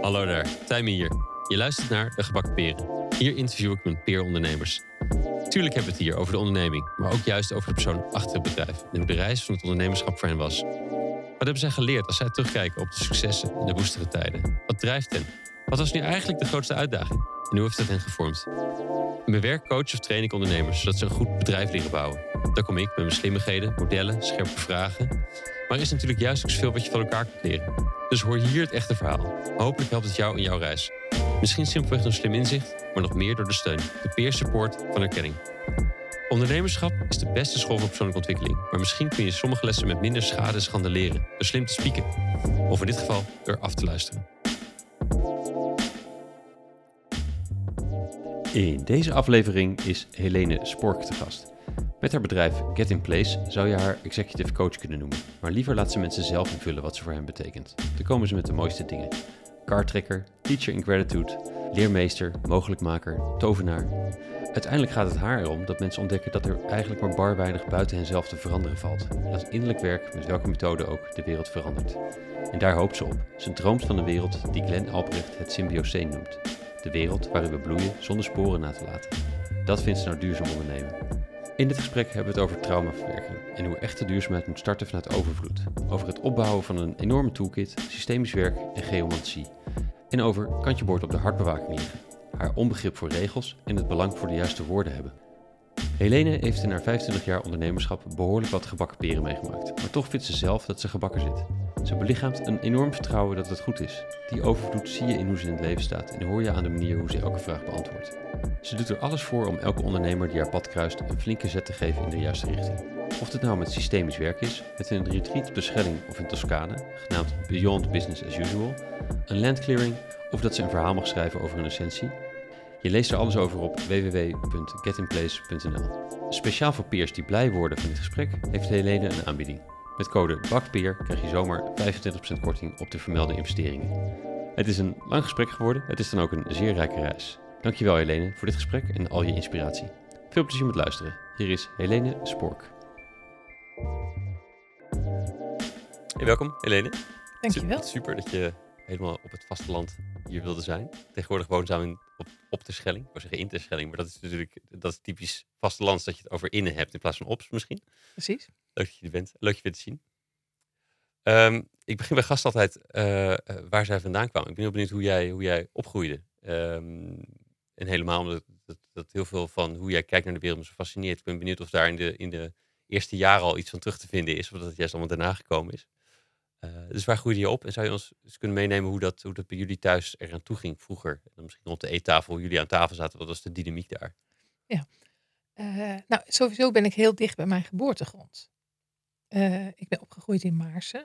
Hallo daar, Tijmen hier. Je luistert naar De Gebakken Peren. Hier interview ik mijn peerondernemers. Tuurlijk hebben we het hier over de onderneming, maar ook juist over de persoon achter het bedrijf en hoe de reis van het ondernemerschap voor hen was. Wat hebben zij geleerd als zij terugkijken op de successen en de woestere tijden? Wat drijft hen? Wat was nu eigenlijk de grootste uitdaging? En hoe heeft dat hen gevormd? In mijn werk coach of train ik ondernemers zodat ze een goed bedrijf leren bouwen. Daar kom ik met mijn slimmigheden, modellen, scherpe vragen. Maar er is natuurlijk juist ook zoveel wat je van elkaar kunt leren. Dus hoor hier het echte verhaal. Hopelijk helpt het jou in jouw reis. Misschien simpelweg door slim inzicht, maar nog meer door de steun, de peer support van erkenning. Ondernemerschap is de beste school voor persoonlijke ontwikkeling. Maar misschien kun je sommige lessen met minder schade en schande leren. Door slim te spieken. Of in dit geval door af te luisteren. In deze aflevering is Helene Spork te gast. Met haar bedrijf Get in Place zou je haar executive coach kunnen noemen. Maar liever laat ze mensen zelf invullen wat ze voor hen betekent. Dan komen ze met de mooiste dingen. Cardtrekker, teacher in gratitude, leermeester, mogelijkmaker, tovenaar. Uiteindelijk gaat het haar erom dat mensen ontdekken dat er eigenlijk maar bar weinig buiten henzelf te veranderen valt. En dat innerlijk werk, met welke methode ook, de wereld verandert. En daar hoopt ze op. Ze droomt van een wereld die Glenn Albrecht het symbioseen noemt. De wereld waarin we bloeien zonder sporen na te laten. Dat vindt ze nou duurzaam ondernemen. In dit gesprek hebben we het over traumaverwerking en hoe echte duurzaamheid moet starten vanuit overvloed. Over het opbouwen van een enorme toolkit, systemisch werk en geomantie. En over kantje boord op de hartbewaking haar onbegrip voor regels en het belang voor de juiste woorden hebben. Helene heeft in haar 25 jaar ondernemerschap behoorlijk wat gebakken peren meegemaakt, maar toch vindt ze zelf dat ze gebakken zit. Ze belichaamt een enorm vertrouwen dat het goed is. Die overvloed zie je in hoe ze in het leven staat en hoor je aan de manier hoe ze elke vraag beantwoordt. Ze doet er alles voor om elke ondernemer die haar pad kruist een flinke zet te geven in de juiste richting. Of dit nou met systemisch werk is, met een retreat op de Schelling of in Toscane, genaamd Beyond Business as Usual, een landclearing of dat ze een verhaal mag schrijven over een essentie. Je leest er alles over op www.getinplace.nl. Speciaal voor peers die blij worden van dit gesprek, heeft Helene een aanbieding. Met code BAKPEER krijg je zomaar 25% korting op de vermelde investeringen. Het is een lang gesprek geworden, het is dan ook een zeer rijke reis. Dankjewel Helene voor dit gesprek en al je inspiratie. Veel plezier met luisteren. Hier is Helene Spork. Hey, welkom Helene. Dankjewel. Super dat je helemaal op het vasteland hier wilde zijn. Tegenwoordig woonzaam in, op, op de Schelling. Ik wou zeggen in de Schelling, maar dat is natuurlijk dat is typisch vastelands dat je het over innen hebt in plaats van ops misschien. Precies. Leuk dat je er bent. Leuk je weer te zien. Um, ik begin bij gast altijd uh, waar zij vandaan kwamen. Ik ben heel benieuwd hoe jij, hoe jij opgroeide. Um, en helemaal omdat dat, dat, heel veel van hoe jij kijkt naar de wereld me zo fascineert. Ik ben benieuwd of daar in de, in de eerste jaren al iets van terug te vinden is. Of dat het juist allemaal daarna gekomen is. Uh, dus waar groeide je op? En zou je ons eens kunnen meenemen hoe dat, hoe dat bij jullie thuis eraan toe ging vroeger? En dan misschien rond de eettafel, hoe jullie aan tafel zaten. Wat was de dynamiek daar? Ja, uh, nou sowieso ben ik heel dicht bij mijn geboortegrond. Uh, ik ben opgegroeid in Maarsen.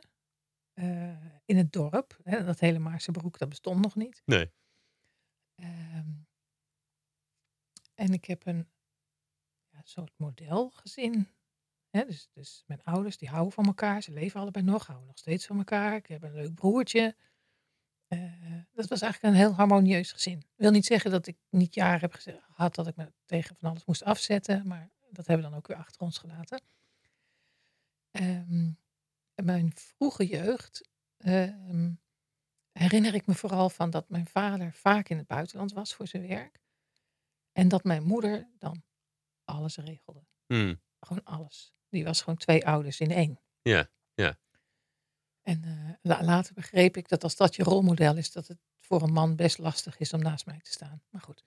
in het dorp. Hè, dat hele Maarse broek, dat bestond nog niet. Nee. Ehm, en ik heb een ja, soort modelgezin dus, dus mijn ouders die houden van elkaar. Ze leven allebei nog, houden nog steeds van elkaar. Ik heb een leuk broertje. Uh, dat was eigenlijk een heel harmonieus gezin. Ik wil niet zeggen dat ik niet jaren heb gehad dat ik me tegen van alles moest afzetten. Maar dat hebben we dan ook weer achter ons gelaten. Um, mijn vroege jeugd um, herinner ik me vooral van dat mijn vader vaak in het buitenland was voor zijn werk. En dat mijn moeder dan alles regelde. Hmm. Gewoon alles. Die was gewoon twee ouders in één. Ja, ja. En uh, later begreep ik dat als dat je rolmodel is, dat het voor een man best lastig is om naast mij te staan. Maar goed.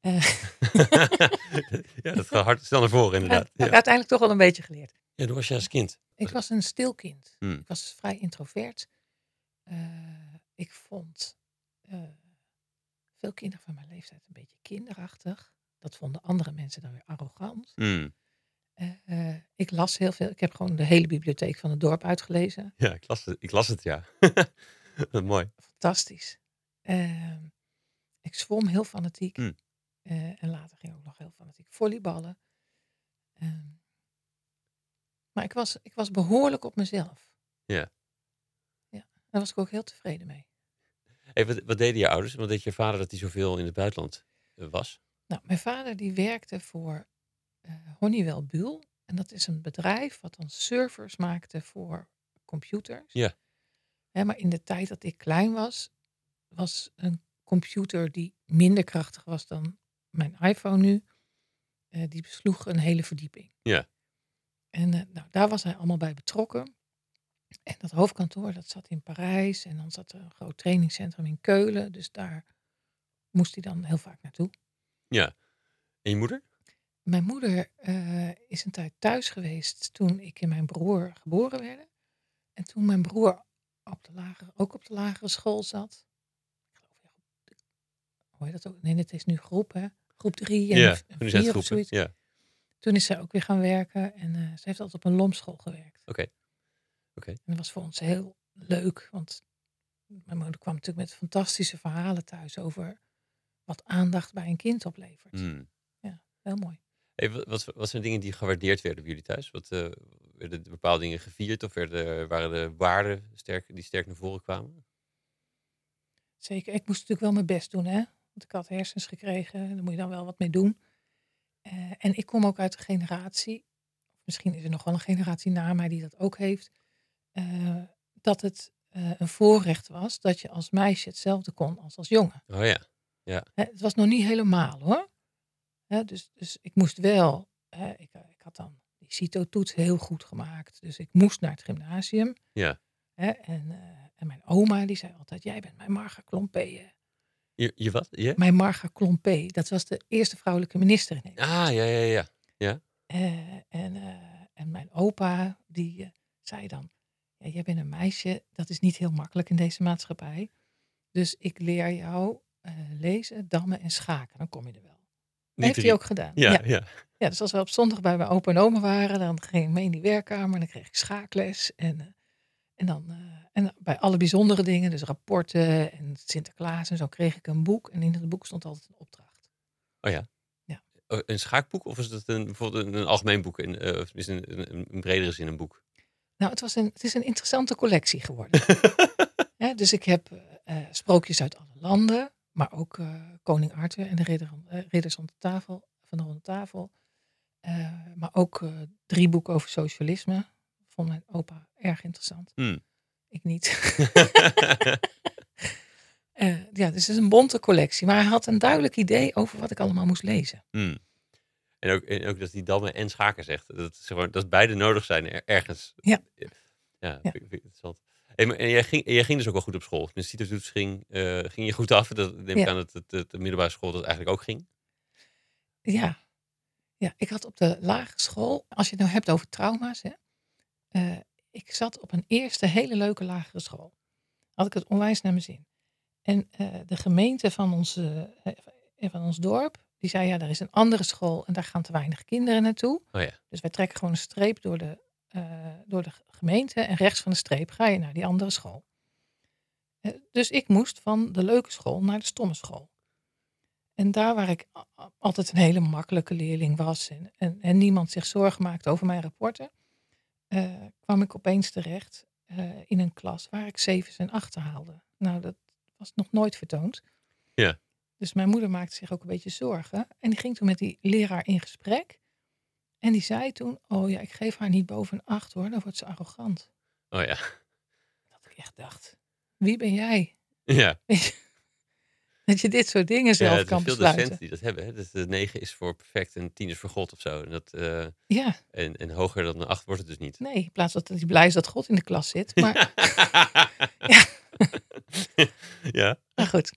Uh. ja, dat gaat hard snel naar voren inderdaad. Ja. Uiteindelijk toch wel een beetje geleerd. Ja, hoe was je als kind? Ik was een stil kind. Hmm. Ik was vrij introvert. Uh, ik vond veel kinderen van mijn leeftijd een beetje kinderachtig. Dat vonden andere mensen dan weer arrogant. Hmm. Uh, ik las heel veel. Ik heb gewoon de hele bibliotheek van het dorp uitgelezen. Ja, ik las het, ik las het ja. Mooi. Fantastisch. Uh, ik zwom heel fanatiek. Hmm. Uh, en later ging ik ook nog heel fanatiek volleyballen. Ehm, maar ik was, ik was behoorlijk op mezelf. Ja. Ja, daar was ik ook heel tevreden mee. Hey, wat, wat deden je ouders? Wat deed je vader dat hij zoveel in het buitenland was? Nou, mijn vader die werkte voor Honeywell Buhl. En dat is een bedrijf wat dan servers maakte voor computers. Ja. Hè, maar in de tijd dat ik klein was, was een computer die minder krachtig was dan mijn iPhone nu. eh, die besloeg een hele verdieping. Ja. En eh, nou, daar was hij allemaal bij betrokken. En dat hoofdkantoor, dat zat in Parijs. En dan zat er een groot trainingscentrum in Keulen. Dus daar moest hij dan heel vaak naartoe. Ja. En je moeder? Mijn moeder eh, is een tijd thuis geweest toen ik en mijn broer geboren werden. En toen mijn broer op de lagere, ook op de lagere school zat. Ja, hoe heet dat ook? Nee, het is nu groep, hè? Groep drie en ja, vier of zoiets. Ja. Toen is zij ook weer gaan werken en eh, ze heeft altijd op een lomschool gewerkt. Oké. Oké. En dat was voor ons heel leuk, want mijn moeder kwam natuurlijk met fantastische verhalen thuis over wat aandacht bij een kind oplevert. Hmm. Heel mooi. Hey, wat, wat, zijn dingen die gewaardeerd werden bij jullie thuis? Wat, eh, werden er bepaalde dingen gevierd of werden, waren de waarden sterk, die sterk naar voren kwamen? Zeker, ik moest natuurlijk wel mijn best doen, hè. Want ik had hersens gekregen, daar moet je dan wel wat mee doen. Eh, en ik kom ook uit een generatie, misschien is er nog wel een generatie na mij die dat ook heeft, eh, dat het een voorrecht was dat je als meisje hetzelfde kon als als jongen. Oh ja. Hè, het was nog niet helemaal hoor. Hè, dus, dus ik moest wel, hè, ik, ik had dan die CITO-toets heel goed gemaakt. Dus ik moest naar het gymnasium. Ja. Hè, en, eh, en mijn oma die zei altijd, jij bent mijn Marga Klompé. Je, je wat? Je? Mijn Marga Klompé, dat was de eerste vrouwelijke minister in Nederland. Ah, ja, ja, ja. Eh, en, eh, en mijn opa, die eh, zei dan, ja, jij bent een meisje, dat is niet heel makkelijk in deze maatschappij. Dus ik leer jou eh, lezen, dammen en schaken, dan kom je er wel. Dat heeft drie. hij ook gedaan. Ja, Ja. ja. Ja, dus als we op zondag bij mijn opa en oma waren, dan ging ik mee in die werkkamer en dan kreeg ik schaakles. En, eh, en dan eh, en bij alle bijzondere dingen, dus rapporten en Sinterklaas en zo, kreeg ik een boek. En in het boek stond altijd een opdracht. Oh ja. Ja. Oh, Een schaakboek of is het een, bijvoorbeeld een, een algemeen boek? In, eh, of is een, een, een bredere zin een boek? Nou, het, was een, het is een interessante collectie geworden. Dus ik heb sprookjes uit alle landen, maar ook eh, Koning Arthur en de ridder, eh, ridders aan de tafel, van de ronde tafel. Eh, maar ook drie boeken over socialisme. Vond mijn opa erg interessant. Hmm. Ik niet. Ja, dus het is een bonte collectie. Maar hij had een duidelijk idee over wat ik allemaal moest lezen. Hmm. En, ook, en ook dat hij dammen en schaken zegt. Dat, is gewoon, dat beide nodig zijn er- ergens. Ja. Ja, Ja. vind ik- vind ik maar, en jij ging, en jij ging dus ook wel goed op school. Dus die toets ging, ging je goed af. Dat neem ik Ja. aan dat het, het, de middelbare school dat eigenlijk ook ging. Ja. ja, ik had op de lagere school, als je het nou hebt over trauma's, hè, eh, ik zat op een eerste hele leuke lagere school. Had ik het onwijs naar mijn zin. En eh, de gemeente van, onze, eh, van ons dorp, die zei ja, er is een andere school en daar gaan te weinig kinderen naartoe. Oh ja. Dus wij trekken gewoon een streep door de, eh, door de gemeente en rechts van de streep ga je naar die andere school. Eh, dus ik moest van de leuke school naar de stomme school. En daar waar ik altijd een hele makkelijke leerling was en, en, en niemand zich zorgen maakte over mijn rapporten, eh, kwam ik opeens terecht in een klas waar ik zevens en achten haalde. Nou, dat was nog nooit vertoond. Ja. Dus mijn moeder maakte zich ook een beetje zorgen. En die ging toen met die leraar in gesprek. En die zei toen, oh ja, ik geef haar niet boven een acht hoor, dan wordt ze arrogant. Oh ja. Dat ik echt dacht, wie ben jij? Ja. Dat je dit soort dingen ja zelf er kan zijn veel besluiten. docenten die dat hebben. Hè? Dat de 9 is voor perfect en 10 is voor God of zo. En, dat, eh, Ja, en, en hoger dan een 8 wordt het dus niet. nee, in plaats dat hij blij is dat God in de klas zit. Maar, ja. maar goed.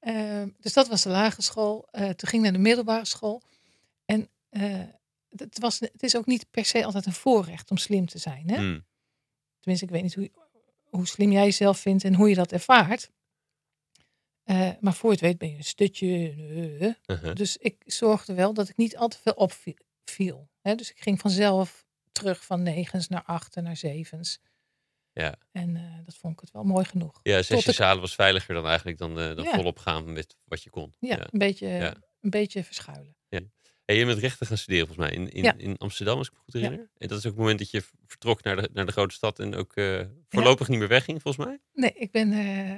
Ehm, dus dat was de lagere school. Eh, toen ging ik naar de middelbare school. En eh, het, was, het is ook niet per se altijd een voorrecht om slim te zijn. Hè? Hmm. Tenminste, ik weet niet hoe, hoe slim jij jezelf vindt en hoe je dat ervaart. Eh, maar voor je het weet ben je een stutje. eh, eh. Uh-huh. Dus ik zorgde wel dat ik niet al te veel opviel. Hè? Dus ik ging vanzelf terug van negens naar achten naar zevens. Ja. En dat vond ik het wel mooi genoeg. Ja, zesje ik- zalen was veiliger dan eigenlijk dan, dan Ja. volop gaan met wat je kon. Ja, Een, beetje, Ja. een beetje verschuilen. En je bent rechten gaan studeren volgens mij in, in, Ja. in Amsterdam, als ik me goed Ja. herinner. En dat is ook het moment dat je vertrok naar de, naar de grote stad en ook eh, voorlopig niet meer wegging, volgens mij. Nee, ik ben, eh,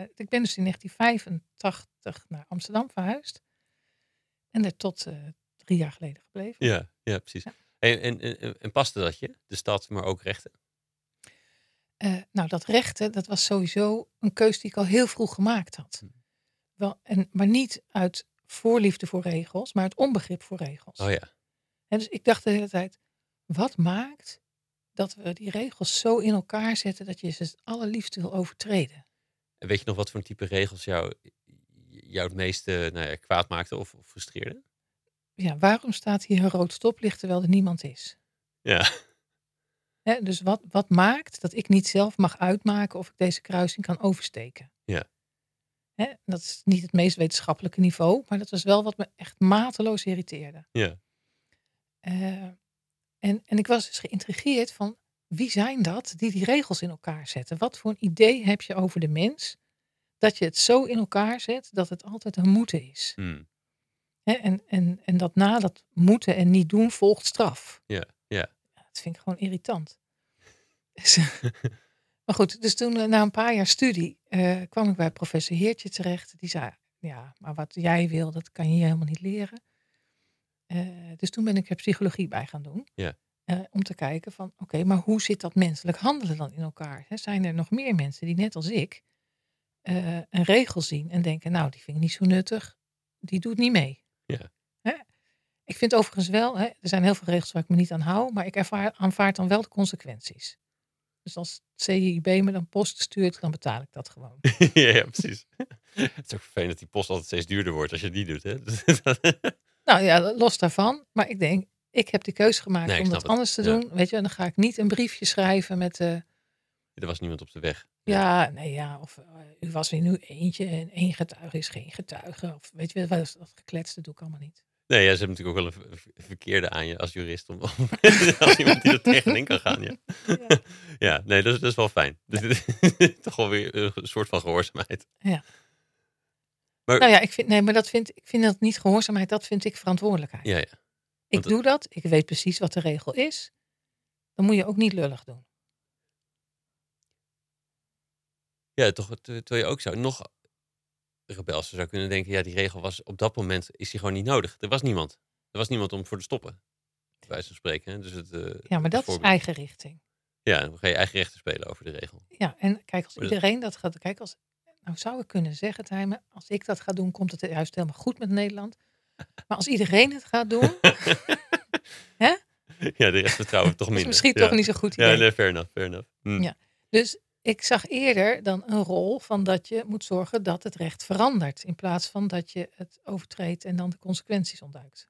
eh, ik ben dus in 1985 naar Amsterdam verhuisd. En er tot drie jaar geleden gebleven. Ja, ja precies. En, en, en, paste dat je, de stad, maar ook rechten? Nou, dat rechten, dat was sowieso een keus die ik al heel vroeg gemaakt had. Hm. Wel, en, maar niet uit voorliefde voor regels, maar uit onbegrip voor regels. Oh ja. En dus ik dacht de hele tijd, wat maakt dat we die regels zo in elkaar zetten dat je ze het allerliefste wil overtreden? En weet je nog wat voor een type regels jou, jou het meeste nou ja, kwaad maakte of, of frustreerde? Ja, waarom staat hier een rood stoplicht terwijl er niemand is? Ja. Hè, dus wat, wat maakt dat ik niet zelf mag uitmaken of ik deze kruising kan oversteken? Ja. Hè, dat is niet het meest wetenschappelijke niveau, maar dat was wel wat me echt mateloos irriteerde. Ja. Eh, en, en ik was dus geïntrigeerd van wie zijn dat die die regels in elkaar zetten? Wat voor een idee heb je over de mens dat je het zo in elkaar zet dat het altijd een moeten is? Hm. Hè, en, en, en dat na dat moeten en niet doen volgt straf. Ja, ja. dat vind ik gewoon irritant. Maar goed, dus toen eh, na een paar jaar studie eh, kwam ik bij professor Heertje terecht. Die zei, ja, maar wat jij wil, dat kan je hier helemaal niet leren. Eh, dus toen ben ik er psychologie bij gaan doen. Ja. Om te kijken van, oké, maar hoe zit dat menselijk handelen dan in elkaar? Zijn er nog meer mensen die net als ik een regel zien en denken, nou, die vind ik niet zo nuttig, die doet niet mee. Ja. Ik vind overigens wel, er zijn heel veel regels waar ik me niet aan hou, maar ik ervaar, aanvaard dan wel de consequenties. Dus als CIB me dan post stuurt, dan betaal ik dat gewoon. ja, precies. het is ook vervelend dat die post altijd steeds duurder wordt als je het niet doet. Hè? Nou ja, los daarvan. Maar ik denk, ik heb de keuze gemaakt Nee, om dat het. anders te Ja. doen. Weet je, en dan ga ik niet een briefje schrijven met, eh, er was niemand op de weg. ja, nee, ja, of eh, u was er nu eentje en één getuige is geen getuige. Of weet je dat gekletste doe ik allemaal niet. Nee, ja, ze hebben natuurlijk ook wel een ver- verkeerde aan je als jurist. Om, als iemand die er tegenin kan gaan. Ja, Ja. ja nee, dat is, dat is wel fijn. Dus, toch wel weer een soort van gehoorzaamheid. Nou ja, ik vind, nee, maar dat vind, ik vind dat niet gehoorzaamheid, dat vind ik verantwoordelijkheid. Ja, ja. ik doe dat, ik weet precies wat de regel is. Dan moet je ook niet lullig doen. Ja, toch, ter- terwijl je ook zou nog rebelser zou kunnen denken, ja, die regel was op dat moment is die gewoon niet nodig. Er was niemand. Er was niemand om voor te stoppen. Bij wijze van spreken. hè. Dus het, eh, Ja, maar dat is eigen richting. Ja, dan ga je eigen rechten spelen over de regel. Ja, en kijk, als Maar iedereen dat gaat, kijk, als, nou zou ik kunnen zeggen, Tijmen, als ik dat ga doen, komt het juist helemaal goed met Nederland. Maar als iedereen het gaat doen, Hè? Ja, de rest vertrouwen we toch is minder. misschien ja. toch niet zo'n goed idee. Ja, nee, fair enough, fair enough. Hm. Ja. Dus ik zag eerder dan een rol van dat je moet zorgen dat het recht verandert. In plaats van dat je het overtreedt en dan de consequenties ontduikt.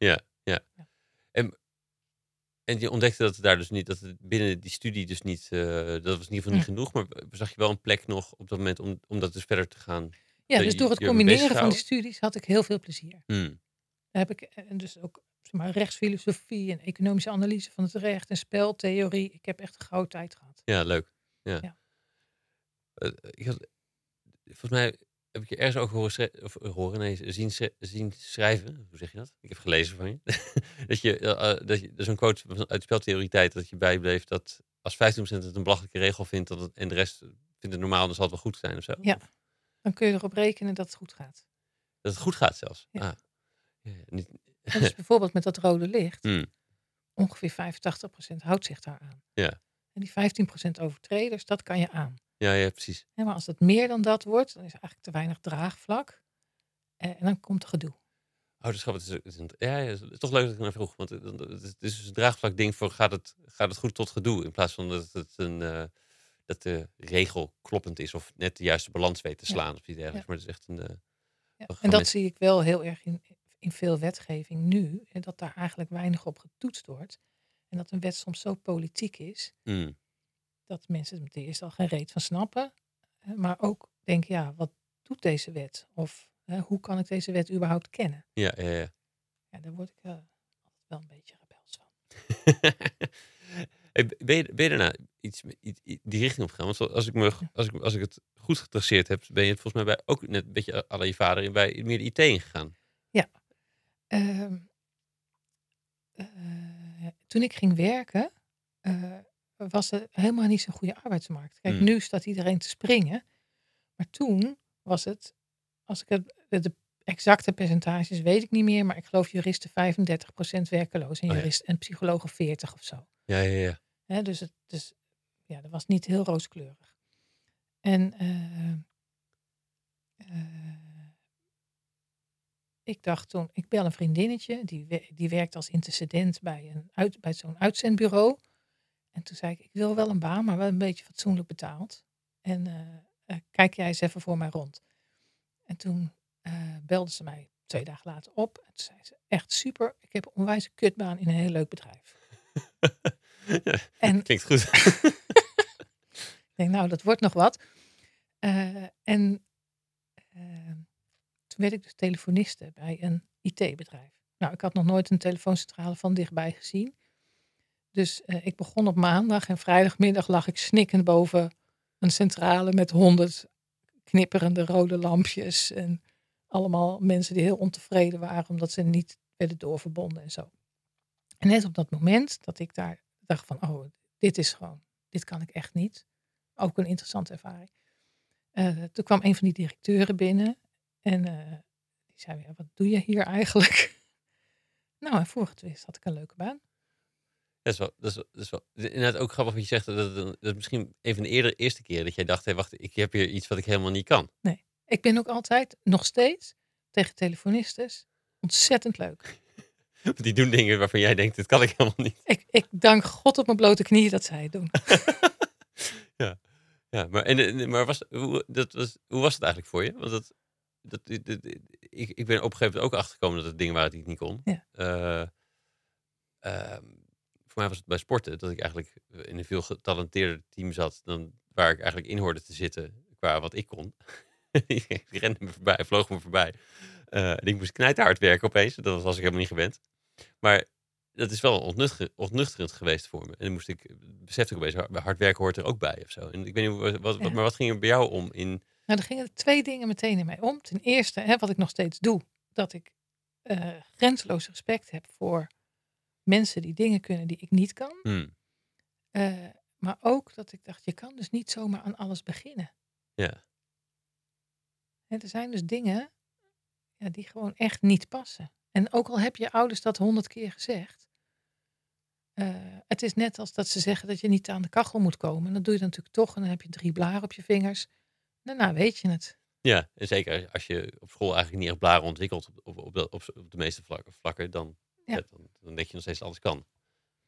En je ontdekte dat het daar dus niet, dat het binnen die studie dus niet, eh, dat was in ieder geval niet Hm. genoeg, maar zag je wel een plek nog op dat moment om, om dat dus verder te gaan. Ja, dus door het combineren van die studies had ik heel veel plezier. Hm. Daar heb ik en dus ook zeg maar, rechtsfilosofie en economische analyse van het recht en speltheorie. Ik heb echt een gouden tijd gehad. Ja, leuk. Ja. Ja. Eh, ik had, volgens mij heb ik je ergens over horen, of, eh, horen nee, zien, zien schrijven. Hoe zeg je dat? Ik heb gelezen van je. dat je, eh, dat je een quote uit speltheorie tijd dat je bijbleef dat als 15% het een belachelijke regel vindt dat het, en de rest vindt het normaal, dan zal het wel goed zijn of zo. Ja. Dan kun je erop rekenen dat het goed gaat. dat het goed gaat zelfs. Ja. Ah. Ja, niet, dus bijvoorbeeld met dat rode licht, Hm. ongeveer 85% houdt zich daar aan. Ja. En die 15% overtreders, dat kan je aan. Ja, ja, precies. Maar als het meer dan dat wordt, dan is er eigenlijk te weinig draagvlak. Eh, en dan komt er gedoe. Oh, dat is grappig. Het is, het is een- ja, ja, het is toch leuk dat ik naar vroeg. Want het, het is dus een draagvlak ding voor gaat het, gaat het goed tot gedoe. In plaats van dat het een eh, dat de regel kloppend is of net de juiste balans weet te Ja. slaan of iets dergelijks. Ja. Maar het is echt een. eh, Ja. En dat zie ik wel heel erg in, in veel wetgeving nu. En dat daar eigenlijk weinig op getoetst wordt. En dat een wet soms zo politiek is. mm, Dat mensen er ten eerste al geen reet van snappen. eh, Maar ook denken, ja, wat doet deze wet? Of hè, hoe kan ik deze wet überhaupt kennen? ja, ja, ja. Ja, daar word ik eh, altijd wel een beetje rebels van. Hey, ben, je, ben je daarna iets, iets, iets die richting op gegaan? Want als ik, me, als, ik, als ik het goed getraceerd heb, ben je het volgens mij bij, ook net een beetje la je vader in bij meer de IT ingegaan. Ehm, eh, toen ik ging werken, was er helemaal niet zo'n goede arbeidsmarkt. Kijk, Hmm. nu staat iedereen te springen. Maar toen was het, als ik het, de exacte percentages weet ik niet meer, maar ik geloof juristen 35% werkeloos en, Oh ja. juristen en psychologen 40 of zo. Ja, ja, ja. Dus, het, dus ja, dat was niet heel rooskleurig. En eh, eh, ik dacht toen, ik bel een vriendinnetje, die, die werkt als intercedent bij, een uit, bij zo'n uitzendbureau. En toen zei ik, ik wil wel een baan, maar wel een beetje fatsoenlijk betaald. En eh, eh, kijk jij eens even voor mij rond. En toen eh, belde ze mij twee dagen later op. En toen zei ze, echt super, ik heb een onwijs kutbaan in een heel leuk bedrijf. Ja, En klinkt goed. ik denk, nou, dat wordt nog wat. En toen werd ik dus telefoniste bij een IT-bedrijf. Nou, ik had nog nooit een telefooncentrale van dichtbij gezien. Dus eh, ik begon op maandag en vrijdagmiddag lag ik snikkend boven een centrale met honderd knipperende rode lampjes. En allemaal mensen die heel ontevreden waren omdat ze niet werden doorverbonden en zo. En net op dat moment dat ik daar dacht van, oh, dit is gewoon, dit kan ik echt niet. Ook een interessante ervaring. Eh, toen kwam een van die directeuren binnen en eh, die zei, wat doe je hier eigenlijk? nou, en voor had ik een leuke baan. Dat is wel, dat is, wel- dat is wel inderdaad ook grappig wat je zegt. Dat, dat, dat misschien een van de eerder, eerste keren dat jij dacht, hé, wacht, ik heb hier iets wat ik helemaal niet kan. Ik ben ook altijd, nog steeds, tegen telefonistes ontzettend leuk. Want die doen dingen waarvan jij denkt, dit kan ik helemaal niet. Ik, ik dank God op mijn blote knieën dat zij het doen. Ja, maar, en, maar was, hoe, dat was, hoe was het eigenlijk voor je? Want dat, dat, dat- dat- ik, ik ben op een gegeven moment ook achtergekomen dat het dingen waren die ik niet kon. Ja. Eh, ehm, voor mij was het bij sporten dat ik eigenlijk in een veel getalenteerder team zat dan waar ik eigenlijk in hoorde te zitten qua wat ik kon. die rende me voorbij, vloog me voorbij. Eh, en ik moest knijterhard werken opeens. Dat was ik helemaal niet gewend. Maar dat is wel ontnuchter- ontnuchterend geweest voor me. En dan moest ik, besefte ik opeens, hard- werken hoort er ook bij of zo. En ik weet niet, wat, wat, Ja. maar wat ging er bij jou om in... Nou, er gingen twee dingen meteen in mij om. Ten eerste, hè, wat ik nog steeds doe, dat ik eh grenzeloos respect heb voor mensen die dingen kunnen die ik niet kan. Hmm, Eh, maar ook dat ik dacht, je kan dus niet zomaar aan alles beginnen. ja, er zijn dus dingen ja, die gewoon echt niet passen. En ook al heb je ouders dat honderd keer gezegd. eh, het is net als dat ze zeggen dat je niet aan de kachel moet komen. En dat doe je dan natuurlijk toch. En dan heb je drie blaren op je vingers. Daarna weet je het. ja, en zeker als je op school eigenlijk niet echt blaren ontwikkelt op, op, op, de, op, de meeste vlakken dan, Ja. ja, dan, dan denk je nog steeds alles kan.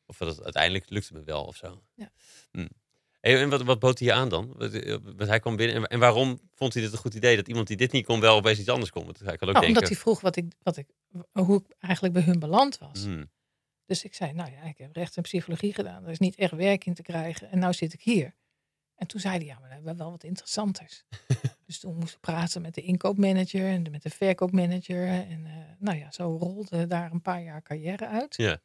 Of dat het, uiteindelijk lukt het me wel of zo. Ja. Hey, en wat, wat bood hij je aan dan? Wat, eh, wat hij kwam binnen en, en waarom vond hij dit een goed idee dat iemand die dit niet kon wel opeens iets anders kon? Want hij kan ook Nou, denken... omdat hij vroeg wat ik, wat ik, hoe ik eigenlijk bij hun beland was. hmm, Dus ik zei, nou ja, ik heb recht en psychologie gedaan. Er is niet echt werk in te krijgen. En nou zit ik hier. En toen zei hij, ja, maar we hebben wel wat interessanters. dus toen moest ik praten met de inkoopmanager en met de verkoopmanager. En eh, nou ja, zo rolde daar een paar jaar carrière uit. Ja.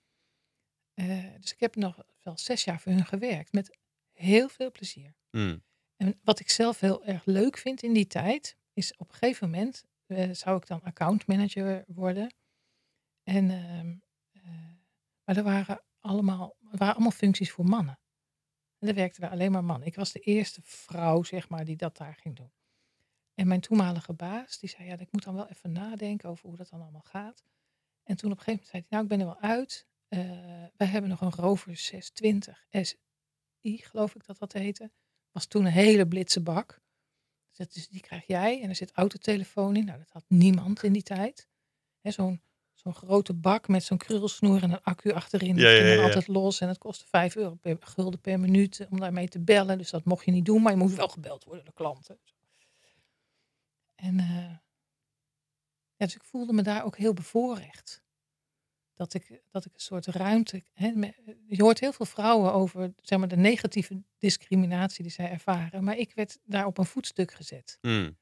Eh, dus ik heb nog wel zes jaar voor hun gewerkt. Met heel veel plezier. hmm, En wat ik zelf heel erg leuk vind in die tijd, is op een gegeven moment eh, zou ik dan accountmanager worden. En, ehm, eh, maar er waren, allemaal, waren allemaal functies voor mannen. En er werkten daar alleen maar mannen. Ik was de eerste vrouw, zeg maar, die dat daar ging doen. En mijn toenmalige baas, die zei, ja, ik moet dan wel even nadenken over hoe dat dan allemaal gaat. En toen op een gegeven moment zei hij, nou, ik ben er wel uit. Eh, wij hebben nog een Rover 620 SI, geloof ik dat dat heette was toen een hele blitse bak. Dus dat is, die krijg jij en er zit autotelefoon in. Nou, dat had niemand in die tijd. Zo'n zo'n grote bak met zo'n krulsnoer en een accu achterin. Ja, ja, ging ja, ja. altijd los en het kostte 5 euro per gulden per minuut om daarmee te bellen. Dus dat mocht je niet doen, maar je moest wel gebeld worden door klanten. En eh, ja, dus ik voelde me daar ook heel bevoorrecht. Dat ik, dat ik een soort ruimte. Hè, je hoort heel veel vrouwen over zeg maar, de negatieve discriminatie die zij ervaren. Maar ik werd daar op een voetstuk gezet. hmm.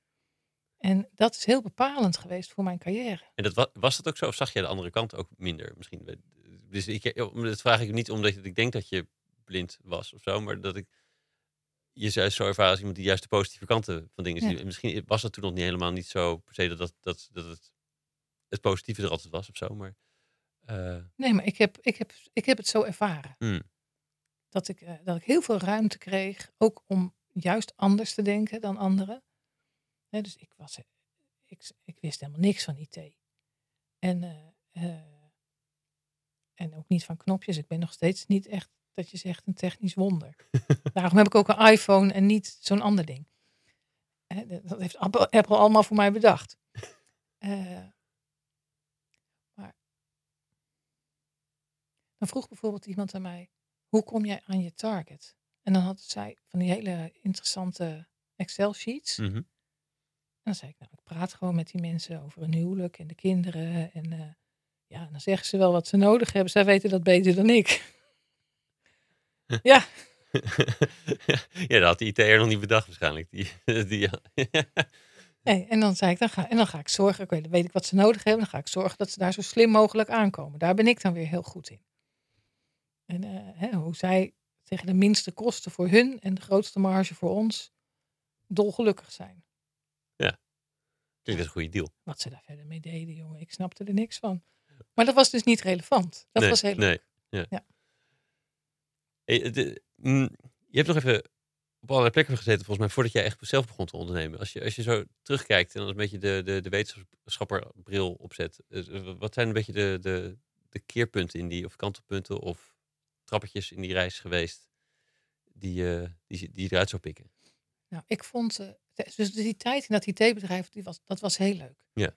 En dat is heel bepalend geweest voor mijn carrière. En dat, wa- was dat ook zo? Of zag je de andere kant ook minder misschien? Dus ik, dat vraag ik niet omdat ik denk dat je blind was of zo, maar dat ik je juist zo ervaren als iemand die juist de positieve kanten van dingen ziet. En Misschien was dat toen nog niet helemaal niet zo per se dat, dat, dat, dat het, het positieve er altijd was of zo, maar eh, Nee, maar ik heb, ik heb, ik heb het zo ervaren. hmm, Dat, ik, eh, dat ik heel veel ruimte kreeg, ook om juist anders te denken dan anderen. Dus ik, was, ik, ik wist helemaal niks van IT. En, eh, en ook niet van knopjes. Ik ben nog steeds niet echt dat je zegt een technisch wonder. Daarom heb ik ook een iPhone en niet zo'n ander ding. Dat heeft Apple, allemaal voor mij bedacht. Eh, maar dan vroeg bijvoorbeeld iemand aan mij: hoe kom jij aan je target? En dan had zij van die hele interessante Excel-sheets. Mhm. En dan zei ik, nou, ik praat gewoon met die mensen over hun huwelijk en de kinderen. En eh, ja, dan zeggen ze wel wat ze nodig hebben. Zij weten dat beter dan ik. ja, ja, dat had de IT'er nog niet bedacht waarschijnlijk. Die, die, nee, en dan zei ik, dan ga, en dan ga ik zorgen, oké, dan weet ik wat ze nodig hebben. Dan ga ik zorgen dat ze daar zo slim mogelijk aankomen. Daar ben ik dan weer heel goed in. En eh, hè, hoe zij tegen de minste kosten voor hun en de grootste marge voor ons dolgelukkig zijn. Klinkt als een goede deal. Wat ze daar verder mee deden, jongen, ik snapte er niks van. Maar dat was dus niet relevant. Dat nee, was heel nee. leuk. Ja. Ja. Hey, de- mm, je hebt nog even op allerlei plekken gezeten, volgens mij, voordat jij echt zelf begon te ondernemen. Als je, als je zo terugkijkt en dan een beetje de, de, de wetenschapperbril opzet, eh, wat zijn een beetje de, de, de keerpunten in die, of kantelpunten of trappetjes in die reis geweest die, eh, die, die je eruit zou pikken? Nou, ik vond, eh, dus die tijd in dat IT-bedrijf, die was, dat was heel leuk. Ja.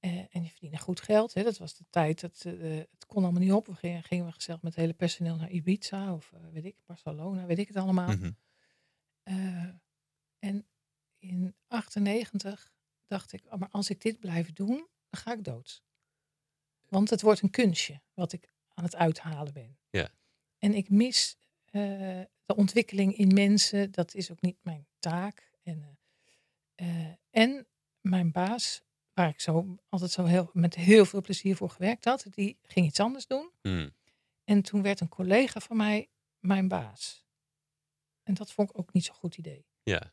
Eh, en je verdiende goed geld. Hè. Dat was de tijd, dat, eh, het kon allemaal niet op. We gingen, gingen we gezellig met het hele personeel naar Ibiza of eh, weet ik, Barcelona, weet ik het allemaal. Mhm. En in 98 dacht ik, oh, maar als ik dit blijf doen, dan ga ik dood. Want het wordt een kunstje wat ik aan het uithalen ben. Ja. En ik mis de ontwikkeling in mensen. Dat is ook niet mijn taak. En, en mijn baas, waar ik zo altijd zo heel, met heel veel plezier voor gewerkt had, die ging iets anders doen. Mm. En toen werd een collega van mij mijn baas. En dat vond ik ook niet zo'n goed idee. Ja,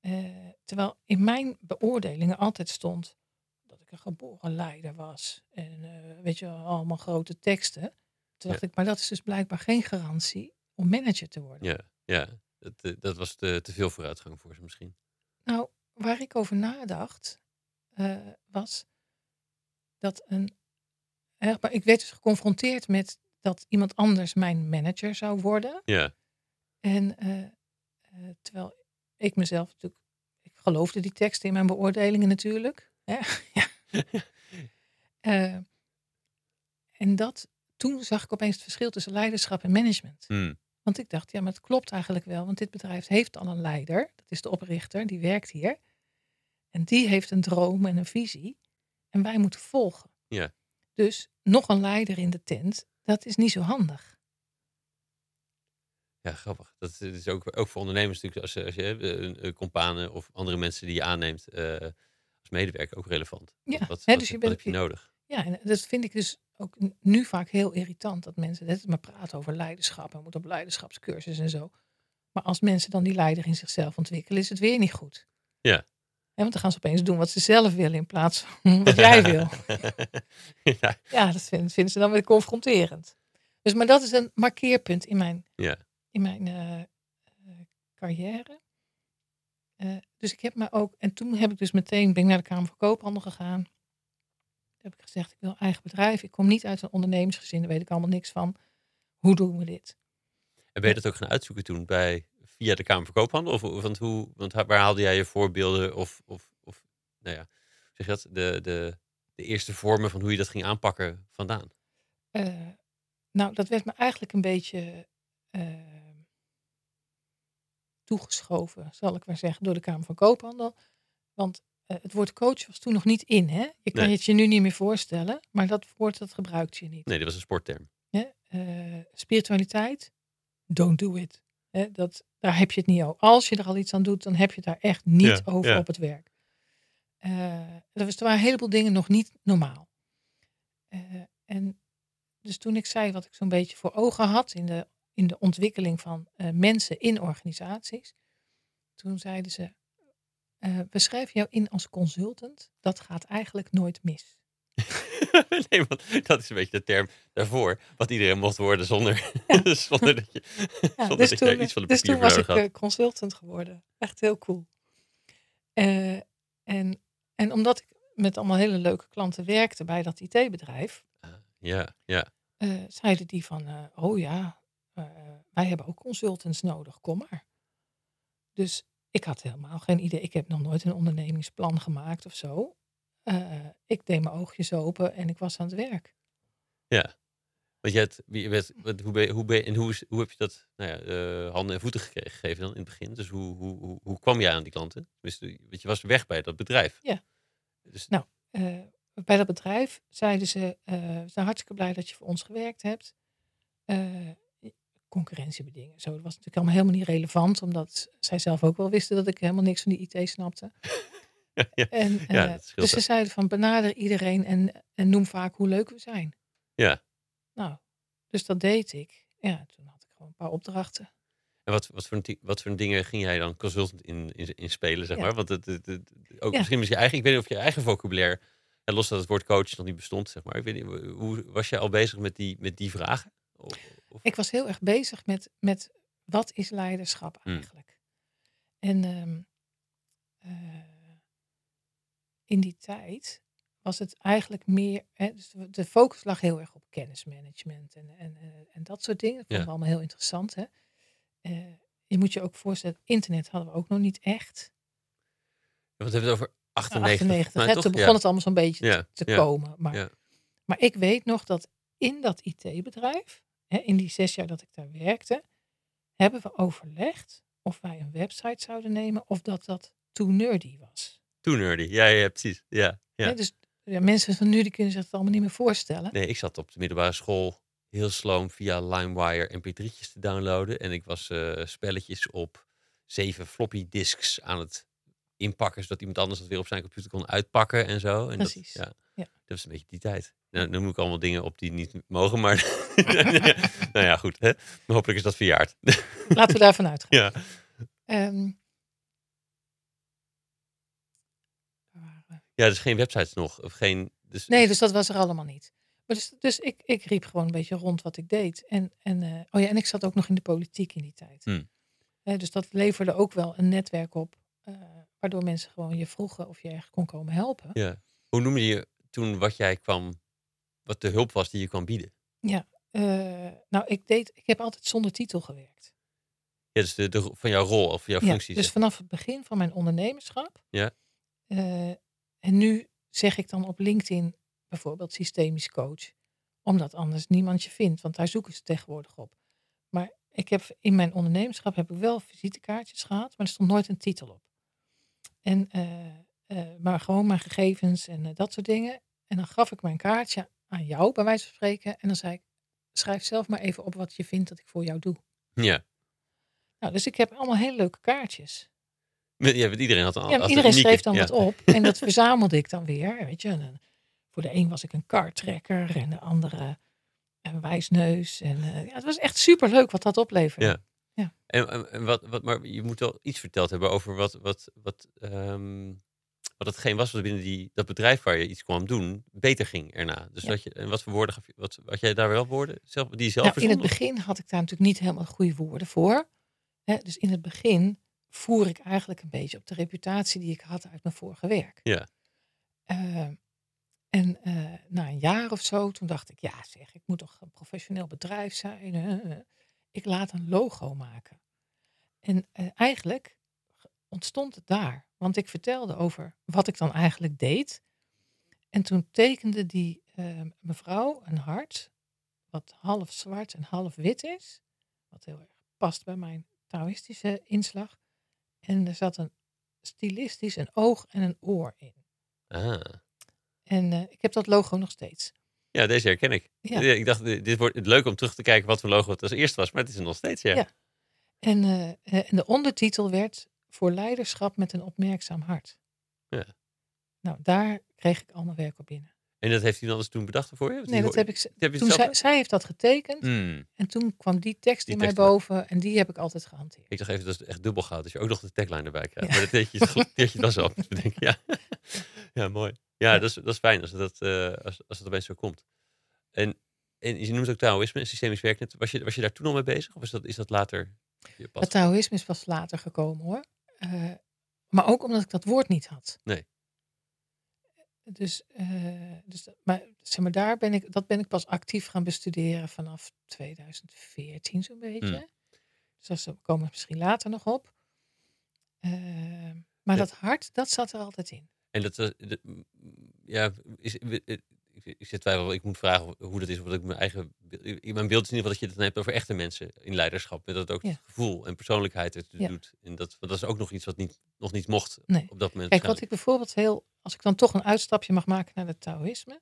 Eh, terwijl in mijn beoordelingen altijd stond dat ik een geboren leider was. En eh, weet je, allemaal grote teksten. Toen dacht ik, maar dat is dus blijkbaar geen garantie om manager te worden. ja, ja. Dat, eh, dat was te, te veel vooruitgang voor ze misschien. Nou, waar ik over nadacht, eh, was dat een. maar ik werd dus geconfronteerd met dat iemand anders mijn manager zou worden. Ja, En eh, eh, terwijl ik mezelf natuurlijk. Ik geloofde die teksten in mijn beoordelingen natuurlijk. Ja. En dat, toen zag ik opeens het verschil tussen leiderschap en management. Mm. Want ik dacht, ja, maar het klopt eigenlijk wel. Want dit bedrijf heeft al een leider. Dat is de oprichter, die werkt hier. En die heeft een droom en een visie. En wij moeten volgen. Ja. Dus nog een leider in de tent, dat is niet zo handig. Ja, grappig. Dat is ook, ook voor ondernemers natuurlijk, als, je- als je eh, companen of andere mensen die je aanneemt eh, als medewerker ook relevant. Ja, wat, wat, hè, wat- dus je wat bent- heb je nodig? Ja, en dat vind ik dus ook nu vaak heel irritant. Dat mensen net maar praten over leiderschap. En moet op leiderschapscursus en zo. Maar als mensen dan die leider in zichzelf ontwikkelen, is het weer niet goed. Ja. Want dan gaan ze opeens doen wat ze zelf willen in plaats van wat jij wil. ja, Ja, dat vinden, vinden ze dan weer confronterend. Dus, maar dat is een markeerpunt in mijn, Ja. in mijn eh, eh, carrière. Eh, dus ik heb me ook, en toen heb ik dus meteen, ben ik naar de Kamer van Koophandel gegaan. Toen heb ik gezegd, ik wil eigen bedrijf. Ik kom niet uit een ondernemersgezin, daar weet ik allemaal niks van. Hoe doen we dit? En ben je dat ook gaan uitzoeken toen bij, via de Kamer van Koophandel? Of, want, hoe, want waar haalde jij je voorbeelden of, of, of nou ja, zeg je dat, de, de, de eerste vormen van hoe je dat ging aanpakken vandaan? Eh, nou, dat werd me eigenlijk een beetje eh, toegeschoven, zal ik maar zeggen, door de Kamer van Koophandel. Want eh, het woord coach was toen nog niet in. Hè? Je kan Nee. het je nu niet meer voorstellen, maar dat woord dat gebruikt je niet. Nee, dat was een sportterm. Spiritualiteit, don't do it. Hè? Dat, daar heb je het niet over. Als je er al iets aan doet, dan heb je het daar echt niet Ja, over ja. op het werk. Eh, er, was, er waren een heleboel dingen nog niet normaal. Eh, en dus toen ik zei wat ik zo'n beetje voor ogen had in de, in de ontwikkeling van eh, mensen in organisaties, toen zeiden ze, we schrijven jou in als consultant, dat gaat eigenlijk nooit mis. nee, want dat is een beetje de term daarvoor. Wat iedereen mocht worden zonder, zonder dat je, Ja, zonder dus dat toen, je iets van de dus toen was ik had. eh, consultant geworden. Echt heel cool. Eh, en, en omdat ik met allemaal hele leuke klanten werkte bij dat IT-bedrijf, Ah, Ja, ja. eh, zeiden die van, oh ja, wij hebben ook consultants nodig, kom maar. Dus ik had helemaal geen idee. Ik heb nog nooit een ondernemingsplan gemaakt of zo. Eh, ik deed mijn oogjes open en ik was aan het werk. Ja. Want je had, je werd, wat- hoe, ben, hoe, ben, en hoe, hoe heb je dat nou ja, eh, handen en voeten gegeven dan in het begin? Dus hoe, hoe, hoe, hoe kwam je aan die klanten? Dus, want je was weg bij dat bedrijf. Ja. Dus, Nou. Eh, bij dat bedrijf zeiden ze, eh, we zijn hartstikke blij dat je voor ons gewerkt hebt. Concurrentiebedingen. Zo, dat was natuurlijk allemaal helemaal niet relevant, omdat zij zelf ook wel wisten dat ik helemaal niks van die IT snapte. ja, En, Ja, eh, dus ze zeiden van benader iedereen en, en noem vaak hoe leuk we zijn. Ja. Nou, dus dat deed ik. Ja, toen had ik gewoon een paar opdrachten. En wat, wat, voor, wat voor dingen ging jij dan consultant in, in, in spelen, zeg Ja. maar? Want het, het, het- ook Ja. misschien met je eigen, ik weet niet of je eigen vocabulaire, ja, los dat het woord coach nog niet bestond, zeg maar. Ik weet niet, hoe was je al bezig met die, met die vragen? Of, of- Ik was heel erg bezig met, met wat is leiderschap Hmm. eigenlijk? En ehm, eh, in die tijd was het eigenlijk meer, hè, dus de- focus lag heel erg op kennismanagement en, en, en dat soort dingen. Dat vonden Ja. we allemaal heel interessant. Hè? Eh, je moet je ook voorstellen, internet hadden we ook nog niet echt. Want we hebben het over 98. 98, maar hè, toch? toen Ja. begon het allemaal zo'n beetje te komen. Maar, ja. maar ik weet nog dat in dat IT-bedrijf, in die zes jaar dat ik daar werkte, hebben we overlegd of wij een website zouden nemen of dat dat too nerdy was. Toen nerdy. Ja, ja, precies. Ja, ja. Hè, dus ja, mensen van nu die kunnen zich het allemaal niet meer voorstellen. Nee, ik zat op de middelbare school heel sloom via LimeWire mp3'tjes te downloaden. En ik was eh, spelletjes op zeven floppy disks aan het inpakken, zodat iemand anders dat weer op zijn computer kon uitpakken en zo. En Precies, Dat, ja, ja. dat was een beetje die tijd. Nou, moet ik allemaal dingen op die niet mogen, maar nou ja, goed. Hè? Maar hopelijk is dat verjaard. Laten we daarvan uitgaan. ja. Ehm, waar waren we? Ja, dus geen websites nog. Of geen, dus, Nee, dus dat was er allemaal niet. Maar dus dus ik, ik riep gewoon een beetje rond wat ik deed. En, en, eh, oh ja, en ik zat ook nog in de politiek in die tijd. Hmm. Hè, dus dat leverde ook wel een netwerk op. eh, waardoor mensen gewoon je vroegen of je erg kon komen helpen. ja. Hoe noemde je toen wat jij kwam, wat de hulp was die je kwam bieden? Eh, nou, ik, deed, ik heb altijd zonder titel gewerkt. Ja, dus de, de, van jouw rol of jouw Ja, functie. dus vanaf het begin van mijn ondernemerschap. Ja. En nu zeg ik dan op LinkedIn bijvoorbeeld systemisch coach. Omdat anders niemand je vindt, want daar zoeken ze tegenwoordig op. Maar ik heb in mijn ondernemerschap heb ik wel visitekaartjes gehad, maar er stond nooit een titel op. En, eh, eh, maar gewoon mijn gegevens en eh, dat soort dingen. En dan gaf ik mijn kaartje aan jou, bij wijze van spreken. En dan zei ik, schrijf zelf maar even op wat je vindt dat ik voor jou doe. Ja. Nou, dus ik heb allemaal hele leuke kaartjes. Ja, iedereen had een Ja, een iedereen schreef dan ja. wat op. En dat verzamelde ik dan weer. Weet je. En, voor de een was ik een kartrekker en de andere een wijsneus. En, eh, ja, het was echt super leuk wat dat opleverde. Ja. En, en, en wat, wat, maar je moet wel iets verteld hebben over wat, wat, wat, ehm, wat hetgeen was wat binnen die, dat bedrijf waar je iets kwam doen, beter ging erna. Dus Ja. dat je, en wat voor woorden gaf je, wat, had jij daar wel woorden zelf, die je zelf Nou, in het begin had ik daar natuurlijk niet helemaal goede woorden voor. Hè, dus in het begin voer ik eigenlijk een beetje op de reputatie die ik had uit mijn vorige werk. Ja. Eh, en eh, na een jaar of zo, toen dacht ik, ja zeg, ik moet toch een professioneel bedrijf zijn. hè? Ik laat een logo maken. En eh, eigenlijk ontstond het daar. Want ik vertelde over wat ik dan eigenlijk deed. En toen tekende die eh, mevrouw een hart, wat half zwart en half wit is. Wat heel erg past bij mijn Taoïstische inslag. En er zat een stilistisch een oog en een oor in. Ah. En eh, ik heb dat logo nog steeds. Ja, deze herken ik. Ja. Ik dacht, dit dit wordt het leuk om terug te kijken wat voor logo het als eerste was, maar het is er nog steeds, ja. Ja. En, eh, eh, en de ondertitel werd Voor leiderschap met een opmerkzaam hart. Ja. Nou, daar kreeg ik al mijn werk op binnen. En dat heeft iemand anders toen bedacht voor je? Want Nee, dat heb ik. heb je Toen het zij, zij heeft dat getekend. Hmm. En toen kwam die tekst Die in mij tekst boven. En die heb ik altijd gehanteerd. Ik dacht even, dat is echt dubbel goud. Dat je ook nog de tagline erbij krijgt. Ja. Maar dat deed je, dat deed je dan bedenken. Ja. ja, mooi. Ja, Ja. Dat, is, dat is fijn als dat, eh, als, als het opeens zo komt. En, en je noemt ook Taoïsme en systemisch werknet. Was je, was je daar toen al mee bezig? Of is dat, is dat later? Het Taoïsme is pas later gekomen hoor. Eh, maar ook omdat ik dat woord niet had. Nee. Dus, eh, dus dat- maar, zeg maar daar ben ik, dat ben ik pas actief gaan bestuderen vanaf 2014 zo'n beetje. Hmm. Dus daar komen we misschien later nog op. Ehm, maar Ja. dat hart, dat zat er altijd in. En dat, eh, m- ja, is, eh, ik, ik zit twijfel, ik moet vragen hoe dat is, dat ik mijn eigen, mijn beeld is in ieder geval dat je het dan hebt over echte mensen in leiderschap, met dat ook Ja. het gevoel en persoonlijkheid het Ja. doet. En dat, dat is ook nog iets wat niet, nog niet mocht Nee. op dat moment. Kijk, wat ik bijvoorbeeld heel, als ik dan toch een uitstapje mag maken naar het Taoïsme.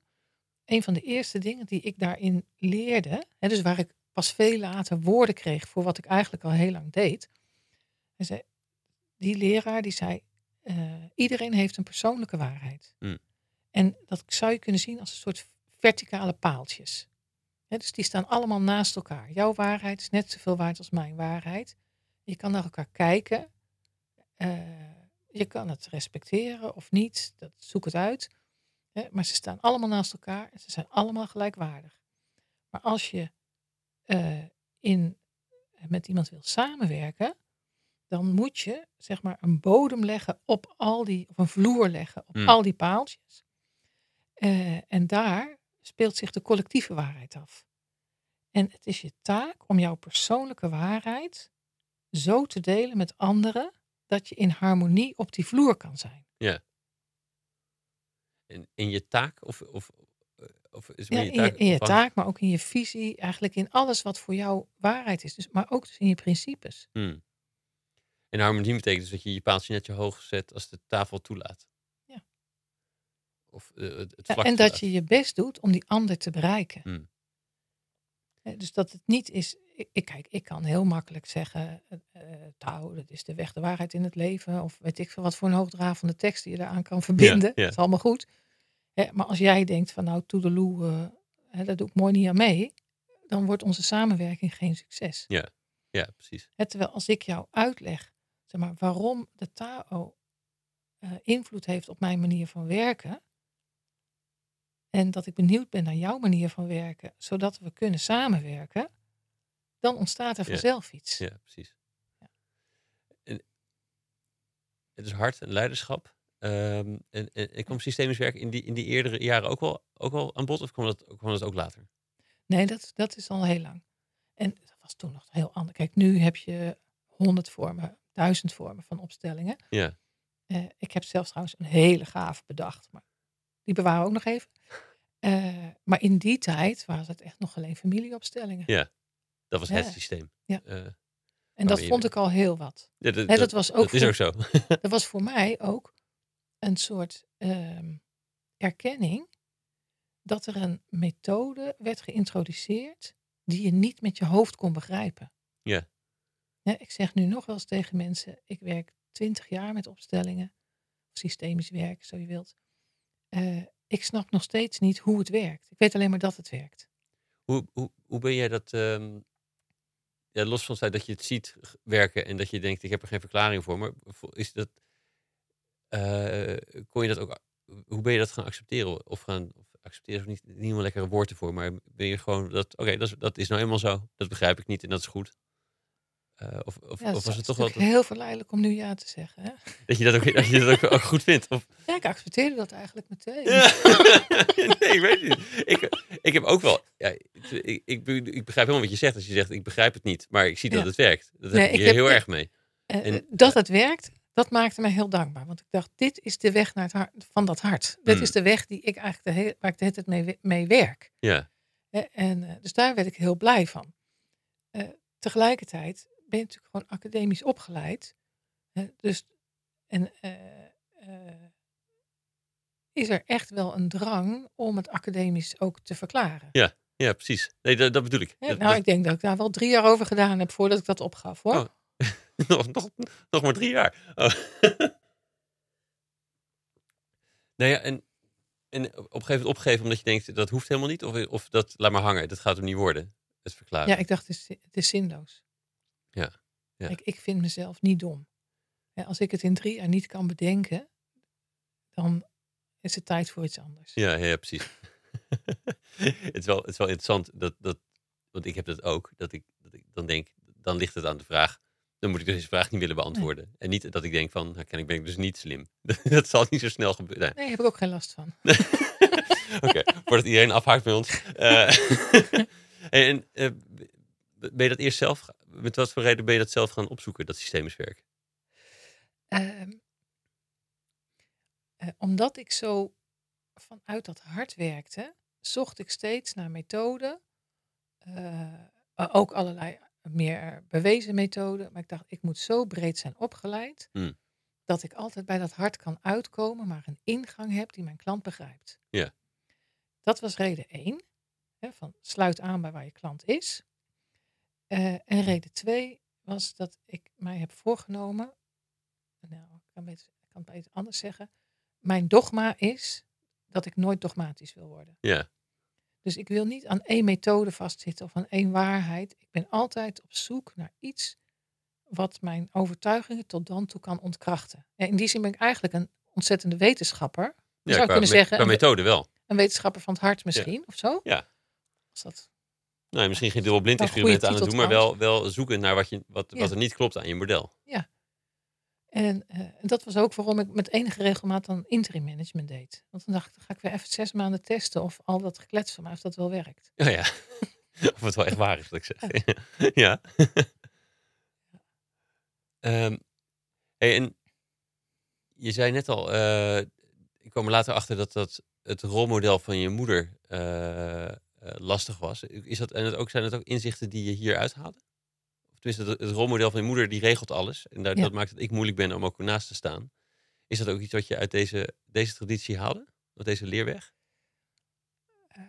Een van de eerste dingen die ik daarin leerde, hè, dus waar ik pas veel later woorden kreeg voor wat ik eigenlijk al heel lang deed. Zei, die leraar die zei, eh, iedereen heeft een persoonlijke waarheid. Hmm. En dat zou je kunnen zien als een soort verticale paaltjes. Dus die staan allemaal naast elkaar. Jouw waarheid is net zoveel waard als mijn waarheid. Je kan naar elkaar kijken. Eh, je kan het respecteren of niet. Dat, zoek het uit. Maar ze staan allemaal naast elkaar en ze zijn allemaal gelijkwaardig. Maar als je eh, in, met iemand wil samenwerken, dan moet je zeg maar een bodem leggen op al die, of een vloer leggen op Hmm. al die paaltjes. Eh, en daar speelt zich de collectieve waarheid af. En het is je taak om jouw persoonlijke waarheid zo te delen met anderen dat je in harmonie op die vloer kan zijn. En in je taak of, of, eh, of is het Ja, in je, in je taak, maar ook in je visie, eigenlijk in alles wat voor jou waarheid is. Dus, maar ook dus in je principes. Hmm. En harmonie betekent dus dat je je paaltje net zo hoog zet als de tafel toelaat. Ja. Of eh, het, Ja, en dat je je best doet om die ander te bereiken. Hmm. Dus dat het niet is. Ik, kijk, ik kan heel makkelijk zeggen. Tao, dat is de weg, de waarheid in het leven. Of weet ik veel wat voor een hoogdravende tekst die je daaraan kan verbinden. ja. Dat is allemaal goed. Hè, maar als jij denkt van nou, toedeloe, eh hè, daar doe ik mooi niet aan mee. Dan wordt onze samenwerking geen succes. Ja, precies. Hè, terwijl als ik jou uitleg zeg maar, waarom de Tao invloed heeft op mijn manier van werken. En dat ik benieuwd ben naar jouw manier van werken, zodat we kunnen samenwerken, dan ontstaat er Ja. vanzelf iets. Ja, precies. En het is hard en leiderschap. Ehm, en, en, en kwam systemisch werk in die, in die eerdere jaren ook wel, ook wel aan bod? Of kwam dat, kwam dat ook later? Nee, dat, dat is al heel lang. En dat was toen nog heel anders. Kijk, nu heb je honderd vormen, duizend vormen van opstellingen. Ja. Eh, ik heb zelfs trouwens een hele gave bedacht, maar die bewaren we ook nog even. Eh, maar in die tijd waren het echt nog alleen familieopstellingen. Ja. Dat was het Ja. systeem. Ja. Eh, en dat vond ik al heel wat. ja, dat, was ook dat is voor- ook zo. Dat was voor mij ook een soort ehm, erkenning dat er een methode werd geïntroduceerd die je niet met je hoofd kon begrijpen. Ja. Hè, ik zeg nu nog wel eens tegen mensen, ik werk twintig jaar met opstellingen, of systemisch werk, zo je wilt. Eh, ik snap nog steeds niet hoe het werkt. Ik weet alleen maar dat het werkt. Hoe, hoe, hoe ben jij dat, ehm, ja, los van het feit dat je het ziet werken en dat je denkt, ik heb er geen verklaring voor, maar is dat, eh, kon je dat ook, hoe ben je dat gaan accepteren? Of gaan, of accepteren is niet, niet helemaal lekkere woorden voor, maar ben je gewoon dat, oké, dat, dat is nou eenmaal zo, dat begrijp ik niet en dat is goed. Eh, of of, Ja, of was het toch wel heel verleidelijk om nu ja te zeggen. Hè? dat je dat ook, dat je dat ook, ook goed vindt? Of, Ja, ik accepteerde dat eigenlijk meteen. Ja. nee, ik weet het niet. Ik, ik heb ook wel. Ja, ik, ik, ik begrijp helemaal wat je zegt als je zegt: ik begrijp het niet, maar ik zie dat het werkt. Dat Nee, heb ik ik hier heb- heel erg mee. Eh, En- dat het werkt, dat maakte mij heel dankbaar. Want ik dacht, dit is de weg naar het hart, van dat hart. Dit Hmm. is de weg die ik eigenlijk de hele, waar ik de hele tijd mee, mee werk. Ja, Hè, En, eh, dus daar werd ik heel blij van. Eh, tegelijkertijd ben je natuurlijk gewoon academisch opgeleid. Hè, dus, en eh, eh, is er echt wel een drang om het academisch ook te verklaren. ja precies. Nee, dat, dat bedoel ik. Dat- nou, dat- ik denk dat ik daar wel drie jaar over gedaan heb voordat ik dat opgaf hoor. Oh. nog, nog, nog maar drie jaar. Oh. nou ja, en, en op een gegeven moment opgegeven omdat je denkt: dat hoeft helemaal niet, of, of dat laat maar hangen, dat gaat hem niet worden. Het verklaren. Ja, ik dacht, het is, het is zinloos. Ja, ja. Kijk, ik vind mezelf niet dom. Als ik het in drie jaar niet kan bedenken, dan is het tijd voor iets anders. Ja, ja, precies. het, is wel, het is wel interessant dat, dat, want ik heb dat ook, dat ik, dat ik dan denk, dan ligt het aan de vraag, dan moet ik deze vraag niet willen beantwoorden. En niet dat ik denk van, nou, kennelijk ben ik dus niet slim. dat zal niet zo snel gebeuren. Nee. Nee, heb ik ook geen last van. Oké, voordat iedereen afhaakt bij ons. Eh, en eh, ben je dat eerst zelf, met wat voor reden ben je dat zelf gaan opzoeken, dat systemisch werk? Eh, omdat ik zo vanuit dat hart werkte, zocht ik steeds naar methoden. eh, ook allerlei meer bewezen methoden. Maar ik dacht, ik moet zo breed zijn opgeleid. Hmm. Dat ik altijd bij dat hart kan uitkomen, maar een ingang heb die mijn klant begrijpt. Ja. Dat was reden één. Hè, van sluit aan bij waar je klant is. Eh, en reden twee was dat ik mij heb voorgenomen. Nou, ik kan, beter, ik kan het beter anders zeggen. Mijn dogma is dat ik nooit dogmatisch wil worden. Ja, Dus ik wil niet aan één methode vastzitten of aan één waarheid. Ik ben altijd op zoek naar iets wat mijn overtuigingen tot dan toe kan ontkrachten. En in die zin ben ik eigenlijk een ontzettende wetenschapper. Ja zou kunnen me- zeggen, een, methode wel. een wetenschapper van het hart misschien, of zo. Ja. Als dat, Nou, misschien geen dubbel blind Wel een goede experimenten aan het doen, maar wel, wel zoeken naar wat, je, wat, Ja. wat er niet klopt aan je model. en, eh, en dat was ook waarom ik met enige regelmaat dan interim management deed. Want dan dacht ik, dan ga ik weer even zes maanden testen of al dat geklets van mij, of dat wel werkt. Ja, ja. of het wel echt waar is, wat ik zeg. ja. Ehm, hey, en je zei net al, eh, ik kwam er later achter dat, dat het rolmodel van je moeder eh, lastig was. Is dat, en het ook, zijn het ook inzichten die je hier uithaalde? Of tenminste, het, het rolmodel van je moeder die regelt alles. En Ja. dat maakt dat ik moeilijk ben om ook naast te staan. Is dat ook iets wat je uit deze, deze traditie haalde? Uit deze leerweg? Eh,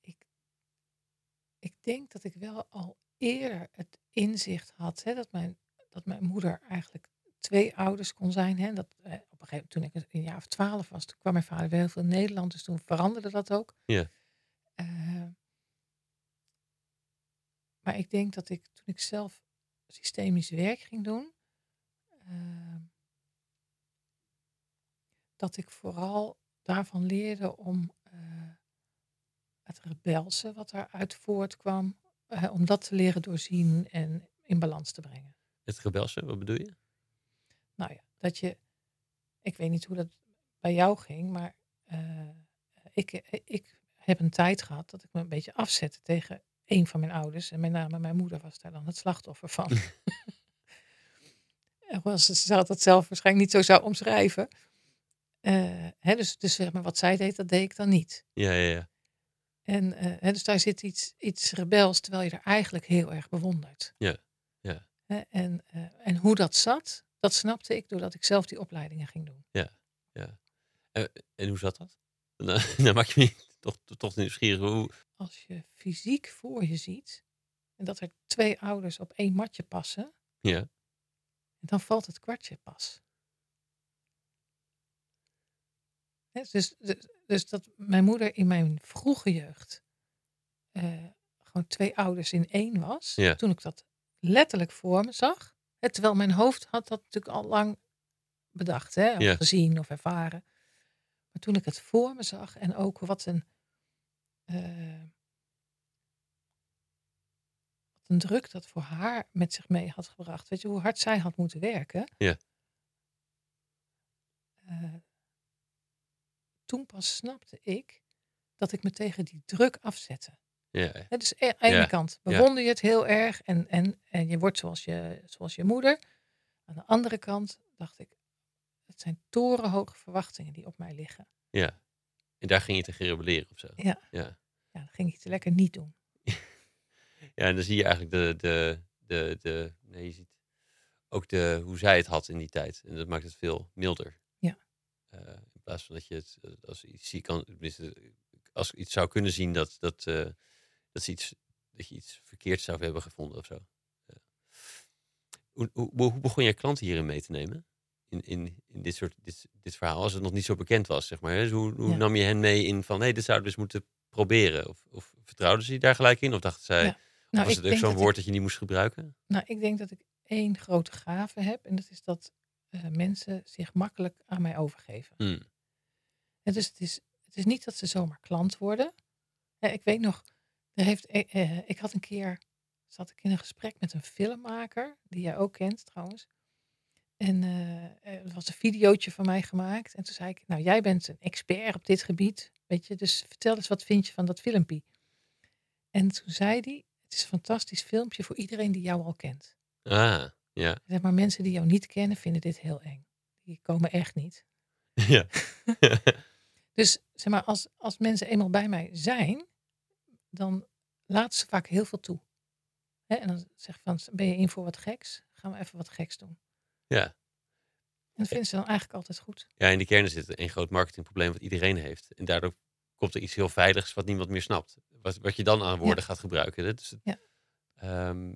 ik, ik denk dat ik wel al eerder het inzicht had hè, dat, mijn, dat mijn moeder eigenlijk twee ouders kon zijn. Hè, dat, eh, op een gegeven moment, toen ik een jaar of twaalf was, toen kwam mijn vader weer heel veel in Nederland, dus toen veranderde dat ook. Ja. Eh, maar ik denk dat ik toen ik zelf systemisch werk ging doen, eh, dat ik vooral daarvan leerde om eh, het rebelse wat daaruit voortkwam, eh, om dat te leren doorzien en in balans te brengen. Het rebelse, wat bedoel je? Nou ja, dat je, ik weet niet hoe dat bij jou ging, maar eh, ik, ik heb een tijd gehad dat ik me een beetje afzette tegen een van mijn ouders. En met name mijn moeder was daar dan het slachtoffer van. Hoewel ze ze dat zelf waarschijnlijk niet zo zou omschrijven. Eh, hè, dus, dus zeg maar, wat zij deed, dat deed ik dan niet. Ja, ja, ja. En eh, hè, dus daar zit iets, iets rebels, terwijl je er eigenlijk heel erg bewondert. Ja, ja. En, eh, en hoe dat zat, dat snapte ik doordat ik zelf die opleidingen ging doen. En hoe zat dat? Dan, dan maak je me toch, toch nieuwsgierig. Hoe... Als je fysiek voor je ziet en dat er twee ouders op één matje passen, Ja, dan valt het kwartje pas. Dus, dus, dus dat mijn moeder in mijn vroege jeugd eh, gewoon twee ouders in één was. Ja. Toen ik dat letterlijk voor me zag. Terwijl mijn hoofd had dat natuurlijk al lang bedacht. Hè, of Ja. gezien of ervaren. Maar toen ik het voor me zag en ook wat een, eh, wat een druk dat voor haar met zich mee had gebracht. Weet je hoe hard zij had moeten werken? Ja. Eh, toen pas snapte ik dat ik me tegen die druk afzette. ja. Hè, dus a- aan de ene Ja, kant bewonder je het heel erg en, en, en je wordt zoals je, zoals je moeder. Aan de andere kant dacht ik, het zijn torenhoge verwachtingen die op mij liggen. ja. En daar ging je tegen rebelleren of zo. Ja. Ja, Ja, dat ging ik te lekker niet doen. ja en dan zie je eigenlijk de, de, de, de nee, je ziet ook de, hoe zij het had in die tijd. En dat maakt het veel milder. Plaats van dat je het eh, als iets zie kan, tenminste, als iets zou kunnen zien dat, dat, eh, dat, ze iets, dat je iets verkeerd zou hebben gevonden of zo. Ja. Hoe, hoe, hoe begon je klanten hierin mee te nemen? In, in, in dit soort dit, dit verhaal, als het nog niet zo bekend was, zeg maar. Dus hoe hoe Ja. nam je hen mee in van, hé, dit zouden we moeten proberen? Of, of vertrouwden ze je daar gelijk in? Of dachten zij, Ja. Nou, was het ook zo'n woord ik, dat je niet moest gebruiken? nou, ik denk dat ik één grote gave heb. En dat is dat eh, mensen zich makkelijk aan mij overgeven. Hmm. En dus het is, het is niet dat ze zomaar klant worden. Ik weet nog, er heeft, eh, eh, ik had een keer, zat ik in een gesprek met een filmmaker, die jij ook kent trouwens. En eh, er was een videootje van mij gemaakt. En toen zei ik, nou jij bent een expert op dit gebied. Weet je, dus vertel eens wat vind je van dat filmpje. En toen zei hij, het is een fantastisch filmpje voor iedereen die jou al kent. Ah, ja. Zeg maar, mensen die jou niet kennen vinden dit heel eng. Die komen echt niet. ja. Dus zeg maar, als, als mensen eenmaal bij mij zijn, dan laten ze vaak heel veel toe. Hè? En dan zeg ik van, ben je in voor wat geks? Gaan we even wat geks doen. ja. En dat vinden ze dan eigenlijk altijd goed. Ja, in de kern zit een groot marketingprobleem wat iedereen heeft. En daardoor komt er iets heel veiligs wat niemand meer snapt. Wat, wat je dan aan woorden gaat gebruiken. hè. Dus, het- Ja. ehm,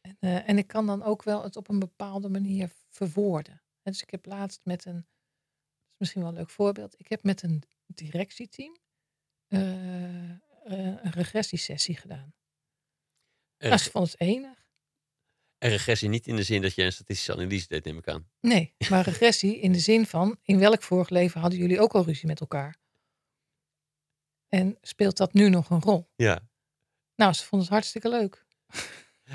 En, eh, en ik kan dan ook wel het op een bepaalde manier verwoorden. Dus ik heb laatst met een, dat is misschien wel een leuk voorbeeld. Ik heb met een directieteam eh, eh, een regressiesessie gedaan. Nou, ze vonden het enig. en regressie niet in de zin dat je een statistische analyse deed, neem ik aan. Nee, maar regressie in de zin van in welk vorig leven hadden jullie ook al ruzie met elkaar? En speelt dat nu nog een rol? Ja. Nou, ze vonden het hartstikke leuk.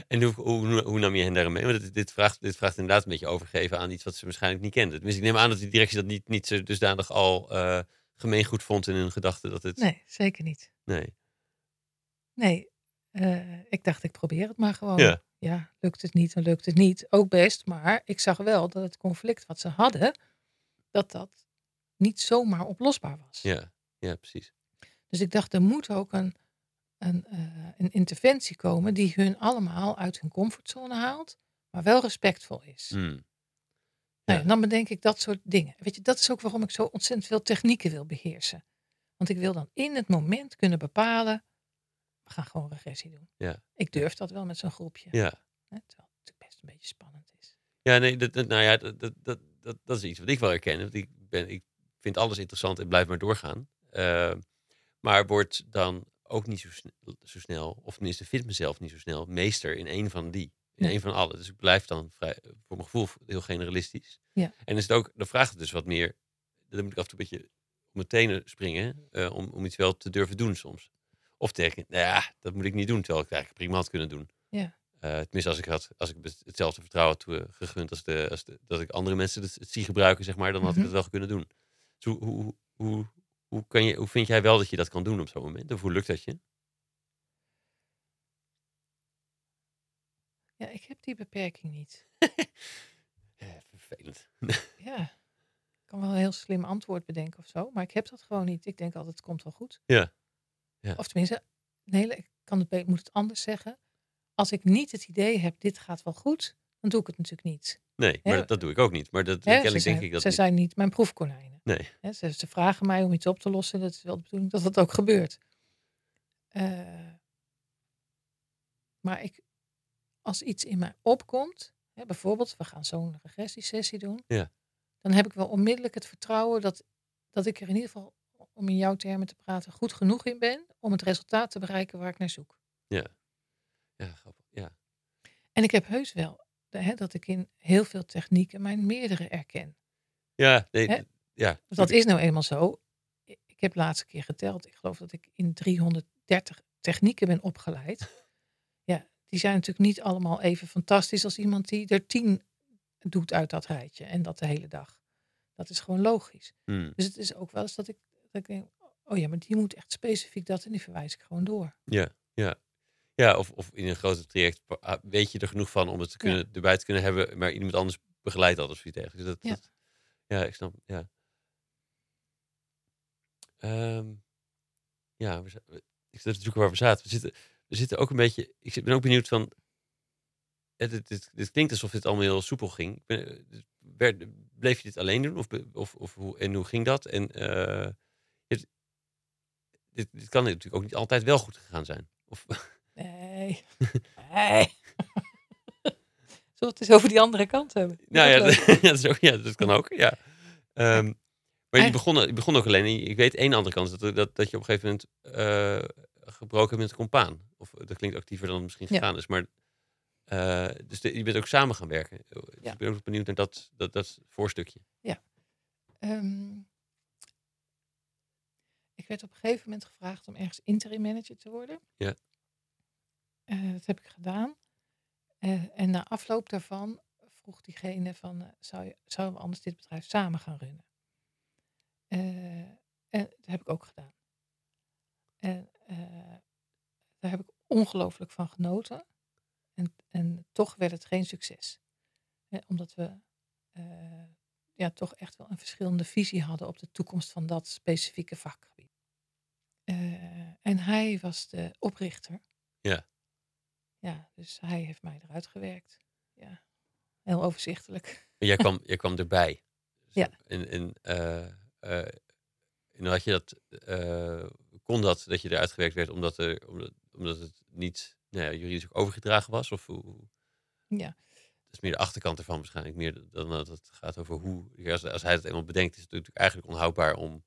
En hoe, hoe, hoe nam je hen daarin mee? Want dit, dit, vraagt, dit vraagt inderdaad een beetje overgeven aan iets wat ze waarschijnlijk niet kenden. Tenminste, ik neem aan dat die directie dat niet, niet zo dusdanig al eh gemeengoed vond in hun gedachten. Dat het, Nee, zeker niet. nee. Nee, eh, ik dacht ik probeer het maar gewoon. Ja. Ja, lukt het niet, dan lukt het niet. Ook best, maar ik zag wel dat het conflict wat ze hadden, dat dat niet zomaar oplosbaar was. Ja, ja, precies. Dus ik dacht, er moet ook een, een, eh, een interventie komen die hun allemaal uit hun comfortzone haalt, maar wel respectvol is. Hmm. Nou dan bedenk ik dat soort dingen. Weet je, dat is ook waarom ik zo ontzettend veel technieken wil beheersen. Want ik wil dan in het moment kunnen bepalen, we gaan gewoon regressie doen. Ja. Ik durf dat wel met zo'n groepje. Ja. Terwijl het natuurlijk best een beetje spannend is. Ja, nee, dat, dat- nou ja, dat, dat, dat, dat, is iets wat ik wel herken. Want ik, ben, ik vind alles interessant en blijf maar doorgaan. Eh, maar word dan ook niet zo, sne- zo snel, of tenminste vind mezelf niet zo snel, meester in één van die. In één van alle. Dus ik blijf dan vrij, voor mijn gevoel heel generalistisch. Ja. En is het ook, dan vraagt het dus wat meer, dan moet ik af en toe een beetje op mijn tenen springen, eh, om, om iets wel te durven doen soms. Of denken, nou ja, dat moet ik niet doen, terwijl ik het eigenlijk prima had kunnen doen. Ja. Eh, tenminste, als ik, had, als ik hetzelfde vertrouwen had toe- gegund als, de, als de, dat ik andere mensen het, het zie gebruiken, zeg maar, dan had ik Mhm. het wel kunnen doen. Dus hoe, hoe, hoe, hoe, kan je, hoe vind jij wel dat je dat kan doen op zo'n moment? Of hoe lukt dat je? Ja, ik heb die beperking niet. Eh, vervelend. Ja, ik kan wel een heel slim antwoord bedenken of zo, maar ik heb dat gewoon niet. Ik denk altijd, het komt wel goed. Ja. Ja. Of tenminste, nee, ik kan het, moet het anders zeggen. Als ik niet het idee heb, dit gaat wel goed, dan doe ik het natuurlijk niet. Nee, maar dat, doe ik ook niet. Maar dat ze denk zijn, ik dat ze niet. zijn niet mijn proefkonijnen. Nee. Ze, ze vragen mij om iets op te lossen. Dat is wel de bedoeling dat dat ook gebeurt. Eh, maar ik, als iets in mij opkomt, hè, bijvoorbeeld we gaan zo'n regressiesessie doen, Ja. dan heb ik wel onmiddellijk het vertrouwen dat, dat ik er in ieder geval, om in jouw termen te praten, goed genoeg in ben om het resultaat te bereiken waar ik naar zoek. Ja, grappig. Ja. En ik heb heus wel de- hè, dat ik in heel veel technieken mijn meerdere erken. Ja, nee, Hè? ja. Dus dat is nou eenmaal zo. Ik heb laatste keer geteld. Ik geloof dat ik in 330 technieken ben opgeleid. Die zijn natuurlijk niet allemaal even fantastisch als iemand die er tien doet uit dat rijtje. En dat de hele dag. Dat is gewoon logisch. Hmm. Dus het is ook wel eens dat ik, dat ik denk, oh ja, maar die moet echt specifiek dat en die verwijs ik gewoon door. Ja, ja. Ja, of, of in een groter traject ah, weet je er genoeg van om het te Ja. kunnen, erbij te kunnen hebben, maar iemand anders begeleidt dat of zoiets dergelijks. Dat, Ja. dat- ja, ik snap. Ja, Ehm, ja we, ik zit zoeken waar we zaten. We zitten, we zitten ook een beetje. Ik ben ook benieuwd van. Dit, dit, dit klinkt alsof dit allemaal heel soepel ging. Ik ben, eh, dus werd, bleef je dit alleen doen? Of, of, of hoe, en hoe ging dat? En eh, het- dit, dit kan natuurlijk ook niet altijd wel goed gegaan zijn. Of, Nee. nee. Zullen we het eens over die andere kant hebben? Nou ja, Dat is dat, leuk. ja, dat, is ook, ja, dat kan ook. Ja. Ehm, maar je begon, je begon ook alleen. en Ik weet één andere kant. Dat, dat, dat je op een gegeven moment eh, gebroken met een compaan. Of dat klinkt actiever dan het misschien Ja. gegaan is. Maar Eh, dus de- je bent ook samen gaan werken. Dus Ja. Ik ben ook benieuwd naar dat, dat, dat voorstukje. Ehm, ik werd op een gegeven moment gevraagd om ergens interim manager te worden. Ja. Eh, dat heb ik gedaan. Eh, en na afloop daarvan vroeg diegene van, eh, zou je, zouden we anders dit bedrijf samen gaan runnen? Eh, en dat heb ik ook gedaan. En eh, daar heb ik ongelooflijk van genoten. En, en toch werd het geen succes. Hè, omdat we eh, ja, toch echt wel een verschillende visie hadden op de toekomst van dat specifieke vakgebied. Eh, en hij was de oprichter. Ja. Ja, dus hij heeft mij eruit gewerkt. Ja, heel overzichtelijk. En jij kwam, jij kwam erbij. Dus Ja. En, en, eh, eh, en had je dat, eh, kon dat, dat je eruit gewerkt werd, omdat, er, omdat, omdat het niet nou ja, juridisch ook overgedragen was? Of hoe, Ja, dat is meer de achterkant ervan waarschijnlijk, meer dan dat het gaat over hoe. Als, als hij het eenmaal bedenkt, is het natuurlijk eigenlijk onhoudbaar om.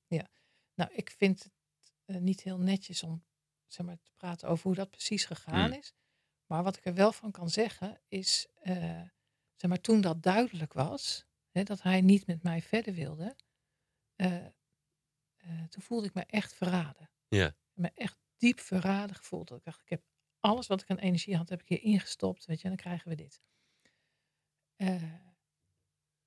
nou, ik vind het eh, niet heel netjes om zeg maar, te praten over hoe dat precies gegaan Hmm. is. Maar wat ik er wel van kan zeggen is, eh, zeg maar, toen dat duidelijk was, hè, dat hij niet met mij verder wilde, eh, toen voelde ik me echt verraden. Ja. Me echt diep verraden gevoeld. Dat ik dacht, ik heb alles wat ik aan energie had, heb ik hier ingestopt, weet je, en dan krijgen we dit. Eh,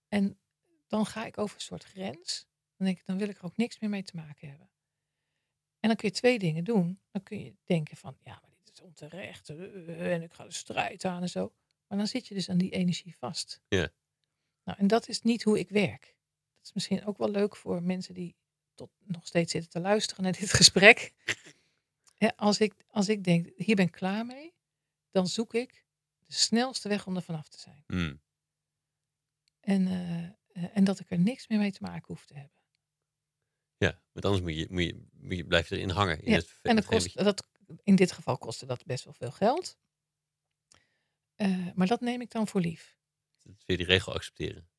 en dan ga ik over een soort grens. Dan denk ik, dan wil ik er ook niks meer mee te maken hebben. En dan kun je twee dingen doen. Dan kun je denken van, ja, maar dit is onterecht. eh, En ik ga de strijd aan en zo. Maar dan zit je dus aan die energie vast. Ja. Nou, en dat is niet hoe ik werk. Dat is misschien ook wel leuk voor mensen die tot nog steeds zitten te luisteren naar dit gesprek. Ja, als, ik, als ik denk, hier ben ik klaar mee, dan zoek ik de snelste weg om er vanaf te zijn. Hmm. En, eh, eh, en dat ik er niks meer mee te maken hoef te hebben. Ja, want anders moet je, moet je, moet je, blijf je erin hangen. In Ja, het, En dat kost, dat, in dit geval kostte dat best wel veel geld. Eh, maar dat neem ik dan voor lief. dat weer die regel accepteren.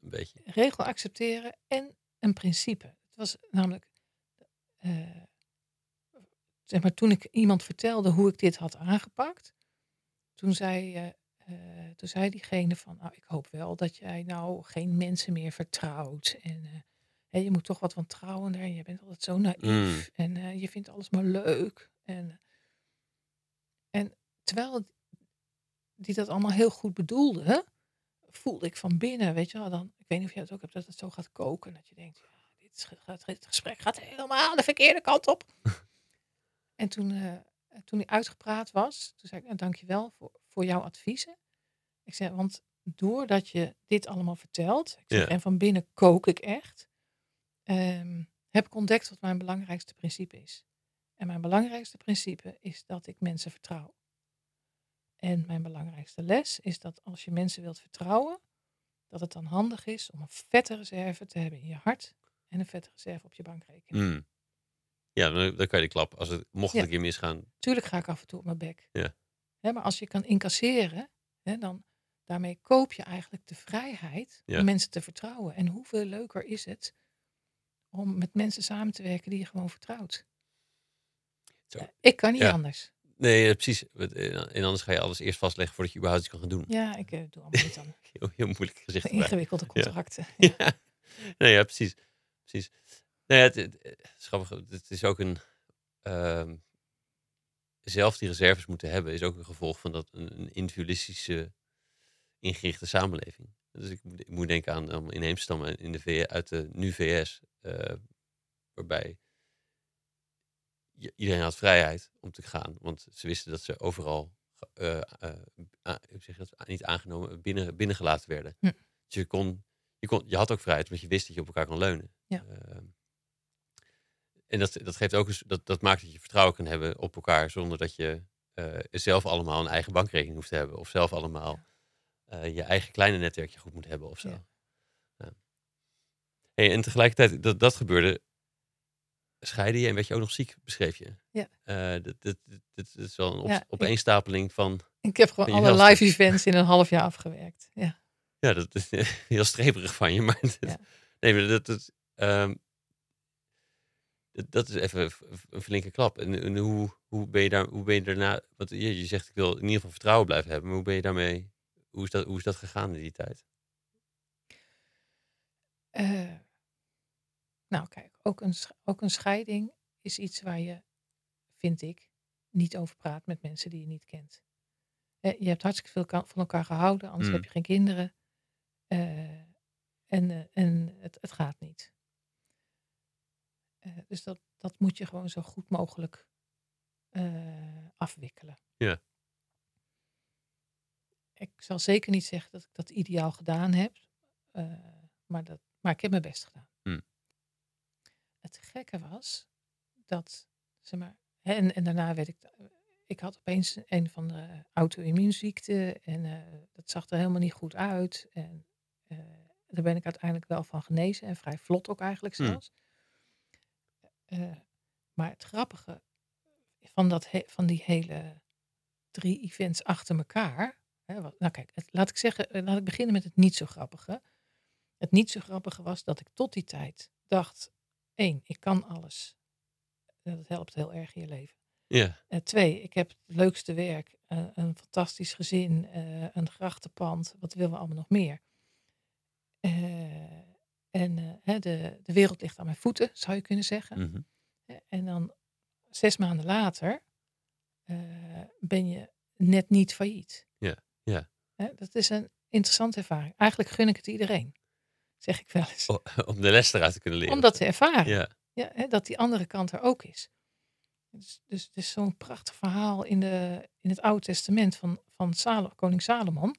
Een beetje. Regel accepteren en een principe. Het was namelijk, eh, zeg maar, toen ik iemand vertelde hoe ik dit had aangepakt, toen zei, eh, eh, toen zei diegene van, nou, ik hoop wel dat jij nou geen mensen meer vertrouwt. En je moet toch wat wantrouwender. En je bent altijd zo naïef. Mm. En je vindt alles maar leuk. En, en terwijl die dat allemaal heel goed bedoelde, voelde ik van binnen, weet je wel, dan, ik weet niet of jij het ook hebt, dat het zo gaat koken. Dat je denkt, dit gesprek gaat helemaal de verkeerde kant op. en toen, eh, toen hij uitgepraat was, toen zei ik, nou, dankjewel voor, voor jouw adviezen. Ik zei, want doordat je dit allemaal vertelt, ik zeg, Ja. en van binnen kook ik echt, ehm, heb ik ontdekt wat mijn belangrijkste principe is. En mijn belangrijkste principe is dat ik mensen vertrouw. En mijn belangrijkste les is dat als je mensen wilt vertrouwen, dat het dan handig is om een vette reserve te hebben in je hart en een vette reserve op je bankrekening. Hmm. Ja, dan, dan kan je de klap. Als het, mocht Ja. een keer misgaan. Tuurlijk ga ik af en toe op mijn bek. Ja. Hè, maar als je kan incasseren, hè, dan daarmee koop je eigenlijk de vrijheid Ja. om mensen te vertrouwen. En hoeveel leuker is het om met mensen samen te werken die je gewoon vertrouwt. Zo. Ja, ik kan niet Ja. anders. Nee, eh, precies. Eh, En anders ga je alles eerst vastleggen voordat je überhaupt iets kan gaan doen. Ja, ik eh, doe allemaal niet aan Heel, heel moeilijk gezicht erbij. ingewikkelde contracten. Ja. Nee, ja, precies. Precies. Nee, het, het, het is grappig. Het is ook een. ehm, zelf die reserves moeten hebben, is ook een gevolg van dat een, een individualistische ingerichte samenleving. Dus ik, moet- ik moet denken aan um, inheemstammen in de VS, uit de nu VS, eh, waarbij iedereen had vrijheid om te gaan, want ze wisten dat ze overal, zeg je dat, niet aangenomen, binnen, binnengelaten werden. Hm. Dus je kon, je kon, je had ook vrijheid, want je wist dat je op elkaar kon leunen. Ja. Ehm, en dat, dat geeft ook eens, dat, dat maakt dat je vertrouwen kan hebben op elkaar zonder dat je eh, zelf allemaal een eigen bankrekening hoeft te hebben. Of zelf allemaal eh, je eigen kleine netwerkje goed moet hebben of zo. Ja. Ja. Hey, en tegelijkertijd, dat, dat gebeurde, scheidde je en werd je ook nog ziek, beschreef je. Ja. Dat is wel een op, opeenstapeling van, Ik heb gewoon alle live events in een half jaar afgewerkt. Ja. Ja, dat is heel streperig van je, maar dat- Ja. nee, maar dat, dat, ehm, Dat- Dat is even een flinke klap. En, en hoe, hoe, ben je daar, hoe ben je daarna... Want je, je zegt, ik wil in ieder geval vertrouwen blijven hebben. Maar hoe ben je daarmee... Hoe is dat, hoe is dat gegaan in die tijd? Eh, nou, kijk, ook een, ook een scheiding is iets waar je, vind ik, niet over praat met mensen die je niet kent. Eh, je hebt hartstikke veel van elkaar gehouden, anders Mm. heb je geen kinderen. Eh, en eh, en het, het gaat niet. Eh, dus dat, dat moet je gewoon zo goed mogelijk afwikkelen. Ja. Ik zal zeker niet zeggen dat ik dat ideaal gedaan heb, maar, dat, maar ik heb mijn best gedaan. Hm. Het gekke was dat, zeg maar, en, en daarna werd ik, ik had opeens een van de auto-immuunziekte en dat zag er helemaal niet goed uit. En eh, daar ben ik uiteindelijk wel van genezen en vrij vlot ook eigenlijk Hm. zelfs. Eh, maar het grappige van, dat van die hele drie events achter elkaar. Hè, wat, nou kijk, het, laat ik zeggen, eh, laat ik beginnen met het niet zo grappige. Het niet zo grappige was dat ik tot die tijd dacht: één, ik kan alles. Dat helpt heel erg in je leven. Ja, Eh, twee, ik heb het leukste werk, een fantastisch gezin, een grachtenpand. Wat willen we allemaal nog meer? Eh, en eh, de, de wereld ligt aan mijn voeten, zou je kunnen zeggen. mhm. En dan zes maanden later eh, ben je net niet failliet. Ja, ja. Dat is een interessante ervaring. Eigenlijk gun ik het iedereen, zeg ik wel eens. Om de les eruit te kunnen leren. Om dat te ervaren. Ja, Ja, hè, dat die andere kant er ook is. Dus, dus het is zo'n prachtig verhaal in, de, in het Oude Testament van, van Salo- koning Salomon.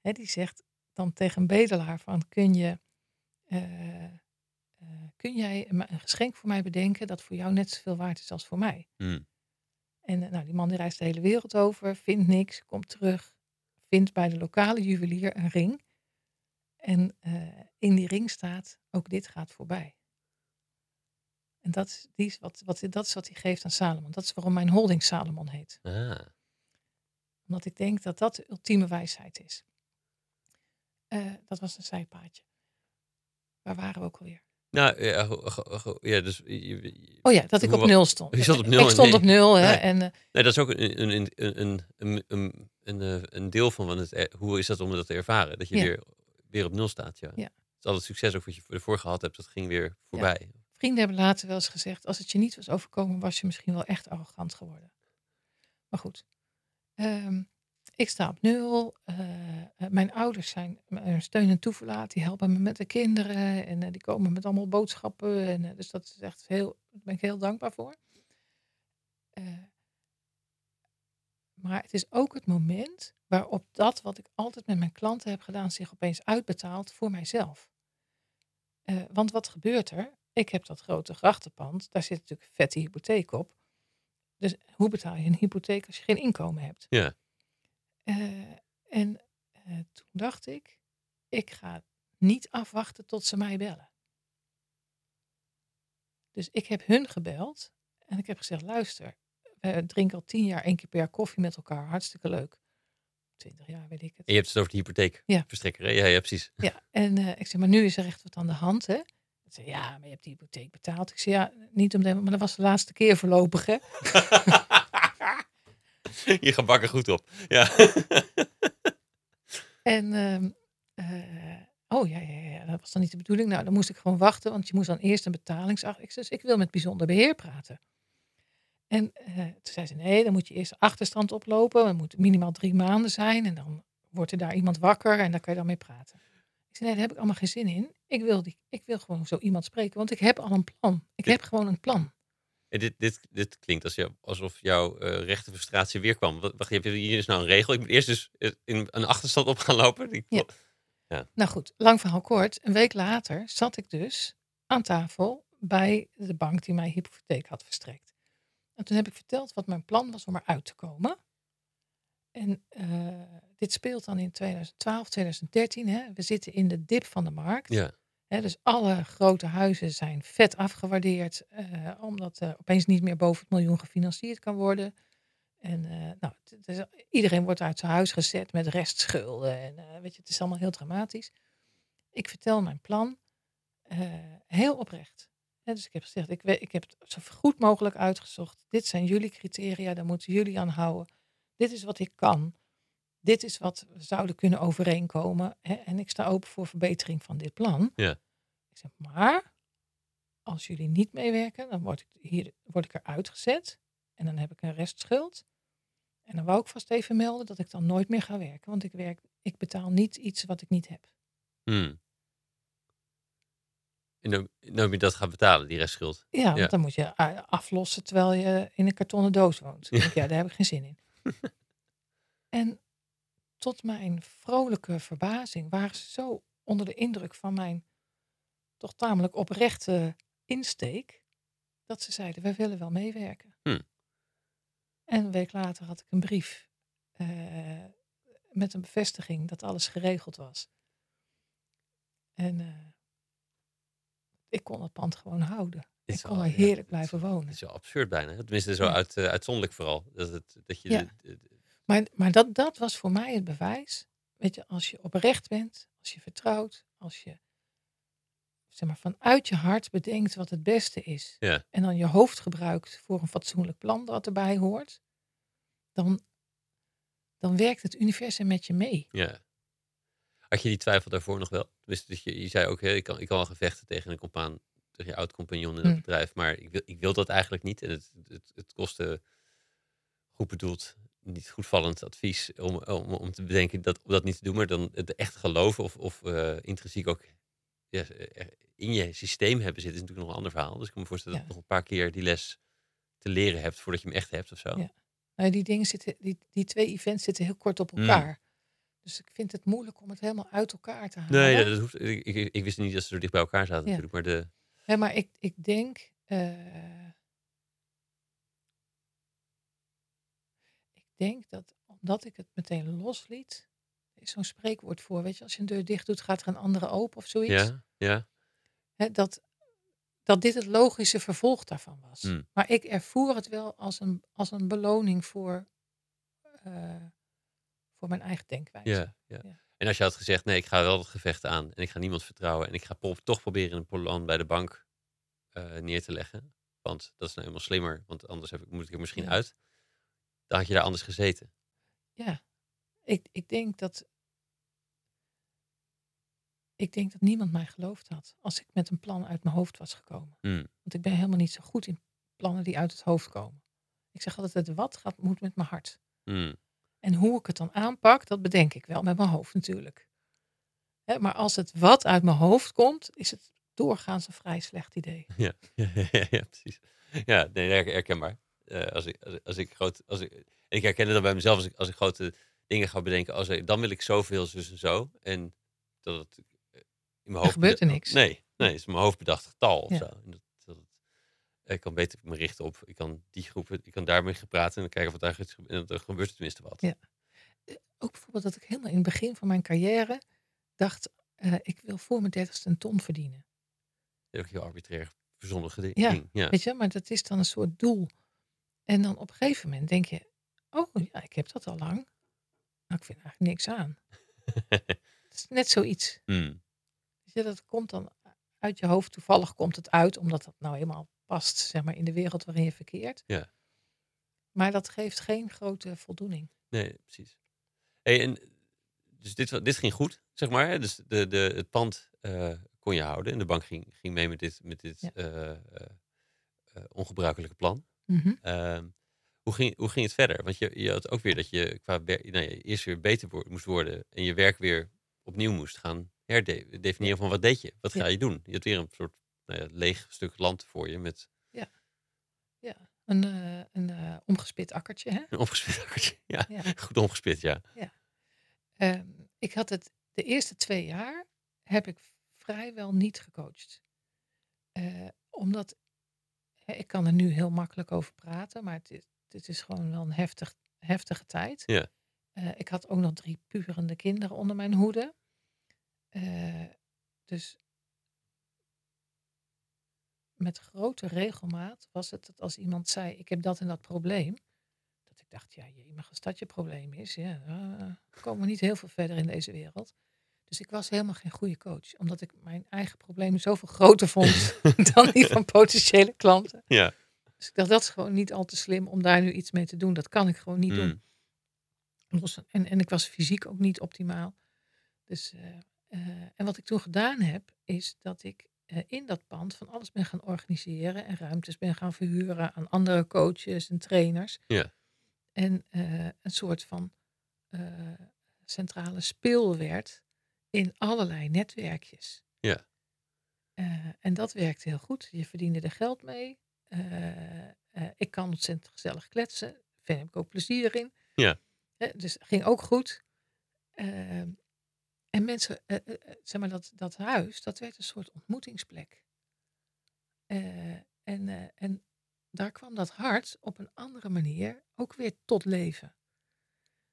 Hè, die zegt dan tegen een bedelaar van kun je... eh, eh, kun jij een geschenk voor mij bedenken dat voor jou net zoveel waard is als voor mij? hm, En eh, nou, die man die reist de hele wereld over, vindt niks, komt terug, vindt bij de lokale juwelier een ring. En in die ring staat, ook dit gaat voorbij. En dat is, die is wat, wat, dat is wat hij geeft aan Salomon. Dat is waarom mijn holding Salomon heet. ah, Omdat ik denk dat dat de ultieme wijsheid is. Eh, dat was een zijpaadje. Waar waren we ook alweer? Nou, ja, ja dus... Oh ja, dat ik op nul stond. Je stond op nul. Ik stond nee, op nul, hè. Nee, eh, nee, dat is ook een, een, een, een, een, een, een eh, deel van het, hoe is dat om dat te ervaren. Dat je weer, weer op nul staat, ja. ja. Dus al het succes ook wat je ervoor gehad hebt, dat ging weer voorbij. Vrienden hebben later wel eens gezegd, als het je niet was overkomen, was je misschien wel echt arrogant geworden. Maar goed. Ehm, ik sta op nul. eh, eh, mijn ouders zijn mijn steun en toeverlaat. Die helpen me met de kinderen en eh, die komen met allemaal boodschappen. En, eh, dus dat is echt heel, daar ben ik heel dankbaar voor. Eh, maar het is ook het moment waarop dat wat ik altijd met mijn klanten heb gedaan zich opeens uitbetaalt voor mijzelf. Eh, want wat gebeurt er? Ik heb dat grote grachtenpand, daar zit natuurlijk een vette hypotheek op. Dus hoe betaal je een hypotheek als je geen inkomen hebt? Ja. Eh, en eh, toen dacht ik, ik ga niet afwachten tot ze mij bellen. Dus ik heb hun gebeld en ik heb gezegd, luister, we drinken al tien jaar één keer per jaar koffie met elkaar, hartstikke leuk. Twintig jaar, weet ik het. En je hebt het over de hypotheekverstrekker, hè? Ja, ja, precies. Ja, en eh, ik zeg, maar nu is er echt wat aan de hand, hè? Ze zei, ja, maar je hebt die hypotheek betaald. Ik zei, ja, niet om de, maar dat was de laatste keer voorlopig, hè? je gaat bakken goed op. Ja. En, ehm, eh, oh ja, ja, ja, dat was dan niet de bedoeling. Nou, dan moest ik gewoon wachten, want je moest dan eerst een betalingsacht. Ik zei, dus ik wil met bijzonder beheer praten. En eh, toen zei ze, nee, dan moet je eerst de achterstand oplopen. Het moet minimaal drie maanden zijn. En dan wordt er daar iemand wakker en daar kan je dan mee praten. Ik zei, nee, daar heb ik allemaal geen zin in. Ik wil, die, ik wil gewoon zo iemand spreken, want ik heb al een plan. Ik heb gewoon een plan. En dit, dit, dit klinkt als jou, alsof jouw eh rechte frustratie weer kwam. Wat- Wacht, hier is nou een regel. Ik moet eerst dus eh, in een achterstand op gaan lopen. Ik- Ja. Nou goed, lang verhaal kort. Een week later zat ik dus aan tafel bij de bank die mij hypotheek had verstrekt. En toen heb ik verteld wat mijn plan was om eruit te komen. En eh, dit speelt dan in 2012, 2013. Hè. We zitten in de dip van de markt. Ja. Dus alle grote huizen zijn vet afgewaardeerd, eh, omdat er opeens niet meer boven het miljoen gefinancierd kan worden. En eh, nou, iedereen wordt uit zijn huis gezet met restschulden. En eh, weet je, het is allemaal heel dramatisch. Ik vertel mijn plan heel oprecht. Dus ik heb gezegd, ik, ik heb het zo goed mogelijk uitgezocht. Dit zijn jullie criteria, daar moeten jullie aan houden. Dit is wat ik kan. Dit is wat we zouden kunnen overeenkomen. En ik sta open voor verbetering van dit plan. Ja. Ik zeg, maar als jullie niet meewerken, dan word ik, hier, word ik eruit gezet. En dan heb ik een restschuld. En dan wou ik vast even melden dat ik dan nooit meer ga werken. Want ik, werk, ik betaal niet iets wat ik niet heb. Hmm. En dan, dan moet je dat gaan betalen, die restschuld. Ja, want dan moet je eh, aflossen terwijl je in een kartonnen doos woont. Ik, ja, daar heb ik geen zin in. en tot mijn vrolijke verbazing waren ze zo onder de indruk van mijn toch tamelijk oprechte insteek, dat ze zeiden, wij willen wel meewerken. Hm. En een week later had ik een brief eh, met een bevestiging dat alles geregeld was. En eh, ik kon het pand gewoon houden. Ik kon wel- er heerlijk blijven is- wonen. Het is wel absurd bijna. Tenminste, zo Ja. uit, eh, uitzonderlijk vooral. Dat, het, dat je Ja. de- de- de- Maar, maar dat, dat was voor mij het bewijs. Weet je, als je oprecht bent, als je vertrouwt, als je zeg maar, vanuit je hart bedenkt wat het beste is. Ja. En dan je hoofd gebruikt voor een fatsoenlijk plan dat erbij hoort. Dan, dan werkt het universum met je mee. ja. Had je die twijfel daarvoor nog wel? Dat je, je zei ook, hè, ik, kan, ik kan wel gaan vechten tegen een compaan, tegen je oud-compagnon in het Hm. bedrijf, maar ik wil, ik wil dat eigenlijk niet. En het, het, het kostte goed bedoeld, niet goedvallend advies om, om, om te bedenken dat, om dat niet te doen, maar dan het echt geloven of, of eh, intrinsiek ook ja, eh, in je systeem hebben zitten, is natuurlijk nog een ander verhaal. Dus ik kan me voorstellen dat Ja. je nog een paar keer die les te leren hebt voordat je hem echt hebt of zo. Ja. Nou, die dingen zitten, die, die twee events zitten heel kort op Hm. elkaar. Dus ik vind het moeilijk om het helemaal uit elkaar te halen. Nee, dat hoeft, ik, ik, ik wist niet dat ze zo dicht bij elkaar zaten Ja. natuurlijk, maar de, Hè, maar ik, ik denk. eh, ik denk dat omdat ik het meteen losliet. Is zo'n spreekwoord voor. Weet je, als je een deur dicht doet, gaat er een andere open of zoiets. ja, ja, dat, dat dit het logische vervolg daarvan was. Hmm. Maar ik ervoer het wel als een, als een beloning voor, eh, voor mijn eigen denkwijze. ja, ja. Ja. En als je had gezegd, nee, ik ga wel het gevecht aan en ik ga niemand vertrouwen en ik ga toch proberen een plan bij de bank eh, neer te leggen, want dat is nou helemaal slimmer, want anders heb ik, moet ik er misschien Ja. uit, dan had je daar anders gezeten. Ja, ik, ik denk dat. Ik denk dat niemand mij geloofd had als ik met een plan uit mijn hoofd was gekomen. Hmm. Want ik ben helemaal niet zo goed in plannen die uit het hoofd komen. Ik zeg altijd, het wat gaat, moet met mijn hart. Hmm. En hoe ik het dan aanpak, dat bedenk ik wel met mijn hoofd natuurlijk. Hè, maar als het wat uit mijn hoofd komt, is het doorgaans een vrij slecht idee. Ja, ja, ja, ja, precies. Ja, nee, her- herkenbaar. Eh, als, ik, als, als ik groot, als ik, ik herken het dan bij mezelf als ik, als ik grote dingen ga bedenken. Als ik, dan wil ik zoveel, zus en zo. En dat het in mijn hoofd. gebeurt er niks. Nee, nee, het is mijn hoofd bedacht getal of zo. En dat, dat ik kan beter me richten op, ik kan die groepen, ik kan daarmee gaan praten en dan kijken of daar iets gebeurt. En dan gebeurt er tenminste wat. Ja. Ook bijvoorbeeld dat ik helemaal in het begin van mijn carrière dacht, eh, ik wil voor mijn dertigste een ton verdienen. Ook heel arbitrair verzonnen gedi- Ja, ding. Ja. Weet je, maar dat is dan een soort doel. En dan op een gegeven moment denk je, oh ja, ik heb dat al lang. Nou, ik vind er eigenlijk niks aan. Het is net zoiets. Hmm. Je, dat komt dan uit je hoofd. Toevallig komt het uit, omdat dat nou eenmaal past, zeg maar, in de wereld waarin je verkeert. Ja. Maar dat geeft geen grote voldoening. Nee, precies. Hey, en dus dit, dit ging goed, zeg maar. Dus de, de, het pand eh, kon je houden en de bank ging, ging mee met dit, met dit Ja. eh, eh, ongebruikelijke plan. Mhm. Ehm, hoe, ging, hoe ging het verder? Want je, je had ook weer dat je qua wer- nou, eerst weer beter moest worden en je werk weer opnieuw moest gaan herdefiniëren van wat deed je? Wat Ja. ga je doen? Je had weer een soort nou ja, leeg stuk land voor je met Ja, een, eh, een eh, omgespit akkertje. Hè? een opgespit akkertje. Ja, Ja. goed omgespit, ja. Ehm, ik had het de eerste twee jaar heb ik vrijwel niet gecoacht. Eh, omdat ik kan er nu heel makkelijk over praten, maar het is, het is gewoon wel een heftig, heftige tijd. Ja. Ik had ook nog drie puberende kinderen onder mijn hoede. Eh, dus met grote regelmaat was het dat als iemand zei: Ik heb dat en dat probleem. Dat ik dacht: Ja, je mag als dat je probleem is. Ja, uh, komen we niet heel veel verder in deze wereld. Dus ik was helemaal geen goede coach. Omdat ik mijn eigen problemen zoveel groter vond dan die van potentiële klanten. Ja. Dus ik dacht, dat is gewoon niet al te slim om daar nu iets mee te doen. Dat kan ik gewoon niet Mm. doen. Van- En, en ik was fysiek ook niet optimaal. Dus, eh, en wat ik toen gedaan heb, is dat ik eh, in dat pand van alles ben gaan organiseren en ruimtes ben gaan verhuren aan andere coaches en trainers. Ja. En eh, een soort van eh, centrale speel werd in allerlei netwerkjes. Ja. Eh, en dat werkte heel goed. Je verdiende er geld mee. Eh, eh, ik kan ontzettend gezellig kletsen. Daar heb ik ook plezier in. Ja. Eh, dus ging ook goed. En mensen, eh, eh, eh, zeg maar, dat, dat huis, dat werd een soort ontmoetingsplek. En, en daar kwam dat hart op een andere manier ook weer tot leven.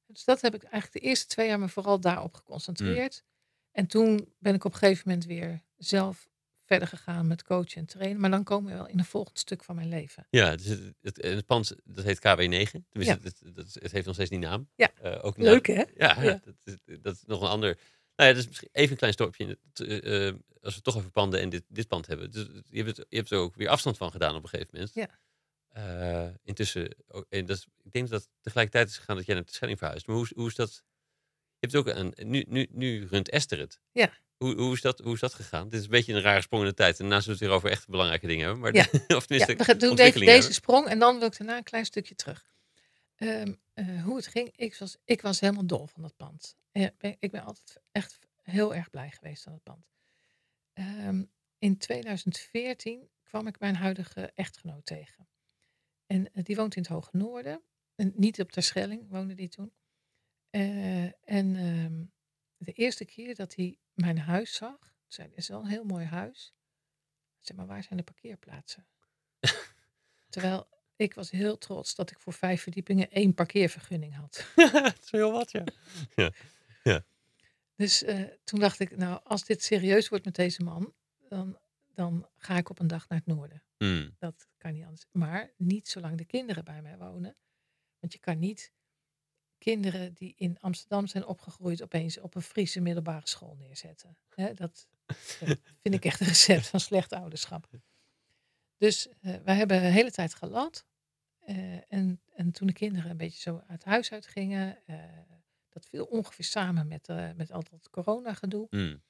Dus dat heb ik eigenlijk de eerste twee jaar me vooral daarop geconcentreerd. En toen ben ik op een gegeven moment weer zelf verder gegaan met coachen en trainen. Maar dan komen we wel in een volgend stuk van mijn leven. Ja, dus het, het, het pand dat heet KW9. Tenminste, Ja. het, het, heeft nog steeds die naam. Ja. Ook Leuk naam- hè? Ja, Ja. Dat, is, dat is nog een ander. Nou ja, dat is misschien even een klein het, eh, eh, als we toch over panden en dit, dit pand hebben. Dus je, hebt het, je hebt er ook weer afstand van gedaan op een gegeven moment. Ja. Eh, intussen, ook, en dat is, ik denk dat tegelijkertijd is gegaan dat jij naar de Schelling verhuisd. Maar hoe, is- hoe is dat? Je hebt ook een, nu, nu, nu runt Esther het. Ja. Hoe, hoe, is dat, hoe is dat gegaan? Dit is een beetje een rare sprong in de tijd. En daarna zullen we het weer over echt belangrijke dingen hebben. Maar Ja. of Ja, tenminste, we gaan doen deze, sprong en dan wil ik daarna een klein stukje terug. Ehm, eh, hoe het ging, ik was, ik was helemaal dol van dat pand. Eh, ben- ik ben altijd echt heel erg blij geweest aan het pand. Ehm, in 2014 kwam ik mijn huidige echtgenoot tegen. En eh, die woont in het Hoge Noorden. En niet op Terschelling woonde die toen. En ehm, de eerste keer dat hij mijn huis zag, zei het is wel een heel mooi huis. Ik zei, maar waar zijn de parkeerplaatsen? Terwijl ik was heel trots dat ik voor vijf verdiepingen één parkeervergunning had. dat is heel wat, ja. Dus eh, toen dacht ik, nou, als dit serieus wordt met deze man, dan, dan ga ik op een dag naar het noorden. Hmm. Dat kan niet anders. Maar niet zolang de kinderen bij mij wonen. Want je kan niet kinderen die in Amsterdam zijn opgegroeid opeens op een Friese middelbare school neerzetten. Hè, dat, dat vind ik echt een recept van slecht ouderschap. Dus eh, wij hebben de hele tijd gelat. Eh, en, en toen de kinderen een beetje zo uit huis uitgingen, eh, dat viel ongeveer samen met, eh, met al dat corona gedoe. Hmm.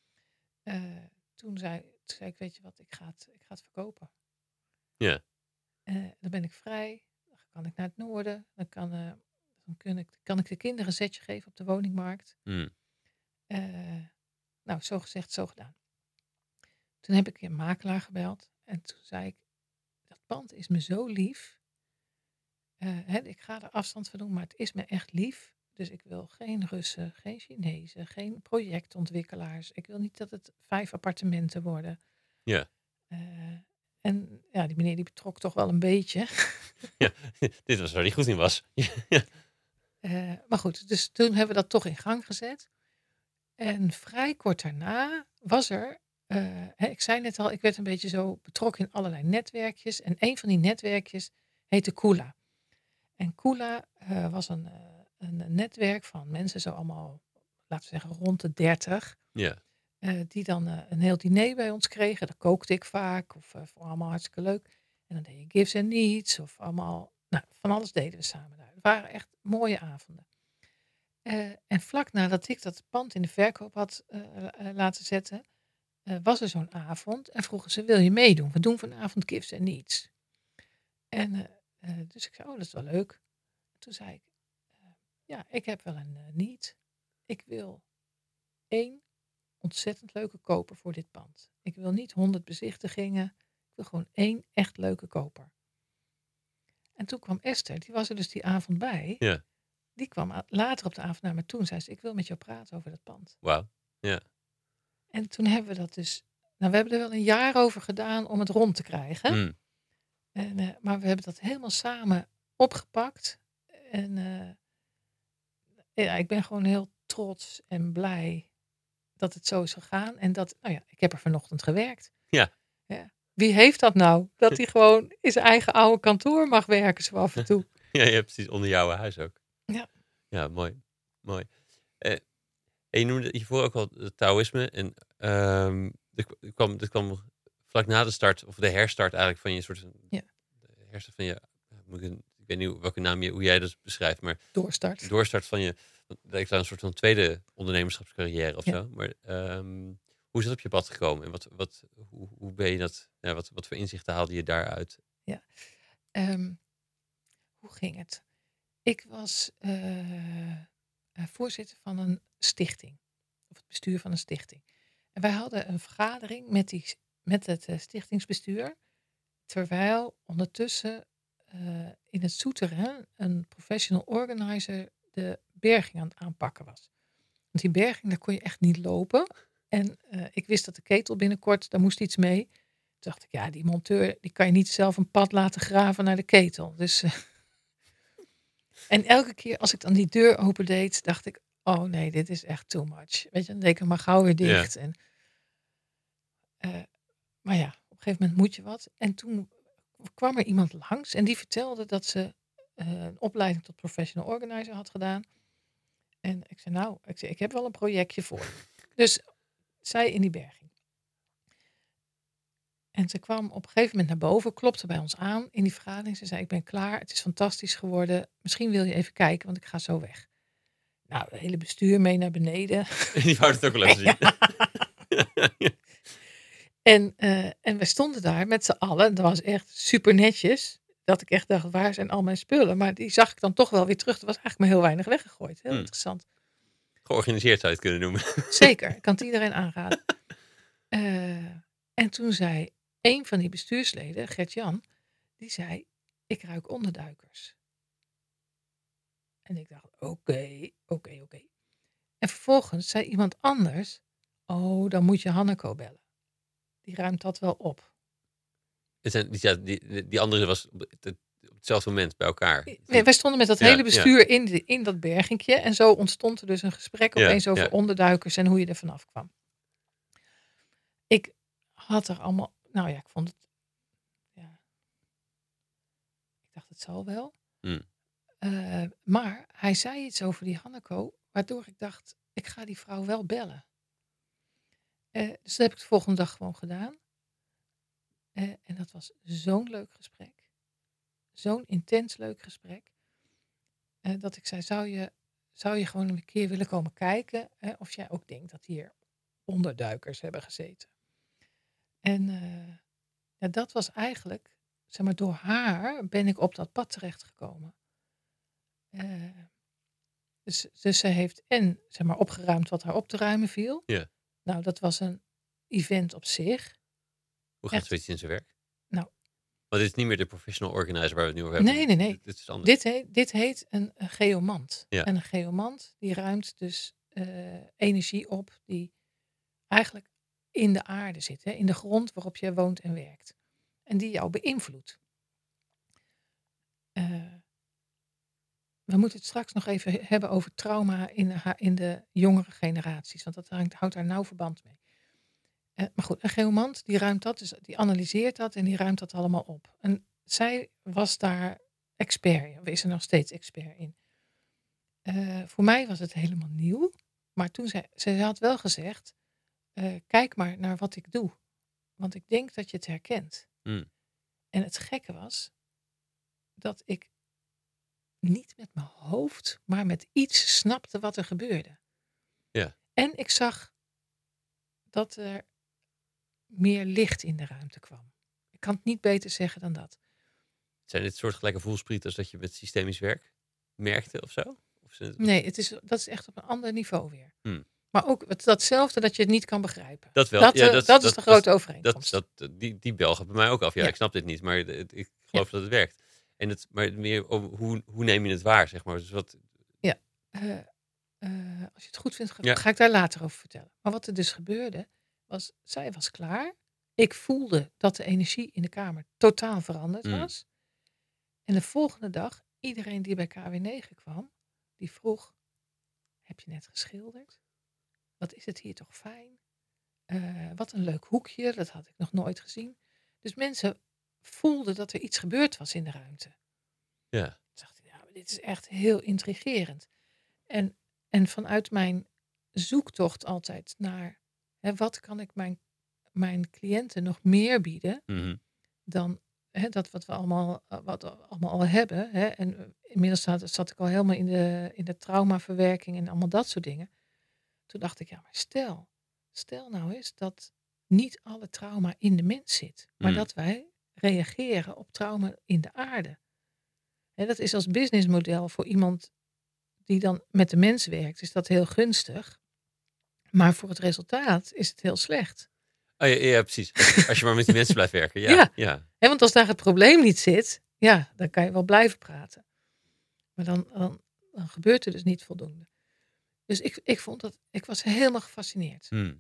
Toen, zei, toen zei ik, weet je wat, ik ga het, ik ga het verkopen. Ja. Dan ben ik vrij, dan kan ik naar het noorden, dan kan, dan kun ik, kan ik de kinderen een zetje geven op de woningmarkt. Hmm. Nou, zo gezegd, zo gedaan. Toen heb ik een makelaar gebeld en toen zei ik, dat pand is me zo lief. Eh, hè, ik ga er afstand van doen, maar het is me echt lief. Dus ik wil geen Russen, geen Chinezen, geen projectontwikkelaars. Ik wil niet dat het vijf appartementen worden. Ja. Eh, en ja, die meneer die betrok toch wel een beetje. Dit was waar hij goed in was. Eh, maar goed, dus toen hebben we dat toch in gang gezet. En vrij kort daarna was er, ik zei net al, ik werd een beetje zo betrokken in allerlei netwerkjes. En een van die netwerkjes heette Kula. En Kula eh, was een, eh, een netwerk van mensen, zo allemaal, laten we zeggen, rond de dertig. ja. eh, die dan een heel diner bij ons kregen. Dat kookte ik vaak, of vond allemaal hartstikke leuk. En dan deed je gifts and needs, of allemaal, nou, van alles deden we samen daar. Het waren echt mooie avonden. En vlak nadat ik dat pand in de verkoop had laten zetten, was er zo'n avond. En vroegen ze, wil je meedoen? We doen vanavond gifts and needs. En eh, dus ik zei, oh, dat is wel leuk. Toen zei ik, eh, ja, ik heb wel een eh, need. Ik wil één ontzettend leuke koper voor dit pand. Ik wil niet honderd bezichtigingen. Ik wil gewoon één echt leuke koper. En toen kwam Esther, die was er dus die avond bij. Ja. Die kwam later op de avond naar me toe en zei ze, ik wil met jou praten over dat pand. Wauw. En toen hebben we dat dus, nou we hebben er wel een jaar over gedaan om het rond te krijgen. Hmm. En, eh, maar we hebben dat helemaal samen opgepakt. En eh, ja, ik ben gewoon heel trots en blij dat het zo is gegaan. En dat, nou ja, ik heb er vanochtend gewerkt. Ja. ja. Wie heeft dat nou? Dat hij gewoon in zijn eigen oude kantoor mag werken zo af en toe. Ja, je hebt precies onder jouw huis ook. Ja. Ja, mooi. Mooi. Eh, En je noemde hiervoor ook al het Taoïsme. En ehm er, er kwam, er kwam vlak na de start, of de herstart eigenlijk van je soort... Ja. De herstart van je... moet Ik, ik weet niet welke naam je, hoe jij dat beschrijft, maar Doorstart. doorstart van je... Ik zou een soort van tweede ondernemerschapscarrière of Ja. zo. Maar ehm, hoe is dat op je pad gekomen? En wat, wat, hoe, hoe ben je dat... Ja, wat, wat voor inzichten haalde je daaruit? Ehm, hoe ging het? Ik was eh, eh, voorzitter van een stichting. Of het bestuur van een stichting. En wij hadden een vergadering met, die, met het eh, stichtingsbestuur. Terwijl ondertussen eh, in het souterrain een professional organizer de berging aan het aanpakken was. Want die berging, daar kon je echt niet lopen. En eh, ik wist dat de ketel binnenkort, daar moest iets mee. Toen dacht ik, ja, die monteur, die kan je niet zelf een pad laten graven naar de ketel. Dus, en elke keer als ik dan die deur opendeed, dacht ik, oh nee, dit is echt too much. Weet je, dan deed ik hem maar gauw weer Ja. dicht. En, maar ja, op een gegeven moment moet je wat. En toen kwam er iemand langs en die vertelde dat ze eh, een opleiding tot professional organizer had gedaan. En ik zei, nou, ik, zei, ik heb wel een projectje voor. Dus zij in die berging. En ze kwam op een gegeven moment naar boven, klopte bij ons aan in die vergadering. Ze zei, ik ben klaar, het is fantastisch geworden. Misschien wil je even kijken, want ik ga zo weg. Nou, het hele bestuur mee naar beneden. Die wou het ook wel zien. En, eh, en we stonden daar met z'n allen. Dat was echt super netjes. Dat ik echt dacht, waar zijn al mijn spullen? Maar die zag ik dan toch wel weer terug. Er was eigenlijk maar heel weinig weggegooid. Heel Hmm. interessant. Georganiseerd zou je het kunnen noemen. Zeker, ik kan het iedereen aanraden. Eh, en toen zei een van die bestuursleden, Gert-Jan, die zei, ik ruik onderduikers. En ik dacht, oké, oké, oké. En vervolgens zei iemand anders, oh, dan moet je Hanneko bellen. Die ruimt dat wel op. Het zijn, die, ja, die, die andere was op het, op hetzelfde moment bij elkaar. Nee, wij stonden met dat Ja, hele ja. bestuur in, de, in dat bergingje. En zo ontstond er dus een gesprek Ja, opeens over onderduikers en hoe je er vanaf kwam. Ik had er allemaal, nou ja, ik vond het, ja, ik dacht het zal wel. Hmm. Eh, maar hij zei iets over die Hanneko, waardoor ik dacht, ik ga die vrouw wel bellen. Eh, dus dat heb ik de volgende dag gewoon gedaan. Eh, en dat was zo'n leuk gesprek. Zo'n intens leuk gesprek. eh, dat ik zei, zou je, zou je gewoon een keer willen komen kijken of jij ook denkt dat hier onderduikers hebben gezeten. En ja, dat was eigenlijk, zeg maar, door haar ben ik op dat pad terechtgekomen. Dus, dus ze heeft en, zeg maar, opgeruimd wat haar op te ruimen viel. Ja. Nou, dat was een event op zich. Hoe gaat zoiets in zijn werk? Nou. Want dit is niet meer de professional organizer waar we het nu over hebben. Nee, nee, nee. Dit, dit is anders. Dit heet, dit heet een, een geomant. Ja. En een geomant die ruimt dus eh, energie op die eigenlijk in de aarde zit, hè, in de grond waarop je woont en werkt. En die jou beïnvloedt. Eh, we moeten het straks nog even he- hebben over trauma in de, in de jongere generaties, want dat hangt, houdt daar nauw verband mee. Eh, maar goed, een geomant die ruimt dat, dus die analyseert dat en die ruimt dat allemaal op. En zij was daar expert in, is er nog steeds expert in. Eh, voor mij was het helemaal nieuw, maar toen zij, ze had wel gezegd, eh, kijk maar naar wat ik doe, want ik denk dat je het herkent. Hmm. En het gekke was dat ik niet met mijn hoofd, maar met iets snapte wat er gebeurde. Ja. En ik zag dat er meer licht in de ruimte kwam. Ik kan het niet beter zeggen dan dat. Zijn dit soortgelijke voelsprieten als dat je met systemisch werk merkte of zo? Of het- Nee, het is, dat is echt op een ander niveau weer. Hmm. Maar ook datzelfde dat je het niet kan begrijpen. Dat wel. Dat, ja, eh, dat, dat is de grote overeenkomst. dat, die, die bel gaat bij mij ook af. Ja, Ja. ik snap dit niet, maar ik geloof dat het werkt. En het, maar meer over hoe, hoe neem je het waar, zeg maar. Dus wat, Eh, eh, als je het goed vindt, ga, Ja. ga ik daar later over vertellen. Maar wat er dus gebeurde, was, zij was klaar. Ik voelde dat de energie in de kamer totaal veranderd Mm. was. En de volgende dag, iedereen die bij KW9 kwam, die vroeg, heb je net geschilderd? Wat is het hier toch fijn? Eh, wat een leuk hoekje, dat had ik nog nooit gezien. Dus mensen voelden dat er iets gebeurd was in de ruimte. ja. Toen dacht ik, dit is echt heel intrigerend. En, en vanuit mijn zoektocht altijd naar hè, wat kan ik mijn, mijn cliënten nog meer bieden Mhm. dan hè, dat wat we allemaal, eh, wat we allemaal al hebben. Hè. En eh, inmiddels zat, zat ik al helemaal in de, in de traumaverwerking en allemaal dat soort dingen. Toen dacht ik, ja, maar stel, stel nou eens dat niet alle trauma in de mens zit, maar Mm. dat wij reageren op trauma in de aarde. Hè, dat is als businessmodel voor iemand die dan met de mens werkt, is dat heel gunstig. Maar voor het resultaat is het heel slecht. Oh, ja, ja, precies. Als, je maar met die mensen blijft werken. Ja, Ja. want als daar het probleem niet zit, ja, dan kan je wel blijven praten. Maar dan, dan, dan gebeurt er dus niet voldoende. Dus ik, ik vond dat, ik was helemaal gefascineerd. Hm.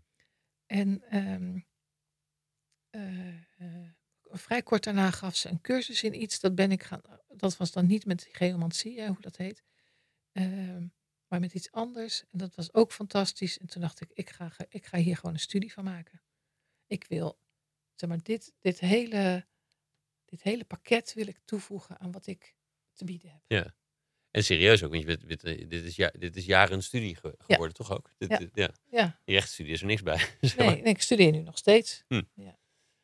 En ehm, eh, eh, vrij kort daarna gaf ze een cursus in iets. Dat ben ik gaan. Dat was dan niet met geomantie, hè, hoe dat heet. Ehm, maar met iets anders. En dat was ook fantastisch. En toen dacht ik, ik ga, ik ga hier gewoon een studie van maken. Ik wil, zeg maar, dit, dit, hele, dit hele pakket wil ik toevoegen aan wat ik te bieden heb. En serieus ook, want je bent, eh, dit, is ja, dit is jaren studie ge- geworden, toch ook? Dit, Ja. dit- ja. Ja, Die rechtsstudie is er niks bij. zeg maar. nee, nee, ik studeer nu nog steeds. Hm. Ja.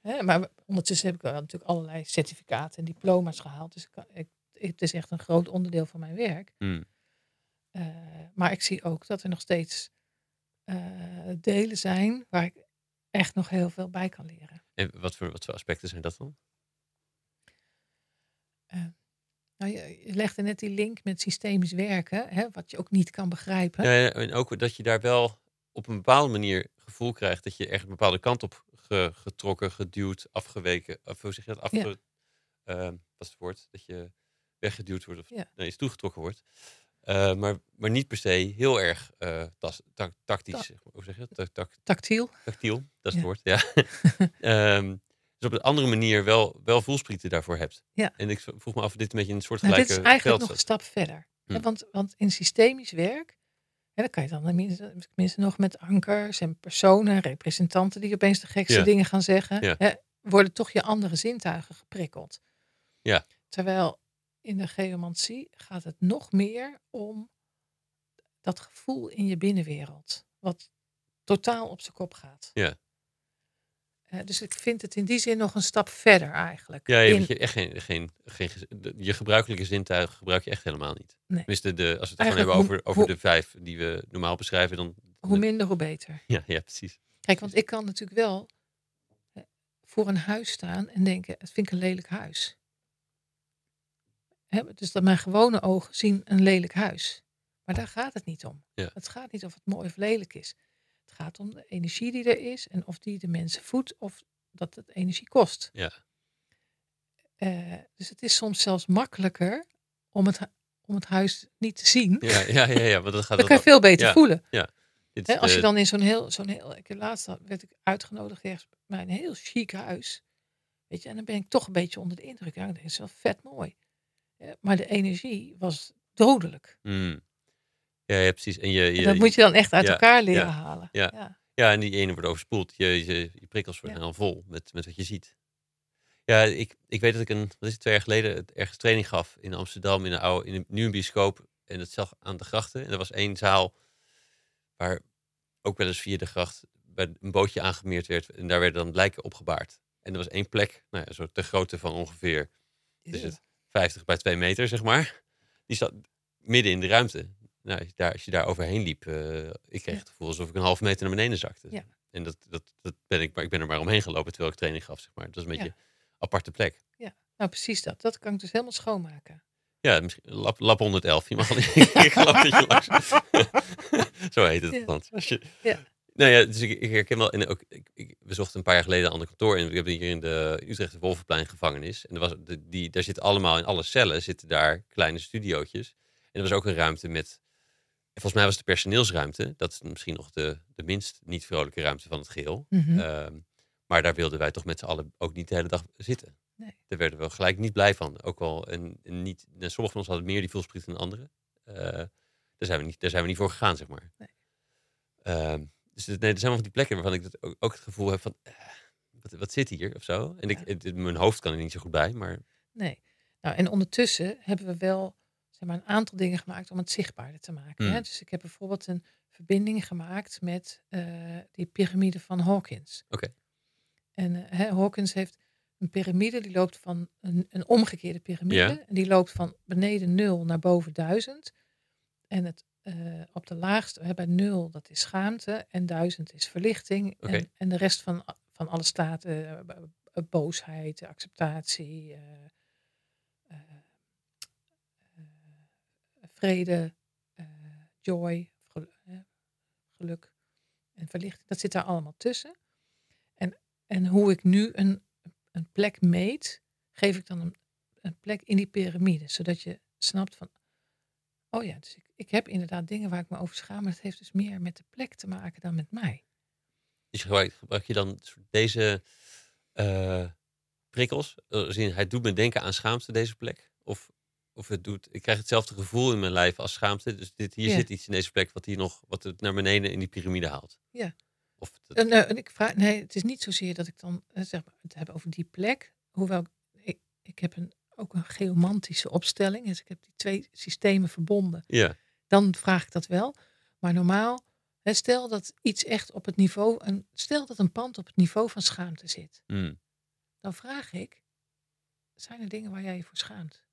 Hè, maar ondertussen heb ik wel natuurlijk allerlei certificaten en diploma's gehaald. Dus ik, kan- ik, het is echt een groot onderdeel van mijn werk. Hm. Eh, maar ik zie ook dat er nog steeds eh, delen zijn waar ik echt nog heel veel bij kan leren. En wat voor, wat voor aspecten zijn dat dan? Nou, je, je legde net die link met systemisch werken, hè, wat je ook niet kan begrijpen. Ja, en ook dat je daar wel op een bepaalde manier gevoel krijgt dat je echt een bepaalde kant op ge- getrokken, geduwd, afgeweken, of hoe zeg je dat? Afge, Ja. ehm, wat is het woord? Dat je weggeduwd wordt of Ja. nee, iets toegetrokken wordt. Eh, maar, maar niet per se heel erg eh, tas, tactisch. Ta- zeg maar. Hoe zeg je dat? Tactiel. tactiel, dat is Ja. het woord. Ja. Ehm, dus op een andere manier wel, wel voelsprieten daarvoor hebt. Ja. En ik vroeg me af of dit een beetje een soort Nou, gelijke dit is eigenlijk nog een stap verder. Hm. want, want in systemisch werk, hè, dan kan je dan tenminste, tenminste nog met ankers en personen, representanten die opeens de gekste Ja. dingen gaan zeggen, Ja. hè, worden toch je andere zintuigen geprikkeld. Ja. Terwijl in de geomantie gaat het nog meer om dat gevoel in je binnenwereld, wat totaal op zijn kop gaat. Ja. Dus ik vind het in die zin nog een stap verder eigenlijk. Ja, je, in- hebt je echt geen, geen, geen, de- je gebruikelijke zintuigen gebruik je echt helemaal niet. Nee. Tenminste, de, als we het gewoon Eigenlijk hebben over, over hoe- de vijf die we normaal beschrijven, dan... hoe minder, hoe beter. Ja, ja, precies. Kijk, want ik kan natuurlijk wel voor een huis staan en denken, het vind ik een lelijk huis. Hè, dus dat mijn gewone ogen zien een lelijk huis. Maar daar gaat het niet om. Ja. Het gaat niet of het mooi of lelijk is. Het gaat om de energie die er is en of die de mensen voedt of dat het energie kost. Ja. Eh, dus het is soms zelfs makkelijker om het, om het huis niet te zien. Ja, ja, ja, ja, want dat gaat Dan kan je veel beter ja. voelen. Dit Hè, als je dan in zo'n heel, zo'n heel, ik laatst werd ik uitgenodigd ergens bij een heel chic huis. Weet je, en dan ben ik toch een beetje onder de indruk. Ja, dat is wel vet mooi. Maar de energie was dodelijk. Mm. Ja, ja, precies. En, je, En je, dat moet je dan echt uit elkaar leren halen. ja. ja. En die ene wordt overspoeld. Je, je, je prikkels worden dan vol met, met wat je ziet. Ja, ik, ik weet dat ik een, wat is het, twee jaar geleden ergens training gaf in Amsterdam in een oude, in een, nu een bioscoop. En dat zag aan de grachten. En er was één zaal waar ook wel eens via de gracht bij een bootje aangemeerd werd. En daar werden dan lijken opgebaard. En er was één plek, nou ja, zo de grootte van ongeveer is het 50 bij 2 meter, zeg maar. Die zat midden in de ruimte. Nou, als je daar, als je daar overheen liep, eh, ik kreeg Ja. het gevoel alsof ik een half meter naar beneden zakte. Ja. En dat, dat, dat ben ik, maar ik ben er maar omheen gelopen terwijl ik training gaf, zeg maar. Dat is een beetje een aparte plek. Nou, precies dat. Dat kan ik dus helemaal schoonmaken. Ja, misschien lab 111. Je mag al dat je langs. Zo heet het Ja. Als je, Ja. Nou ja, dus ik, ik herken wel. En ook, ik, ik, we zochten een paar jaar geleden een ander kantoor. En we hebben hier in de Utrechtse Wolvenplein gevangenis. En er was, de, die, daar zitten allemaal in alle cellen zitten daar kleine studiootjes. En er was ook een ruimte met. En Volgens mij was de personeelsruimte. Dat is misschien nog de, de minst niet vrolijke ruimte van het geheel. Mhm. Ehm, maar daar wilden wij toch met z'n allen ook niet de hele dag zitten. Nee. Daar werden we gelijk niet blij van. Ook wel, en, en niet, en sommigen van ons hadden meer die voelspriet dan anderen. Eh, daar, zijn we niet, daar zijn we niet voor gegaan, zeg maar. Nee. Ehm, dus nee, er zijn wel van die plekken waarvan ik dat ook, ook het gevoel heb van... eh, wat, wat zit hier of zo? En ik, Ja. het- het- mijn hoofd kan er niet zo goed bij, maar... Nee. Nou, en ondertussen hebben we wel zeg maar, een aantal dingen gemaakt om het zichtbaarder te maken. Hè? Mm. Dus ik heb bijvoorbeeld een verbinding gemaakt met eh, die piramide van Hawkins. Oké. En eh, Hawkins heeft een piramide die loopt van een, een omgekeerde piramide. En die loopt van beneden nul naar boven duizend. En het, eh, op de laagste, bij nul, dat is schaamte. En duizend is verlichting. En, en de rest van, van alle staten, boosheid, acceptatie, eh, eh, eh, vrede, eh, joy, gel- geluk en verlichting. Dat zit daar allemaal tussen. En, en hoe ik nu een, een plek meet, geef ik dan een, een plek in die piramide. Zodat je snapt van, oh ja, dus ik, ik heb inderdaad dingen waar ik me over schaam. Maar het heeft dus meer met de plek te maken dan met mij. Dus gebruik, gebruik je dan deze eh, prikkels? Eh, hij doet me denken aan schaamte, deze plek? Of, of het doet, ik krijg hetzelfde gevoel in mijn lijf als schaamte. Dus dit, hier Ja. zit iets in deze plek wat, hier nog, wat het naar beneden in die piramide haalt. Ja. Of dat- En, eh, en ik vraag, nee, het is niet zozeer dat ik dan eh, zeg maar, het heb over die plek. Hoewel ik, ik heb een, ook een geomantische opstelling. Dus ik heb die twee systemen verbonden. ja, dan vraag ik dat wel. Maar normaal, hè, stel dat iets echt op het niveau, een, stel dat een pand op het niveau van schaamte zit, mm, dan vraag ik, zijn er dingen waar jij je voor schaamt?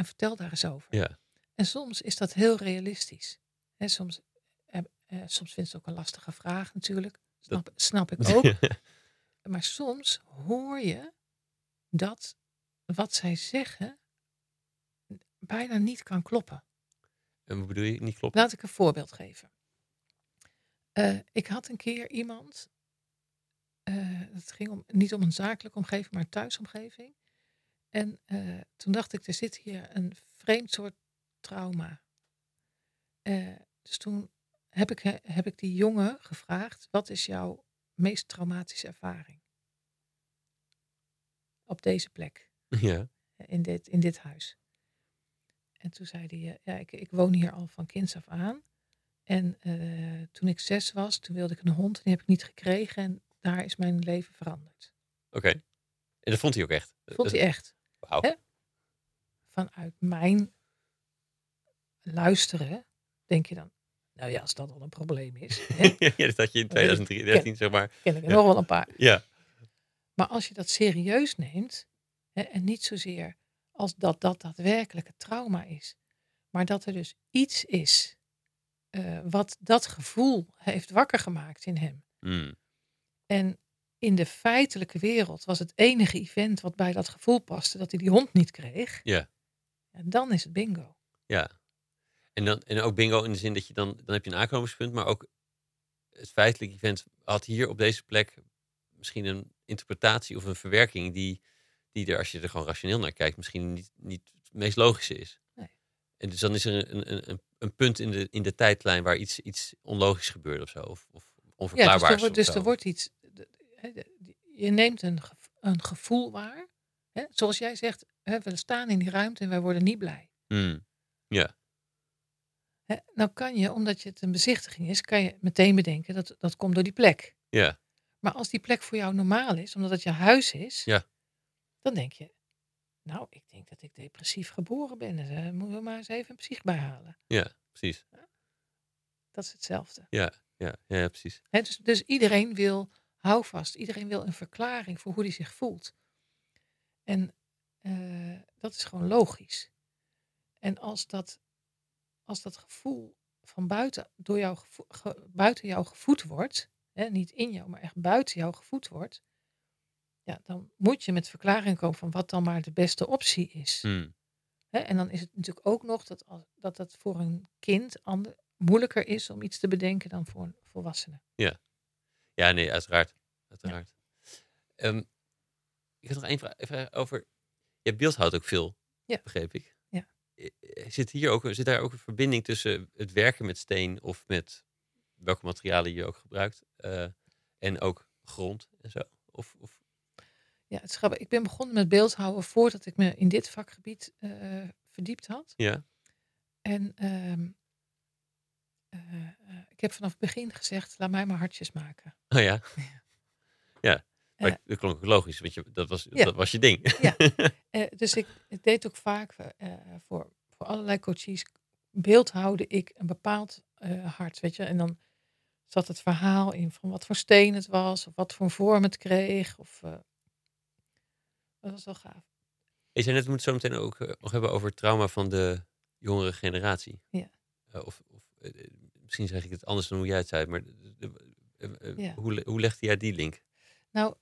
En vertel daar eens over. ja. En soms is dat heel realistisch. Hè, soms, eh, eh, soms vindt ze ook een lastige vraag natuurlijk. Snap, snap ik ook. Maar soms hoor je dat wat zij zeggen bijna niet kan kloppen. en wat bedoel je? Niet klopt? Laat ik een voorbeeld geven. Eh, ik had een keer iemand. eh, het ging om, niet om een zakelijke omgeving, maar een thuisomgeving. En eh, toen dacht ik, er zit hier een vreemd soort trauma. Eh, dus toen heb ik, he- heb ik die jongen gevraagd: wat is jouw meest traumatische ervaring? Op deze plek ja. in dit, in dit huis. En toen zei hij, eh, ja, ik, ik woon hier al van kinds af aan. En toen ik zes was, toen wilde ik een hond en die heb ik niet gekregen. En daar is mijn leven veranderd. Oké. En dat vond hij ook echt? Vond hij echt. Vanuit mijn luisteren denk je dan, nou ja, als dat al een probleem is, ja, dat had je in 2013, zeg maar. ken ik er Ja. nog wel een paar. Ja. Maar als je dat serieus neemt, hè, en niet zozeer als dat dat daadwerkelijk het trauma is, maar dat er dus iets is eh, wat dat gevoel heeft wakker gemaakt in hem. Mm, En in de feitelijke wereld was het enige event wat bij dat gevoel paste dat hij die hond niet kreeg. Ja. Ja, dan is het bingo. ja. En, dan, en ook bingo in de zin dat je dan, dan heb je een aankomingspunt, maar ook het feitelijk event had hier op deze plek misschien een interpretatie of een verwerking die, die er, als je er gewoon rationeel naar kijkt, misschien niet, niet het meest logische is. Nee. En dus dan is er een, een, een, een punt in de, in de tijdlijn waar iets, iets onlogisch gebeurt of zo. Of, of Ja, dus onverklaarbaar er, wordt, dus er wordt iets. Je neemt een, een gevoel waar. Hè, zoals jij zegt, hè, we staan in die ruimte en wij worden niet blij. Mm, Hè, nou kan je, omdat je het een bezichtiging is, kan je meteen bedenken dat dat komt door die plek. ja, Maar als die plek voor jou normaal is, omdat het je huis is, Ja. dan denk je, nou, ik denk dat ik depressief geboren ben. Dus, eh, moeten we maar eens even een psych bijhalen. ja, precies. Dat is hetzelfde. Ja, ja, ja, precies. Dus, dus iedereen wil houvast. Iedereen wil een verklaring voor hoe hij zich voelt. En eh, dat is gewoon logisch. En als dat, als dat gevoel van buiten, door jou gevo- ge- buiten jou gevoed wordt, hè, niet in jou, maar echt buiten jou gevoed wordt, ja, dan moet je met verklaring komen van wat dan maar de beste optie is. Mm, Hè, en dan is het natuurlijk ook nog dat dat, dat voor een kind ander, moeilijker is om iets te bedenken dan voor een volwassene. Ja, nee, uiteraard. uiteraard. Ehm, ik had nog één vraag, vraag over. Je hebt beeldhoud ook veel, Ja. begreep ik. Ja. Eh, Zit, hier ook, zit daar ook een verbinding tussen het werken met steen of met welke materialen je ook gebruikt eh, en ook grond en zo? Of, of, Ja, het is grappig. Ik ben begonnen met beeldhouden voordat ik me in dit vakgebied eh, verdiept had. ja, En ehm, eh, eh, ik heb vanaf het begin gezegd, laat mij maar hartjes maken. oh ja. Ja, maar Eh, dat klonk ook logisch, want je, dat, was, Ja. dat was je ding. Ja. Dus ik, ik deed ook vaak voor, voor allerlei coaches, beeldhouwde ik een bepaald hart, weet je. En dan zat het verhaal in van wat voor steen het was, of wat voor vorm het kreeg. Of, dat was wel gaaf. Je zei net, we moeten zo meteen ook nog hebben over het trauma van de jongere generatie. Ja. Of of misschien zeg ik het anders dan hoe jij het zei, maar eh, eh, Ja. hoe, hoe legde jij die link? Nou,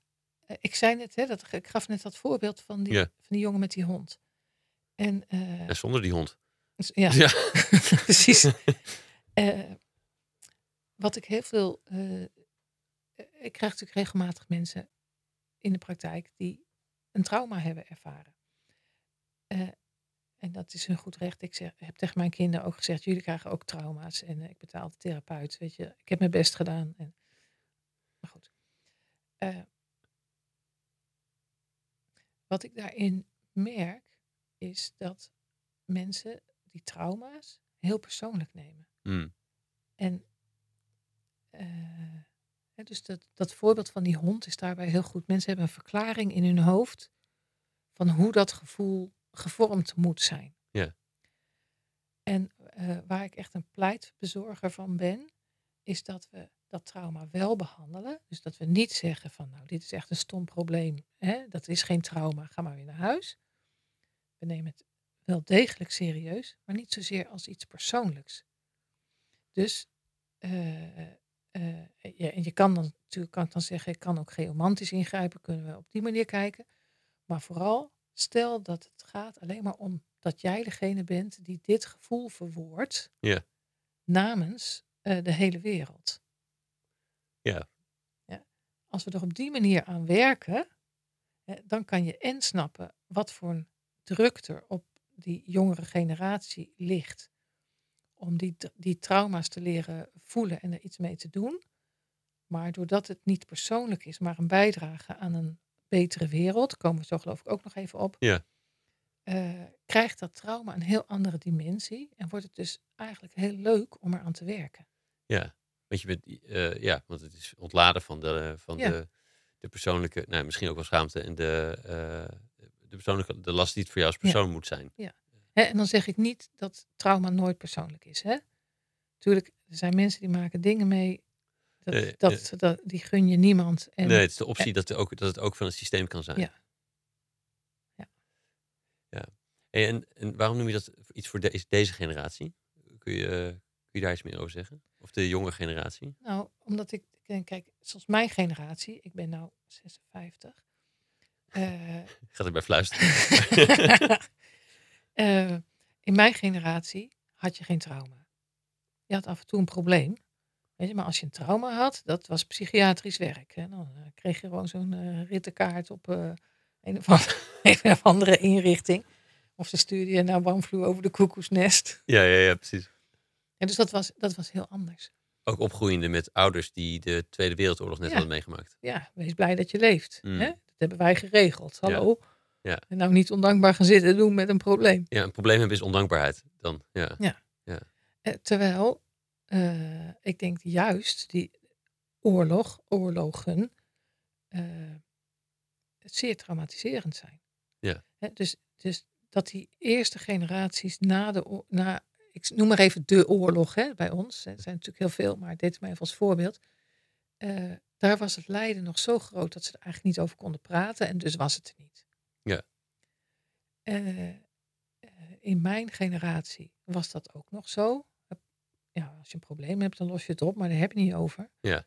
eh, ik zei net, hè, dat, ik gaf net dat voorbeeld van die, Ja. van die jongen met die hond. En eh, Ja, zonder die hond. ja, Ja. precies. Eh, wat ik heel veel. eh, eh, ik krijg natuurlijk regelmatig mensen in de praktijk die een trauma hebben ervaren. En dat is hun goed recht. Ik zeg, heb tegen mijn kinderen ook gezegd: jullie krijgen ook trauma's. En eh, ik betaal de therapeut. Weet je, ik heb mijn best gedaan. En, maar goed. Eh, wat ik daarin merk, is dat mensen die trauma's heel persoonlijk nemen. Mm, En eh, hè, dus dat, dat voorbeeld van die hond is daarbij heel goed. Mensen hebben een verklaring in hun hoofd van hoe dat gevoel gevormd moet zijn. Ja. En eh, waar ik echt een pleitbezorger van ben, is dat we dat trauma wel behandelen. Dus dat we niet zeggen van nou, dit is echt een stom probleem. Hè? Dat is geen trauma, ga maar weer naar huis. We nemen het wel degelijk serieus, maar niet zozeer als iets persoonlijks. Dus eh, eh, ja, en je kan dan natuurlijk kan ik dan zeggen, ik kan ook geomantisch ingrijpen, kunnen we op die manier kijken. Maar vooral, stel dat het gaat alleen maar om dat jij degene bent die dit gevoel verwoordt Ja. namens eh, de hele wereld. Ja. ja. Als we er op die manier aan werken, dan kan je en snappen wat voor een druk er op die jongere generatie ligt om die, die trauma's te leren voelen en er iets mee te doen. Maar doordat het niet persoonlijk is, maar een bijdrage aan een betere wereld, komen we zo geloof ik ook nog even op, Ja. eh, krijgt dat trauma een heel andere dimensie en wordt het dus eigenlijk heel leuk om eraan te werken. Ja, want je bent, eh, ja, want het is ontladen van de, van Ja. de, de persoonlijke, nou, misschien ook wel schaamte en de, eh, de persoonlijke, de last die het voor jou als Ja. persoon moet zijn. Hè, en dan zeg ik niet dat trauma nooit persoonlijk is. Hè? Tuurlijk, er zijn mensen die maken dingen mee, dat, Nee, dat, dat, die gun je niemand. En, nee, het is de optie dat, er ook, dat het ook van het systeem kan zijn. Ja. Ja. ja. En, en waarom noem je dat iets voor deze, deze generatie? Kun je, eh, kun je daar iets meer over zeggen? Of de jonge generatie? Nou, omdat ik denk, kijk, zoals mijn generatie, ik ben nou 56. eh, Gaat erbij fluisteren. eh, in mijn generatie had je geen trauma. Je had af en toe een probleem. Weet je, maar als je een trauma had, dat was psychiatrisch werk. Hè. Dan eh, kreeg je gewoon zo'n eh, rittenkaart op eh, een, of andere, een of andere inrichting. Of ze stuurden je naar Warmvloer over de koekoesnest. ja, ja, ja, precies. En dus dat was, dat was heel anders. Ook opgroeiende met ouders die de Tweede Wereldoorlog net Ja. hadden meegemaakt. Ja, wees blij dat je leeft. Mm. Hè? Dat hebben wij geregeld. Ja. Hallo. Ja. En nou niet ondankbaar gaan zitten doen met een probleem. Ja, een probleem hebben is ondankbaarheid. Dan, ja. Eh, terwijl eh, ik denk juist die oorlog, oorlogen, eh, zeer traumatiserend zijn. Ja. Dus, dus dat die eerste generaties na de na, ik noem maar even de oorlog hè, bij ons. hè, Er zijn natuurlijk heel veel, maar dit is maar even als voorbeeld. Eh, daar was het lijden nog zo groot dat ze er eigenlijk niet over konden praten en dus was het er niet. Ja. In mijn generatie was dat ook nog zo. Ja, als je een probleem hebt, dan los je het op, maar daar heb je niet over. Ja.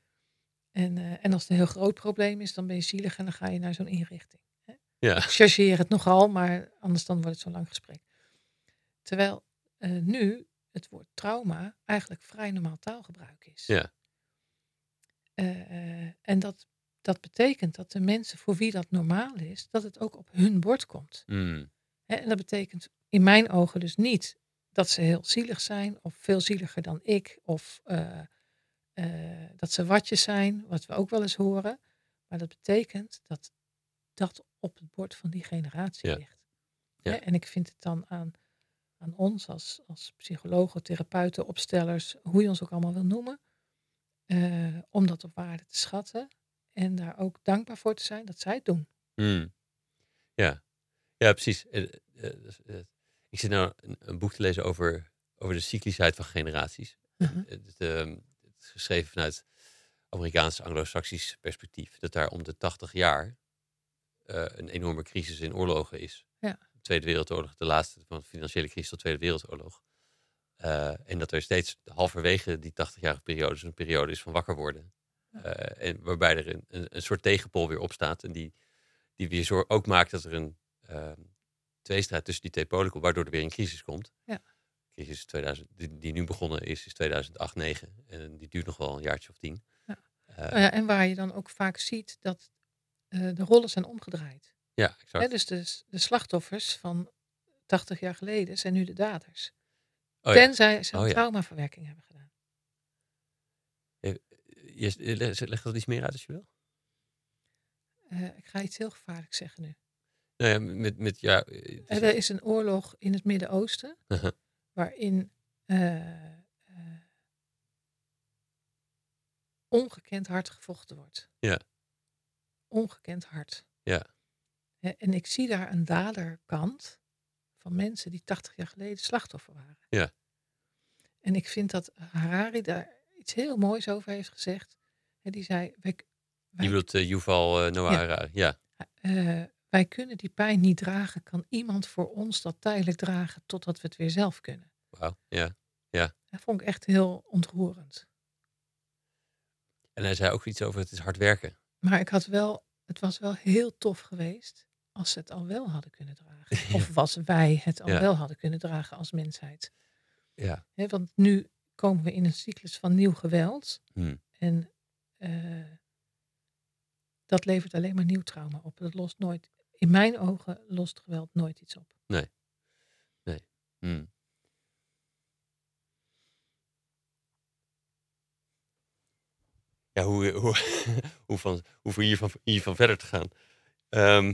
En, eh, en als het een heel groot probleem is, dan ben je zielig en dan ga je naar zo'n inrichting. Ja. Ik chargeer het nogal, maar anders dan wordt het zo'n lang gesprek. Terwijl eh, nu het woord trauma eigenlijk vrij normaal taalgebruik is. Ja. Eh, en dat, dat betekent dat de mensen voor wie dat normaal is, dat het ook op hun bord komt. Mm. Hè, en dat betekent in mijn ogen dus niet dat ze heel zielig zijn, of veel zieliger dan ik, of eh, eh, dat ze watjes zijn, wat we ook wel eens horen. Maar dat betekent dat dat op het bord van die generatie Ja. ligt. Ja. En ik vind het dan aan, aan ons als, als psychologen, therapeuten, opstellers, hoe je ons ook allemaal wil noemen, eh, om dat op waarde te schatten en daar ook dankbaar voor te zijn dat zij het doen. Mm. Ja. ja, precies. Eh, eh, eh, ik zit nou een, een boek te lezen over, over de cyclischheid van generaties. Mhm. Het, ehm, het is geschreven vanuit Amerikaans anglo-saxisch perspectief. Dat daar om de 80 jaar eh, een enorme crisis in oorlogen is. Ja. De Tweede Wereldoorlog, de laatste van de financiële crisis tot Tweede Wereldoorlog. Eh, en dat er steeds halverwege die 80-jarige periode dus een periode is van wakker worden. Eh, en waarbij er een, een, een soort tegenpol weer opstaat. En die, die weer zo ook maakt dat er een ehm, tweestrijd tussen die twee polen. Waardoor er weer een crisis komt. Ja. De crisis 2000, die, die nu begonnen is, is 2008-9. En die duurt nog wel een jaartje of tien. Ja. Eh, Nou ja, en waar je dan ook vaak ziet dat eh, de rollen zijn omgedraaid. ja, exact. Hè, dus de, de slachtoffers van 80 jaar geleden zijn nu de daders. Oh ja. Tenzij ze een Oh ja. traumaverwerking hebben gedaan. Je, je leg, leg dat iets meer uit als je wil. Eh, ik ga iets heel gevaarlijks zeggen nu. Nou ja, met, met ja, eh, is- Er is een oorlog in het Midden-Oosten Uh-huh. waarin eh, eh, ongekend hard gevochten wordt. Ja. Ongekend hard. Ja. En ik zie daar een daderkant van mensen die 80 jaar geleden slachtoffer waren. Ja. En ik vind dat Harari daar iets heel moois over heeft gezegd. Die zei, wij, je wij, bedoelt eh, Yuval Noah Ja. Harari. Ja. eh, wij kunnen die pijn niet dragen. Kan iemand voor ons dat tijdelijk dragen totdat we het weer zelf kunnen? Wauw. Ja. Dat vond ik echt heel ontroerend. En hij zei ook iets over het is hard werken. Maar ik had wel, het was wel heel tof geweest als ze het al wel hadden kunnen dragen. Ja. Of was wij het al Ja. wel hadden kunnen dragen als mensheid. Ja. Want nu komen we in een cyclus van nieuw geweld. Hmm. En eh, dat levert alleen maar nieuw trauma op. Dat lost nooit, in mijn ogen lost geweld nooit iets op. Hmm. Ja, hoe, hoe, hoe, van, hoe voor hiervan, hiervan verder te gaan. Ehm,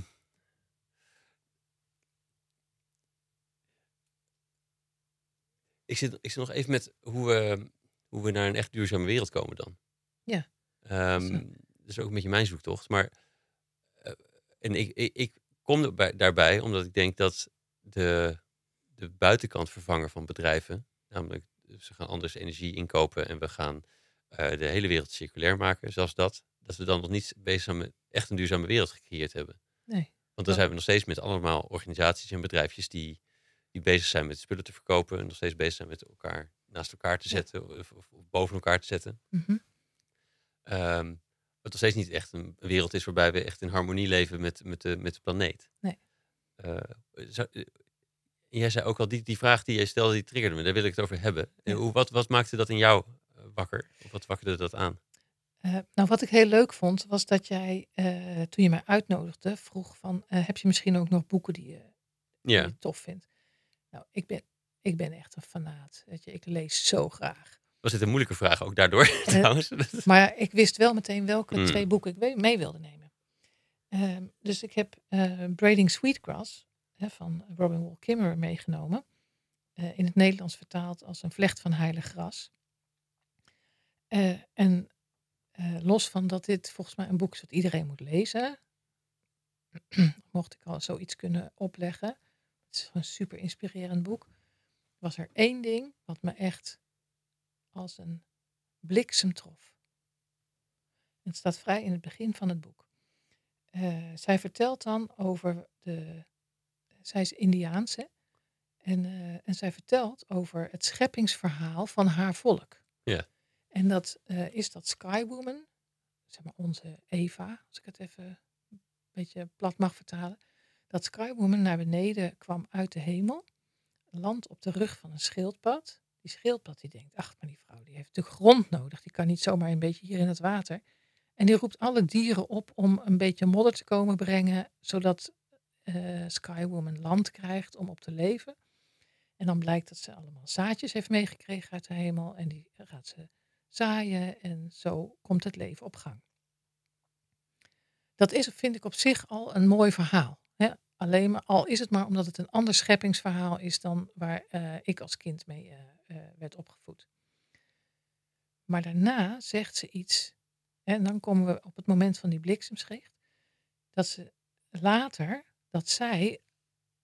ik, zit, ik zit nog even met hoe we, hoe we naar een echt duurzame wereld komen dan. Ja. Ehm, dat is ook een beetje mijn zoektocht. Maar en ik, ik, ik kom erbij- daarbij omdat ik denk dat de, de buitenkant vervanger van bedrijven, namelijk ze gaan anders energie inkopen en we gaan eh, de hele wereld circulair maken, zelfs dat, dat we dan nog niet bezig zijn met echt een duurzame wereld gecreëerd hebben. Nee. Want dan zijn we nog steeds met allemaal organisaties en bedrijfjes die, die bezig zijn met spullen te verkopen en nog steeds bezig zijn met elkaar naast elkaar te zetten of, of- of boven elkaar te zetten. Mhm. Ehm, wat nog steeds niet echt een wereld is waarbij we echt in harmonie leven met, met, de, met de planeet. Nee. Eh, zou- eh, jij zei ook al, die, die vraag die jij stelde, die triggerde me. Daar wil ik het over hebben. En hoe, wat, wat maakte dat in jou eh, wakker? Of wat wakkerde dat aan? Eh, nou, wat ik heel leuk vond, was dat jij, eh, toen je mij uitnodigde, vroeg van, eh, heb je misschien ook nog boeken die je, die Ja, je tof vindt? Nou, ik ben, ik ben echt een fanaat. Weet je, ik lees zo graag. Was dit een moeilijke vraag ook daardoor trouwens? Maar ik wist wel meteen welke Mm. twee boeken ik mee wilde nemen. Ehm, dus ik heb eh, Braiding Sweetgrass hè, van Robin Wall Kimmerer meegenomen. Eh, in het Nederlands vertaald als een vlecht van heilig gras. Eh, en eh, los van dat dit volgens mij een boek is wat iedereen moet lezen. mocht ik al zoiets kunnen opleggen. Het is een super inspirerend boek. Was er één ding wat me echt als een bliksem trof. Het staat vrij in het begin van het boek. Eh, zij vertelt dan over de. Zij is Indiaans, hè? En, eh, en zij vertelt over het scheppingsverhaal van haar volk. Ja. En dat eh, is dat Skywoman, zeg maar onze Eva, als ik het even een beetje plat mag vertalen. Dat Skywoman naar beneden kwam uit de hemel, landt op de rug van een schildpad. Die schildpad die denkt, ach, maar die vrouw die heeft natuurlijk grond nodig. Die kan niet zomaar een beetje hier in het water. En die roept alle dieren op om een beetje modder te komen brengen, zodat eh, Skywoman land krijgt om op te leven. En dan blijkt dat ze allemaal zaadjes heeft meegekregen uit de hemel en die gaat ze zaaien en zo komt het leven op gang. Dat is, vind ik op zich al een mooi verhaal. Hè? Alleen maar, al is het maar omdat het een ander scheppingsverhaal is dan waar eh, ik als kind mee eh, eh, werd opgevoed. Maar daarna zegt ze iets, en dan komen we op het moment van die bliksemschicht, dat ze later, dat zij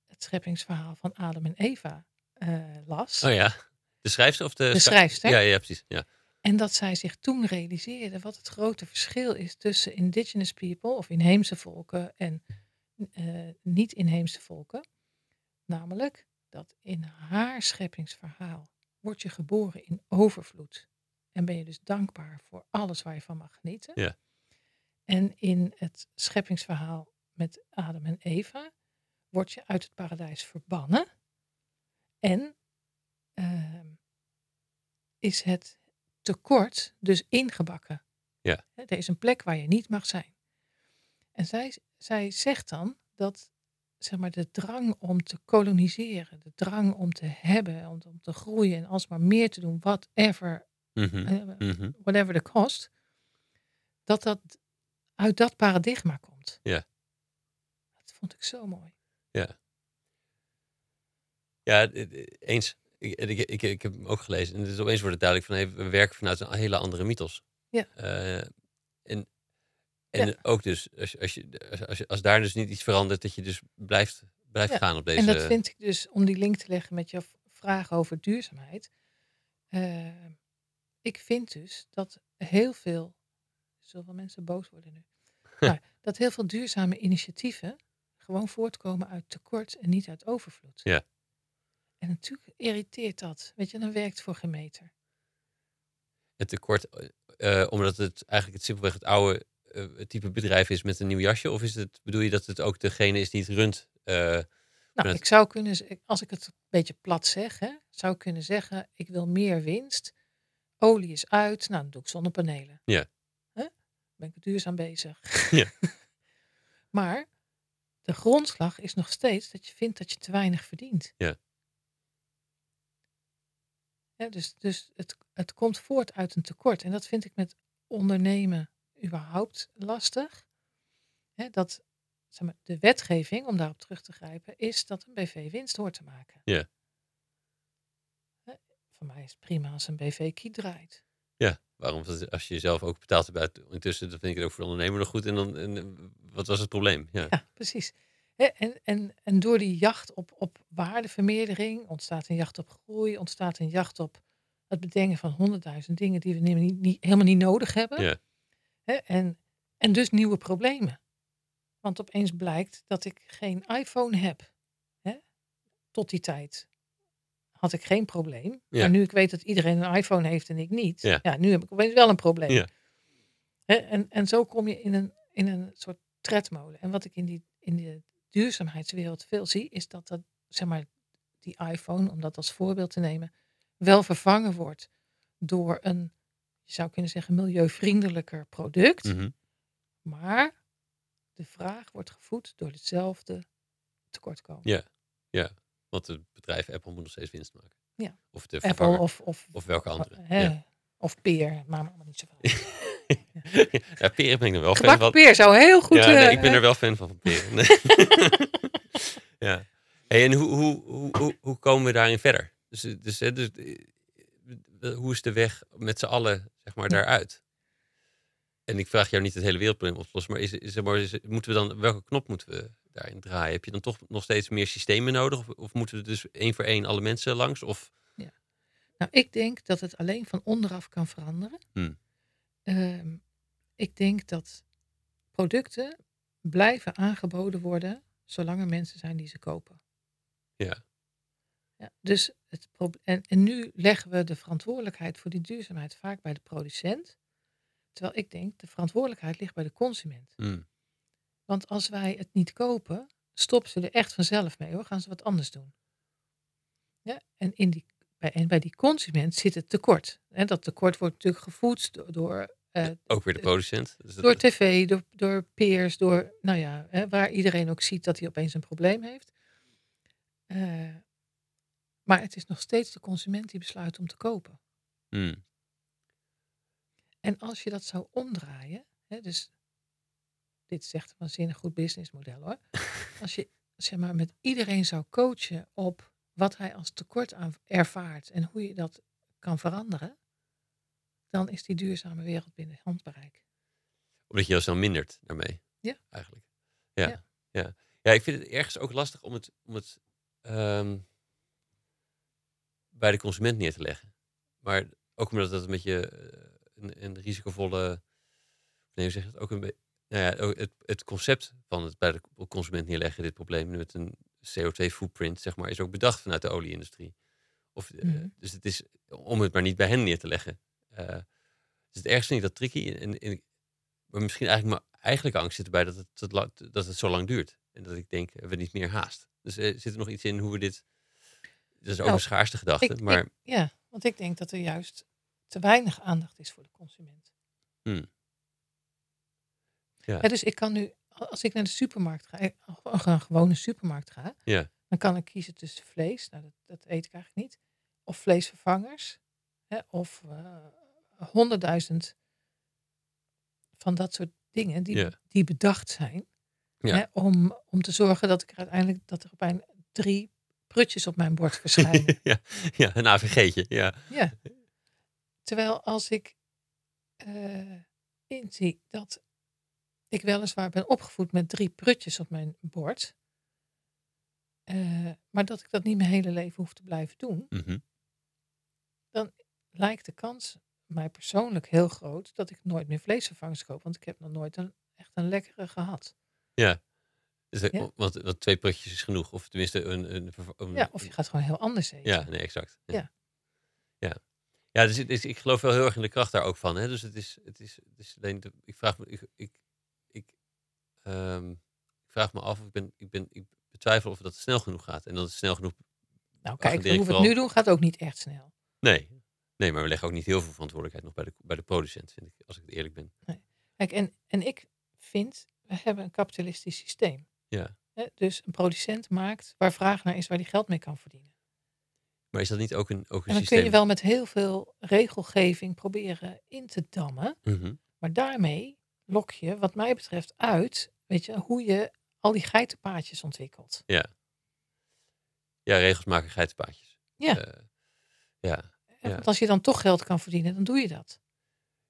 het scheppingsverhaal van Adam en Eva eh, las. Oh ja, De schrijfster of de... De schrijfster. Ja, ja, precies. Ja. En dat zij zich toen realiseerde wat het grote verschil is tussen indigenous people of inheemse volken en eh, niet-inheemse volken. Namelijk dat in haar scheppingsverhaal word je geboren in overvloed. En ben je dus dankbaar voor alles waar je van mag genieten. Ja. En in het scheppingsverhaal met Adam en Eva word je uit het paradijs verbannen. En ehm, is het tekort dus ingebakken. Ja. Er is een plek waar je niet mag zijn. En zij, zij zegt dan dat zeg maar, de drang om te koloniseren, de drang om te hebben, om, om te groeien en alsmaar meer te doen, whatever, Mhm, eh, mhm. whatever the cost, dat dat uit dat paradigma komt. Ja. Dat vond ik zo mooi. Ja, eh, eens. Ik, ik, ik, ik heb hem ook gelezen. En het is opeens wordt het duidelijk van hey, we werken vanuit een hele andere mythos. Ja. Eh, en en Ja. ook dus, als, als, je, als, als, je, als daar dus niet iets verandert, dat je dus blijft, blijft Ja, gaan op deze... En dat vind ik dus, om die link te leggen met je vraag over duurzaamheid. eh, ik vind dus dat heel veel, zoveel mensen boos worden nu, dat heel veel duurzame initiatieven gewoon voortkomen uit tekort en niet uit overvloed. Ja. En natuurlijk irriteert dat. Weet je, dan werkt voor geen meter. het tekort, eh, eh, omdat het eigenlijk het simpelweg het oude eh, type bedrijf is met een nieuw jasje? Of is het, bedoel je dat het ook degene is die het runt? eh, Nou, het- ik zou kunnen, als ik het een beetje plat zeg, hè, zou ik kunnen zeggen, ik wil meer winst. Olie is uit, nou dan doe ik zonnepanelen. Ja. Ben ik duurzaam bezig. Ja. maar de grondslag is nog steeds dat je vindt dat je te weinig verdient. Ja. Hè, dus dus het, het komt voort uit een tekort. En dat vind ik met ondernemen überhaupt lastig. Hè, dat zeg maar, de wetgeving, om daarop terug te grijpen, is dat een BV winst hoort te maken. Ja. Hè, Voor mij is het prima als een BV kiet draait. ja, waarom? Als je jezelf ook betaald hebt intussen, dan vind ik het ook voor de ondernemer nog goed. En dan, en, eh, wat was het probleem? Ja. Ja, precies. Hè, En, en, en door die jacht op, op waardevermeerdering ontstaat een jacht op groei, ontstaat een jacht op het bedenken van honderdduizend dingen die we niet, niet- helemaal niet nodig hebben. Ja. Hè, En, en dus nieuwe problemen. Want opeens blijkt dat ik geen iPhone heb. Hè? Tot die tijd had ik geen probleem. Ja. Maar nu ik weet dat iedereen een iPhone heeft en ik niet. Ja. Ja, nu heb ik opeens wel een probleem. Ja. Hè, En, en zo kom je in een, in een soort tredmolen. En wat ik in, die, in de duurzaamheidswereld veel zie, is dat dat, zeg maar, die iPhone, om dat als voorbeeld te nemen, wel vervangen wordt door een, je zou kunnen zeggen, milieuvriendelijker product. Mhm. Maar de vraag wordt gevoed door hetzelfde tekortkomen. Ja. ja, want het bedrijf Apple moet nog steeds winst maken. Ja. Of de Apple of, of, Of welke andere. hè, Ja. of peer, maar allemaal niet zoveel. ja, peren ben ik er wel fan van. peer zou heel goed... ja, nee, eh, ik ben er wel fan van, van. Nee. ja. Hey, en hoe, hoe, hoe, hoe, komen we daarin verder? Dus, dus, hè, dus eh, hoe is de weg met z'n allen zeg maar, Ja. daaruit? En ik vraag jou niet het hele wereldprobleem op te lossen, maar, is, is, maar is, moeten we dan, welke knop moeten we daarin draaien? Heb je dan toch nog steeds meer systemen nodig? Of, of moeten we dus één voor één alle mensen langs? Of, Nou, ik denk dat het alleen van onderaf kan veranderen. Hmm. Ehm, ik denk dat producten blijven aangeboden worden zolang er mensen zijn die ze kopen. Ja. Ja, dus het en, en nu leggen we de verantwoordelijkheid voor die duurzaamheid vaak bij de producent. Terwijl ik denk, de verantwoordelijkheid ligt bij de consument. hmm, Want als wij het niet kopen, stoppen ze er echt vanzelf mee hoor. Gaan ze wat anders doen. Ja, en, in die, bij, en bij die consument zit het tekort. En dat tekort wordt natuurlijk gevoed door, door, eh, ook weer de producent. Dus door tv, door, door peers, door, nou ja, hè, waar iedereen ook ziet dat hij opeens een probleem heeft. Eh, maar het is nog steeds de consument die besluit om te kopen. hmm, En als je dat zou omdraaien, hè, dus dit echt een waanzinnig goed businessmodel hoor. Als je zeg maar, met iedereen zou coachen op wat hij als tekort aan ervaart en hoe je dat kan veranderen, dan is die duurzame wereld binnen handbereik. Omdat je heel snel mindert daarmee. Ja. Eigenlijk. Ja. Ja. Ja. ja. ik vind het ergens ook lastig om het, om het ehm, bij de consument neer te leggen. Maar ook omdat dat een beetje eh, een, een risicovolle. Nee, hoe zeg je het? Ook een beetje. Nou ja, ook het, het concept van het bij de consument neerleggen, dit probleem met een CO2-footprint, zeg maar, is ook bedacht vanuit de olieindustrie. Of, eh, Mhm. Dus het is om het maar niet bij hen neer te leggen. Eh, dus het ergste niet dat tricky. En, en, maar misschien eigenlijk mijn eigenlijke angst zit erbij dat het, dat, dat het zo lang duurt. En dat ik denk, hebben we niet meer haast. Dus eh, zit er nog iets in hoe we dit... Dat is ook Nou, een schaarste gedachte. Ik, maar ik, ja, want ik denk dat er juist te weinig aandacht is voor de consument. Hmm. Ja. Dus ik kan nu, als ik naar de supermarkt ga, eh, of een gewone supermarkt ga, Ja. dan kan ik kiezen tussen vlees, nou dat, dat eet ik eigenlijk niet, of vleesvervangers, hè, of eh, honderdduizend van dat soort dingen die, die bedacht zijn, Ja. hè, om, om te zorgen dat ik er uiteindelijk dat er op een drie prutjes op mijn bord verschijnen. ja, ja, een AVG'tje. Ja. Ja. Terwijl als ik eh, inzie dat ik weliswaar ben opgevoed met drie prutjes op mijn bord, eh, maar dat ik dat niet mijn hele leven hoef te blijven doen, Mhm. lijkt de kans mij persoonlijk heel groot dat ik nooit meer vleesvervangers koop, want ik heb nog nooit een, echt een lekkere gehad. ja. Dus dat- Ja. Want, want twee prutjes is genoeg. Of tenminste een... een, Ja, of je gaat gewoon heel anders eten. Ja, nee, exact. Ja. Ja. Ja, ja dus, is- ik geloof wel heel erg in de kracht daar ook van. Hè? Dus het is, het is, het is alleen, de, ik vraag me, ik, ik, ik, ehm, ik vraag me af, of ik, ben, ik, ben, ik betwijfel of dat snel genoeg gaat. En dat het snel genoeg, Nou kijk, hoe ik we het nu doen gaat ook niet echt snel. nee. Nee, maar we leggen ook niet heel veel verantwoordelijkheid nog bij de, bij de producent, vind ik, als ik het eerlijk ben. Kijk, en, en ik vind, we hebben een kapitalistisch systeem. Ja. Dus een producent maakt waar vraag naar is, waar hij geld mee kan verdienen. Maar is dat niet ook een, ook een En dan systeem? kun je wel met heel veel regelgeving proberen in te dammen. Mhm. Maar daarmee lok je, wat mij betreft, uit weet je, hoe je al die geitenpaadjes ontwikkelt. Ja, regels maken geitenpaadjes. Ja. Eh, ja. Ja. Want als je dan toch geld kan verdienen, dan doe je dat.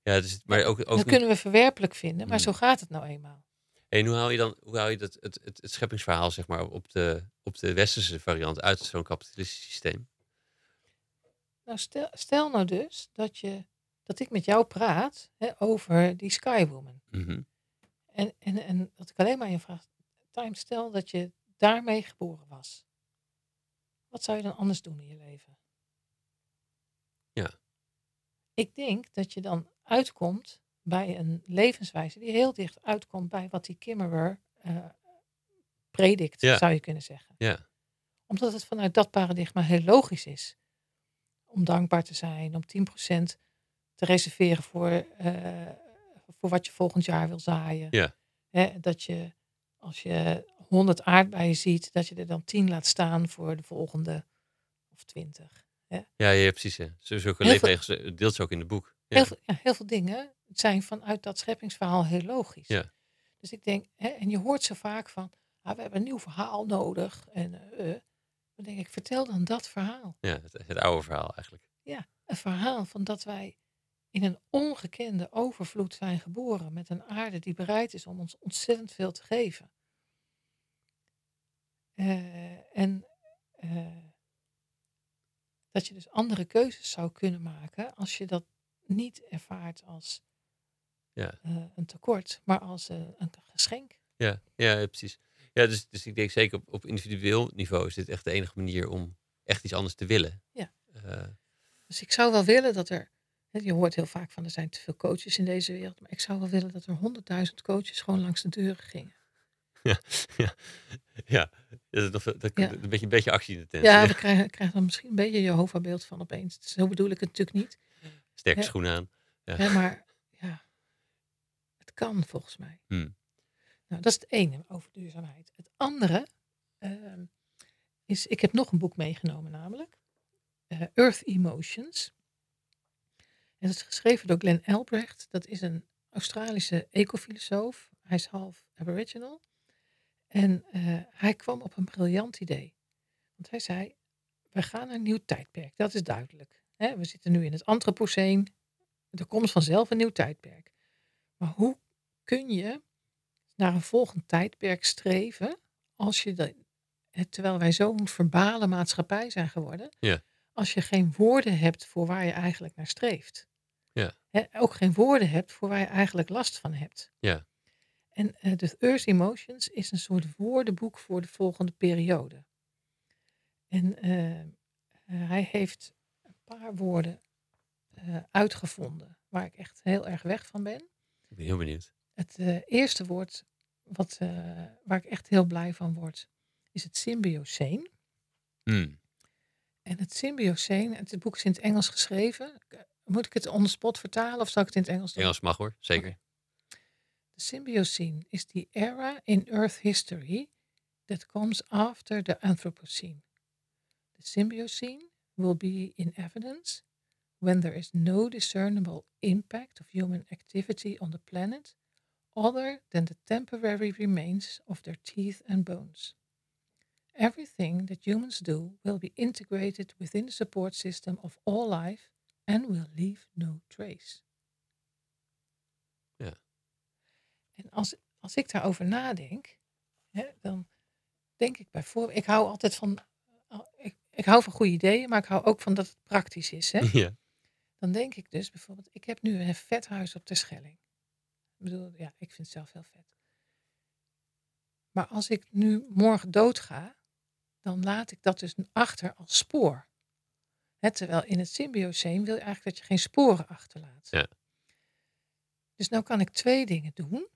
ja dus, maar ook, ook dat niet- kunnen we verwerpelijk vinden, maar Hmm. zo gaat het nou eenmaal. En hoe haal je dan hoe haal je dat, het, het, het scheppingsverhaal zeg maar, op, de, op de westerse variant uit zo'n kapitalistisch systeem? Nou, stel, stel nou dus dat, je, dat ik met jou praat hè, over die Skywoman. Mhm. En, en, en dat ik alleen maar je vraag, Time, stel dat je daarmee geboren was. Wat zou je dan anders doen in je leven? Ja. Ik denk dat je dan uitkomt bij een levenswijze die heel dicht uitkomt bij wat die Kimmerer eh, predikt, Ja. zou je kunnen zeggen. Ja. Omdat het vanuit dat paradigma heel logisch is. Om dankbaar te zijn, om 10% te reserveren voor, eh, voor wat je volgend jaar wil zaaien. Ja. Hè, dat je als je 100 aardbeien ziet, dat je er dan 10 laat staan voor de volgende of 20. Ja, ja, precies. Ja. Zo- Zulke Heel veel- leefregels eh, deelt ze ook in de boek. Ja. Heel, veel, ja, heel veel dingen zijn vanuit dat scheppingsverhaal heel logisch. Ja. Dus ik denk, hè, en je hoort zo vaak van, ah, we hebben een nieuw verhaal nodig. En eh, eh. dan denk ik, vertel dan dat verhaal. Ja, het, het oude verhaal eigenlijk. Een verhaal van dat wij in een ongekende overvloed zijn geboren. Met een aarde die bereid is om ons ontzettend veel te geven. Eh, en dat je dus andere keuzes zou kunnen maken als je dat niet ervaart als Ja. eh, een tekort, maar als eh, een geschenk. Ja, ja, ja, precies. Ja, dus, dus ik denk zeker op, op individueel niveau is dit echt de enige manier om echt iets anders te willen. Ja. Eh, Dus ik zou wel willen dat er, je hoort heel vaak van er zijn te veel coaches in deze wereld, maar ik zou wel willen dat er honderdduizend coaches gewoon langs de deuren gingen. ja, ja. Dat is nog, veel- dat, Ja. Een, beetje, een beetje actie in de tent. Ja, we krijgen, krijgen dan misschien een beetje Jehovah-beeld van opeens. Zo bedoel ik het natuurlijk niet. Sterke Ja. schoenen aan. Ja. Hè, maar ja, het kan volgens mij. Hmm. Nou, dat is het ene over duurzaamheid. Het andere ehm, is, ik heb nog een boek meegenomen namelijk. eh, Earth Emotions. En dat is geschreven door Glenn Albrecht. Dat is een Australische ecofilosoof. Hij is half aboriginal. En eh, hij kwam op een briljant idee. Want hij zei, we gaan een nieuw tijdperk. Dat is duidelijk. Hè? We zitten nu in het Anthropoceen. Er komt vanzelf een nieuw tijdperk. Maar hoe kun je naar een volgend tijdperk streven als je terwijl wij zo'n verbale maatschappij zijn geworden, Ja. als je geen woorden hebt voor waar je eigenlijk naar streeft. Ja. Hè, ook geen woorden hebt voor waar je eigenlijk last van hebt. Ja. En eh, de Earth Emotions is een soort woordenboek voor de volgende periode. En eh, hij heeft paar woorden eh, uitgevonden waar ik echt heel erg weg van ben. Ik ben heel benieuwd. Het eh, eerste woord wat, eh, waar ik echt heel blij van word, is het symbioseen. Hmm. En het symbioseen, het boek is in het Engels geschreven. Moet ik het on the spot vertalen of zal ik het in het Engels doen? Engels mag hoor, zeker. Oké. The Symbiocene is the era in Earth history that comes after the Anthropocene. The Symbiocene will be in evidence when there is no discernible impact of human activity on the planet other than the temporary remains of their teeth and bones. Everything that humans do will be integrated within the support system of all life and will leave no trace. Ja. En als, als ik daarover nadenk, hè, dan denk ik bijvoorbeeld, ik hou altijd van, ik, ik hou van goede ideeën, maar ik hou ook van dat het praktisch is. Hè? Ja. Dan denk ik dus bijvoorbeeld, ik heb nu een vet huis op de Schelling. Ik bedoel, ja, ik vind het zelf heel vet. Maar als ik nu morgen doodga, dan laat ik dat dus achter als spoor. Hè, terwijl in het symbioseen wil je eigenlijk dat je geen sporen achterlaat. Ja. Dus nou kan ik twee dingen doen.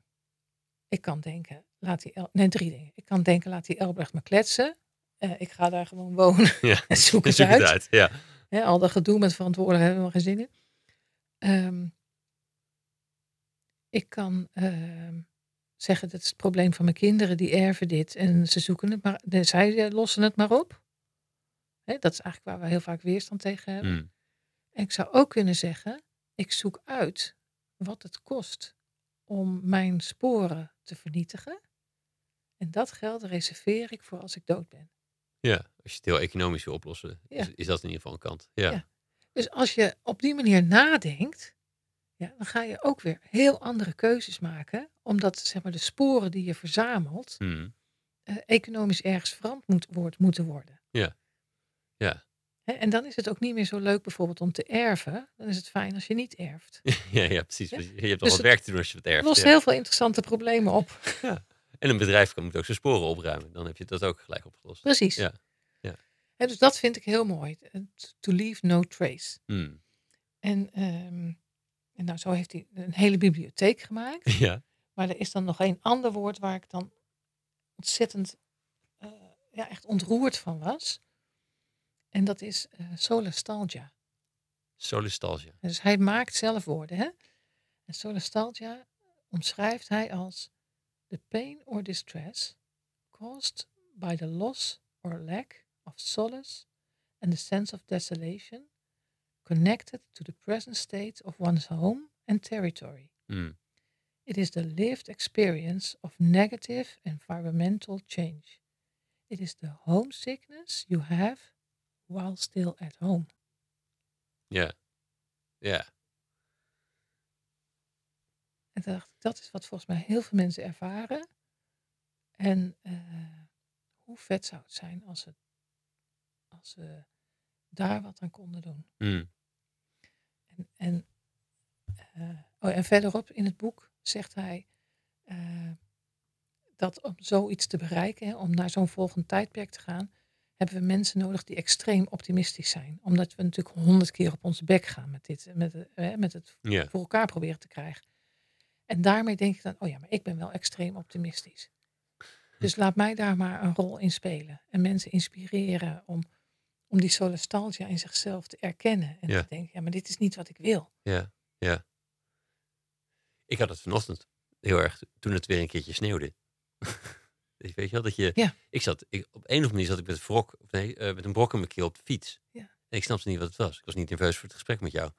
Ik kan denken, laat die El nee, drie dingen. Ik kan denken, laat die Elbrecht me kletsen. Eh, ik ga daar gewoon wonen Ja. en zoek het Zoek uit. het uit. Ja. Al dat gedoe met verantwoordelijkheid hebben we geen zin in. Ehm, ik kan ehm, zeggen, dat is het probleem van mijn kinderen, die erven dit. En ze zoeken het maar, de- zij eh, lossen het maar op. Dat is eigenlijk waar we heel vaak weerstand tegen hebben. Hmm. En ik zou ook kunnen zeggen, ik zoek uit wat het kost om mijn sporen te vernietigen. En dat geld reserveer ik voor als ik dood ben. Ja. Als je het heel economisch wil oplossen, Ja. is, is dat in ieder geval een kant. Ja. Ja. Dus als je op die manier nadenkt, ja, dan ga je ook weer heel andere keuzes maken. Omdat zeg maar, de sporen die je verzamelt, Hmm. eh, economisch ergens veranderd moet, wordt- moeten worden. Ja. Ja. En dan is het ook niet meer zo leuk bijvoorbeeld om te erven. Dan is het fijn als je niet erft. ja, ja, precies. Ja. Je hebt wel Dus wat het- werk te doen als je het Het erft. lost ja. heel veel interessante problemen op. En een bedrijf kan, moet ook zijn sporen opruimen. Dan heb je dat ook gelijk opgelost. Precies. Ja, ja. Dus dat vind ik heel mooi. eh, To leave no trace. Hmm. En, ehm, en nou, zo heeft hij een hele bibliotheek gemaakt. Ja. Maar er is dan nog één ander woord waar ik dan ontzettend eh, ja, echt ontroerd van was. En dat is eh solastalgia. Solistalgia. Dus hij maakt zelf woorden. Hè? En solastalgia omschrijft hij als the pain or distress caused by the loss or lack of solace and the sense of desolation connected to the present state of one's home and territory. Hmm. It is the lived experience of negative environmental change. It is the homesickness you have while still at home. Yeah. Ja. En toen dacht ik, dat is wat volgens mij heel veel mensen ervaren. En eh, hoe vet zou het zijn als, het, als we daar wat aan konden doen. Hmm. En, en, eh, oh, en verderop in het boek zegt hij eh, dat om zoiets te bereiken, hè, om naar zo'n volgend tijdperk te gaan, hebben we mensen nodig die extreem optimistisch zijn. Omdat we natuurlijk honderd keer op onze bek gaan met, dit, met, met het voor elkaar proberen te krijgen. En daarmee denk ik dan, oh ja, maar ik ben wel extreem optimistisch. Dus laat mij daar maar een rol in spelen. En mensen inspireren om, om die solastalgia in zichzelf te erkennen. En Ja. te denken, ja, maar dit is niet wat ik wil. Ja. Ja. Ik had het vanochtend heel erg toen het weer een keertje sneeuwde. Weet je wel, dat je... Ja. Ik zat, ik, op een of andere manier zat ik met, een wrok, of nee, eh, met een brok in mijn keel op de fiets. Ja. En ik snapte niet wat het was. Ik was niet nerveus voor het gesprek met jou.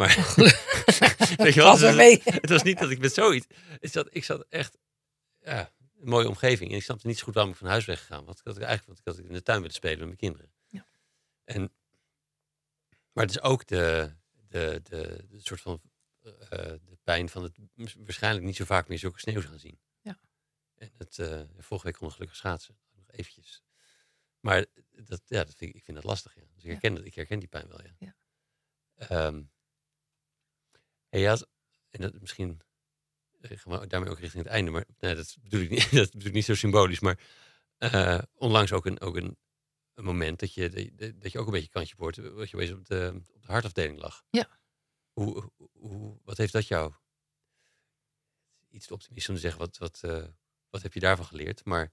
Maar weet je wel, Valt wel het, mee. het was niet dat ik met zoiets... Ik zat, ik zat echt... Ja, een mooie omgeving. En ik snapte niet zo goed waarom ik van huis weggegaan was. Ik had eigenlijk want ik had in de tuin willen spelen met mijn kinderen. Ja. En, maar het is ook de, de, de, de soort van eh, de pijn van het waarschijnlijk niet zo vaak meer zulke sneeuw gaan zien. Ja. En het, eh, vorige week kon ik gelukkig schaatsen. Nog eventjes Maar dat, ja, dat vind ik, ik vind dat lastig. Ja. Dus ik, Ja. herken dat, ik herken die pijn wel. Ja. Ja. En je had, en dat misschien eh, daarmee ook richting het einde, maar nee, dat, bedoel ik niet, dat bedoel ik niet zo symbolisch. Maar eh, onlangs ook, een, ook een, een moment dat je, dat je- ook een beetje kantje boord, wat je wees op de, op de hartafdeling lag. Ja. Hoe, hoe, wat heeft dat jou? Iets te optimistisch om te zeggen, wat, wat, eh, wat heb je daarvan geleerd? Maar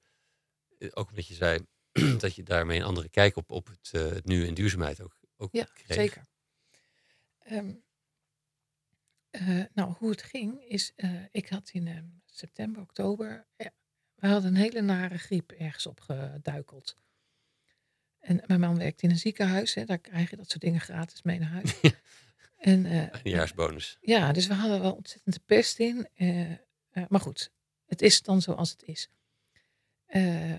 eh, ook omdat je zei dat je daarmee een andere kijk op, op het, eh, het nu en duurzaamheid ook, ook Ja, kreeg. zeker. Ehm, eh, nou, hoe het ging is, eh, ik had in ehm, september, oktober, we hadden een hele nare griep ergens opgeduikeld. En mijn man werkt in een ziekenhuis, hè, daar krijg je dat soort dingen gratis mee naar huis. en, eh, Een jaarsbonus. ja, dus we hadden wel ontzettend de pest in. maar goed, het is dan zoals het is.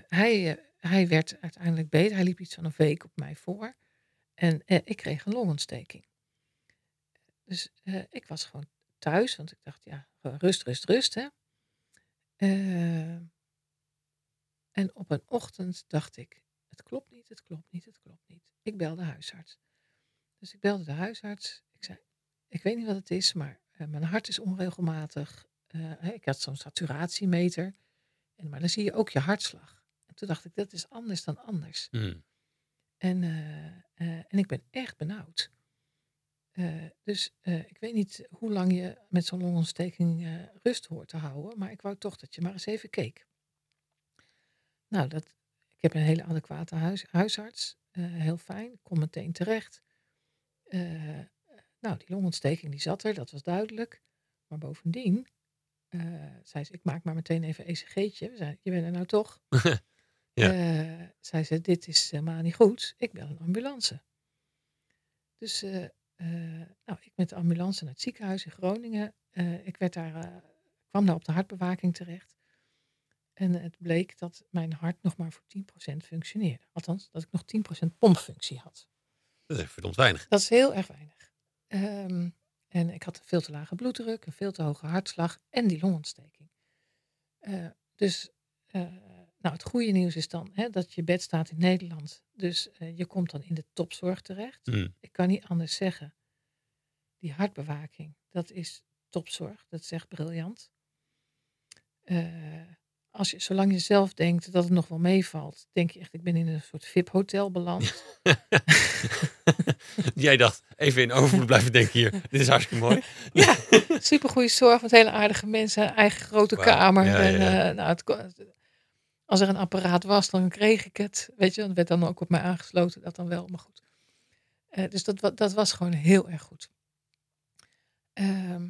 Hij, hij werd uiteindelijk beter. Hij liep iets van een week op mij voor. En ik kreeg een longontsteking. Dus eh, ik was gewoon thuis, want ik dacht, ja, rust, rust, rust. Hè. Eh, en op een ochtend dacht ik, het klopt niet, het klopt niet, het klopt niet. Ik belde de huisarts. Dus ik belde de huisarts. Ik zei, ik weet niet wat het is, maar eh, mijn hart is onregelmatig. Ik had zo'n saturatiemeter. En, maar dan zie je ook je hartslag. En toen dacht ik, dat is anders dan anders. Hmm. En, en ik ben echt benauwd. Eh, dus eh, ik weet niet hoe lang je met zo'n longontsteking eh, rust hoort te houden. Maar ik wou toch dat je maar eens even keek. Nou, dat, ik heb een hele adequate huis, huisarts. heel fijn. Ik kon meteen terecht. Nou, die longontsteking die zat er, dat was duidelijk. Maar bovendien zei ze, ik maak maar meteen even een ECG'tje. We zeiden, je bent er nou toch? Ja. Zei ze, dit is helemaal niet goed. Ik bel een ambulance. Dus nou, ik met de ambulance naar het ziekenhuis in Groningen. Eh, ik werd daar, eh, kwam daar op de hartbewaking terecht. En het bleek dat mijn hart nog maar voor 10% functioneerde. Althans, dat ik nog 10% pompfunctie had. Dat is echt verdomd weinig. Dat is heel erg weinig. Ehm, en ik had een veel te lage bloeddruk, een veel te hoge hartslag en die longontsteking. Eh, dus eh, nou, het goede nieuws is dan hè, dat je bed staat in Nederland. Dus eh, je komt dan in de topzorg terecht. Hmm. Ik kan niet anders zeggen. Die hartbewaking, dat is topzorg. Dat is echt briljant. Eh, als je, zolang je zelf denkt dat het nog wel meevalt, denk je echt, ik ben in een soort VIP-hotel beland. Jij dacht, even in overvloed blijven denken hier. Dit is hartstikke mooi. Ja, supergoeie zorg met hele aardige mensen, eigen grote kamer. ja, en, ja. eh, nou, het, als er een apparaat was, dan kreeg ik het. Weet je, dat werd dan ook op mij aangesloten, dat dan wel, maar goed. Eh, dus dat, dat was gewoon heel erg goed. Ehm,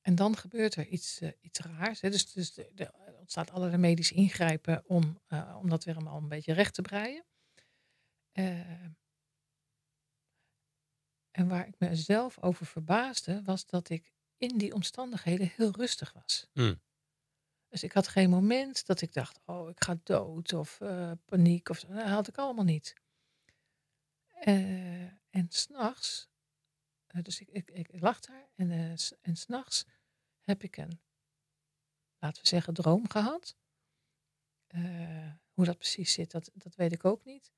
en dan gebeurt er iets, eh, iets raars. Hè. Dus, dus er ontstaat allerlei medisch ingrijpen om, eh, om dat weer allemaal een beetje recht te breien. Ehm, en waar ik mezelf over verbaasde, was dat ik in die omstandigheden heel rustig was. Hmm. Dus ik had geen moment dat ik dacht, oh, ik ga dood of eh, paniek of. Dat had ik allemaal niet. Eh, en s'nachts, uh, dus ik, ik, ik lag daar en, eh, s- en s'nachts heb ik een, laten we zeggen, droom gehad. Eh, hoe dat precies zit, dat, dat weet ik ook niet.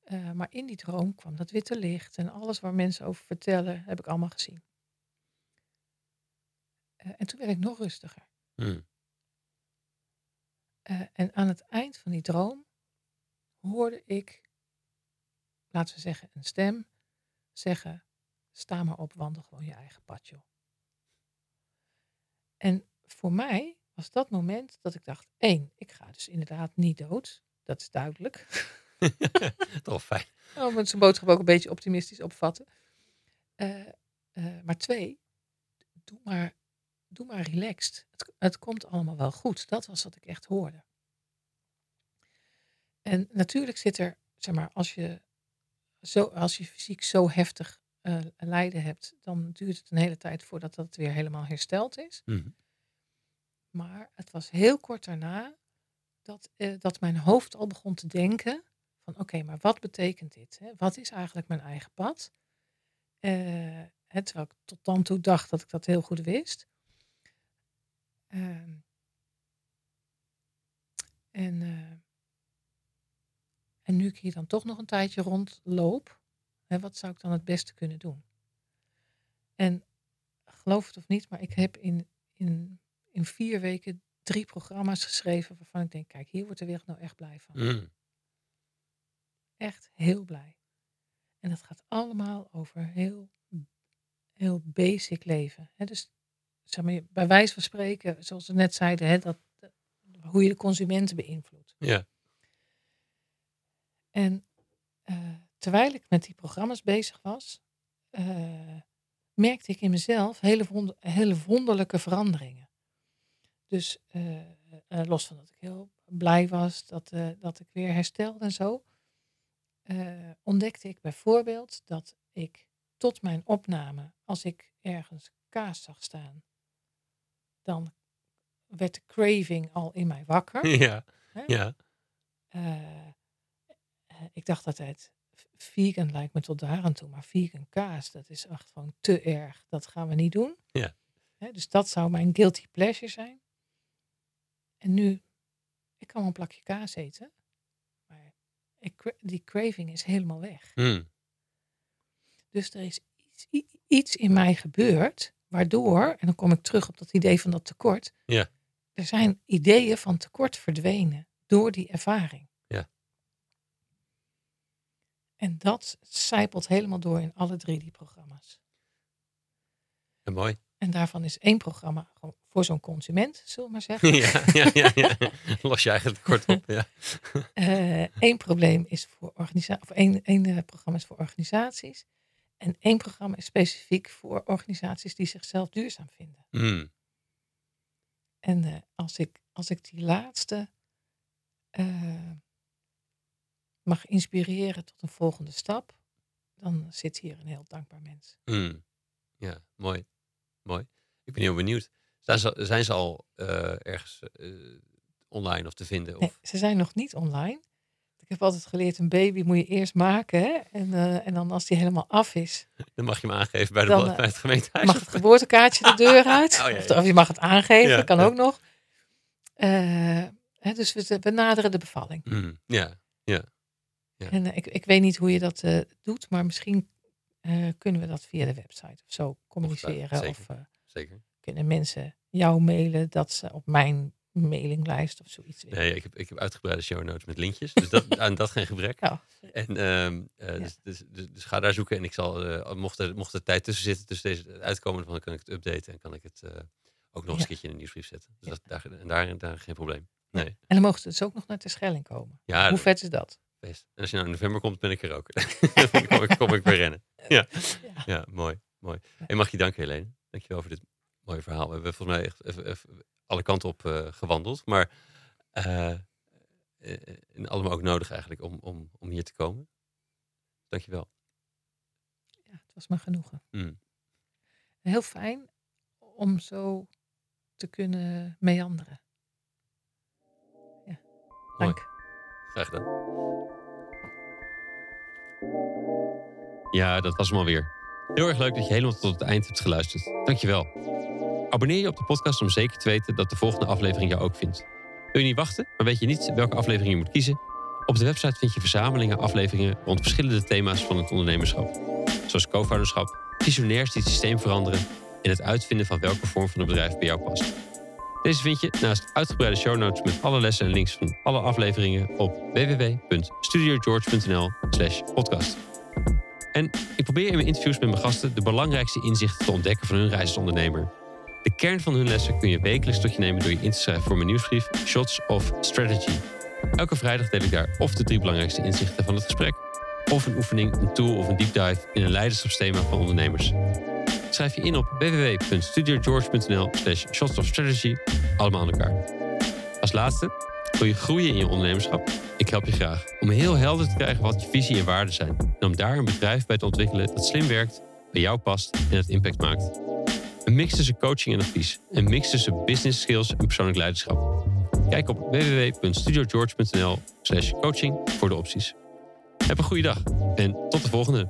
Eh, maar in die droom kwam dat witte licht en alles waar mensen over vertellen, heb ik allemaal gezien. Eh, en toen werd ik nog rustiger. Hmm. Eh, en aan het eind van die droom hoorde ik, laten we zeggen, een stem zeggen: Sta maar op, wandel gewoon je eigen pad, joh. En voor mij was dat moment dat ik dacht: één, ik ga dus inderdaad niet dood. Dat is duidelijk. Toch fijn. Oh, moet zijn boodschap ook een beetje optimistisch opvatten. Eh, eh, maar twee, doe maar, doe maar relaxed. Het, het komt allemaal wel goed. Dat was wat ik echt hoorde. En natuurlijk zit er, zeg maar, als je, zo, als je fysiek zo heftig eh, lijden hebt, dan duurt het een hele tijd voordat dat weer helemaal hersteld is. Mhm. Maar het was heel kort daarna dat, eh, dat mijn hoofd al begon te denken van oké, maar wat betekent dit? Hè? Wat is eigenlijk mijn eigen pad? Eh, hè, terwijl ik tot dan toe dacht dat ik dat heel goed wist. Ehm, en, eh, En nu ik hier dan toch nog een tijdje rondloop, hè, wat zou ik dan het beste kunnen doen? En geloof het of niet, maar ik heb in, in, in vier weken drie programma's geschreven waarvan ik denk, kijk, hier wordt de wereld nou echt blij van. Mm. Echt heel blij. En dat gaat allemaal over heel, heel basic leven. Hè? Dus zeg maar, bij wijze van spreken, zoals we net zeiden, hè, dat, dat- hoe je de consumenten beïnvloedt. Ja. En eh, terwijl ik met die programma's bezig was, eh, merkte ik in mezelf hele, wonder- hele wonderlijke veranderingen. Dus eh, eh, los van dat ik heel blij was dat, eh, dat ik weer herstelde en zo, eh, ontdekte ik bijvoorbeeld dat ik tot mijn opname, als ik ergens kaas zag staan, dan werd de craving al in mij wakker. Ja. hè? Ja. Eh, eh, ik dacht altijd, vegan lijkt me tot daar aan toe, maar vegan kaas, dat is echt gewoon te erg. Dat gaan we niet doen. Ja. Hè, dus dat zou mijn guilty pleasure zijn. En nu, ik kan wel een plakje kaas eten, maar ik, die craving is helemaal weg. Mm. Dus er is iets in mij gebeurd, waardoor, en dan kom ik terug op dat idee van dat tekort. Ja. Er zijn ideeën van tekort verdwenen door die ervaring. Ja. En dat zijpelt helemaal door in alle drie die programma's. Ja, mooi. En daarvan is één programma gewoon voor zo'n consument, zullen we maar zeggen. ja, ja, ja, ja. Los je eigenlijk kort op. Ja. Eén probleem is voor organisaties, of één, één eh, programma is voor organisaties. En één programma is specifiek voor organisaties die zichzelf duurzaam vinden. Mm. En eh, als, ik, als ik die laatste eh, mag inspireren tot een volgende stap, dan zit hier een heel dankbaar mens. Mm. Ja, mooi. Mooi. Ik ben heel benieuwd. Zijn ze, zijn ze al eh, ergens online of te vinden? Of? Nee, ze zijn nog niet online. Ik heb altijd geleerd, een baby moet je eerst maken. Hè? En, eh, en dan als die helemaal af is, Dan mag je hem aangeven bij, de, Dan, bla- eh, bij het gemeentehuis. mag het geboortekaartje de deur uit. Oh, ja, Of, ja. of je mag het aangeven, Ja, kan ook nog. Eh, hè, dus we, we naderen de bevalling. Mm. Ja, Ja. En ik, ik weet niet hoe je dat doet, maar misschien kunnen we dat via de website of zo communiceren. zeker. Of zeker. kunnen mensen jou mailen dat ze op mijn mailinglijst of zoiets. Nee, ik heb, ik heb uitgebreide show notes met linkjes. Dus dat, aan dat geen gebrek. Ja. En ehm, eh, Ja. dus, dus, dus, dus ga daar zoeken. En ik zal, eh, mocht, er, mocht er tijd tussen zitten, tussen deze uitkomen, dan kan ik het updaten. En kan ik het eh, ook nog eens een keertje in een nieuwsbrief zetten. Dus Ja. dat, daar, en daar, daar geen probleem. Nee. En dan mogen ze dus ook nog naar de Schelling komen. Ja, Hoe dat- vet is dat? best. En als je nou in november komt, ben ik er ook. dan kom ik, kom ik weer rennen. Ja, Ja. mooi. mooi. En mag je danken, Helene. Dankjewel voor dit mooie verhaal. We hebben volgens mij echt even, even alle kanten op eh, gewandeld. Maar en allemaal ook nodig eigenlijk om, om, om hier te komen. Dankjewel. Ja, het was me genoegen. Mm. Heel fijn om zo te kunnen meanderen. Ja, dank. Graag gedaan. Ja, dat was hem alweer. Heel erg leuk dat je helemaal tot het eind hebt geluisterd. Dankjewel. Abonneer je op de podcast om zeker te weten dat de volgende aflevering jou ook vindt. Wil je niet wachten, maar weet je niet welke aflevering je moet kiezen? Op de website vind je verzamelingen afleveringen rond verschillende thema's van het ondernemerschap. Zoals co-founderschap, visionairs die het systeem veranderen en het uitvinden van welke vorm van een bedrijf bij jou past. Deze vind je naast uitgebreide show notes met alle lessen en links van alle afleveringen op www.studiogeorge.nl slash podcast. En ik probeer in mijn interviews met mijn gasten de belangrijkste inzichten te ontdekken van hun reis als ondernemer. De kern van hun lessen kun je wekelijks tot je nemen door je in te schrijven voor mijn nieuwsbrief Shots of Strategy. Elke vrijdag deel ik daar of de drie belangrijkste inzichten van het gesprek, of een oefening, een tool of een deep dive in een leiderschapsthema van ondernemers. Schrijf je in op www.studiogeorge.nl slash shots of strategy, allemaal aan elkaar. Als laatste, wil je groeien in je ondernemerschap? Ik help je graag om heel helder te krijgen wat je visie en waarden zijn. En om daar een bedrijf bij te ontwikkelen dat slim werkt, bij jou past en het impact maakt. Een mix tussen coaching en advies. Een mix tussen business skills en persoonlijk leiderschap. Kijk op www.studiogeorge.nl slash coaching voor de opties. Heb een goede dag en tot de volgende.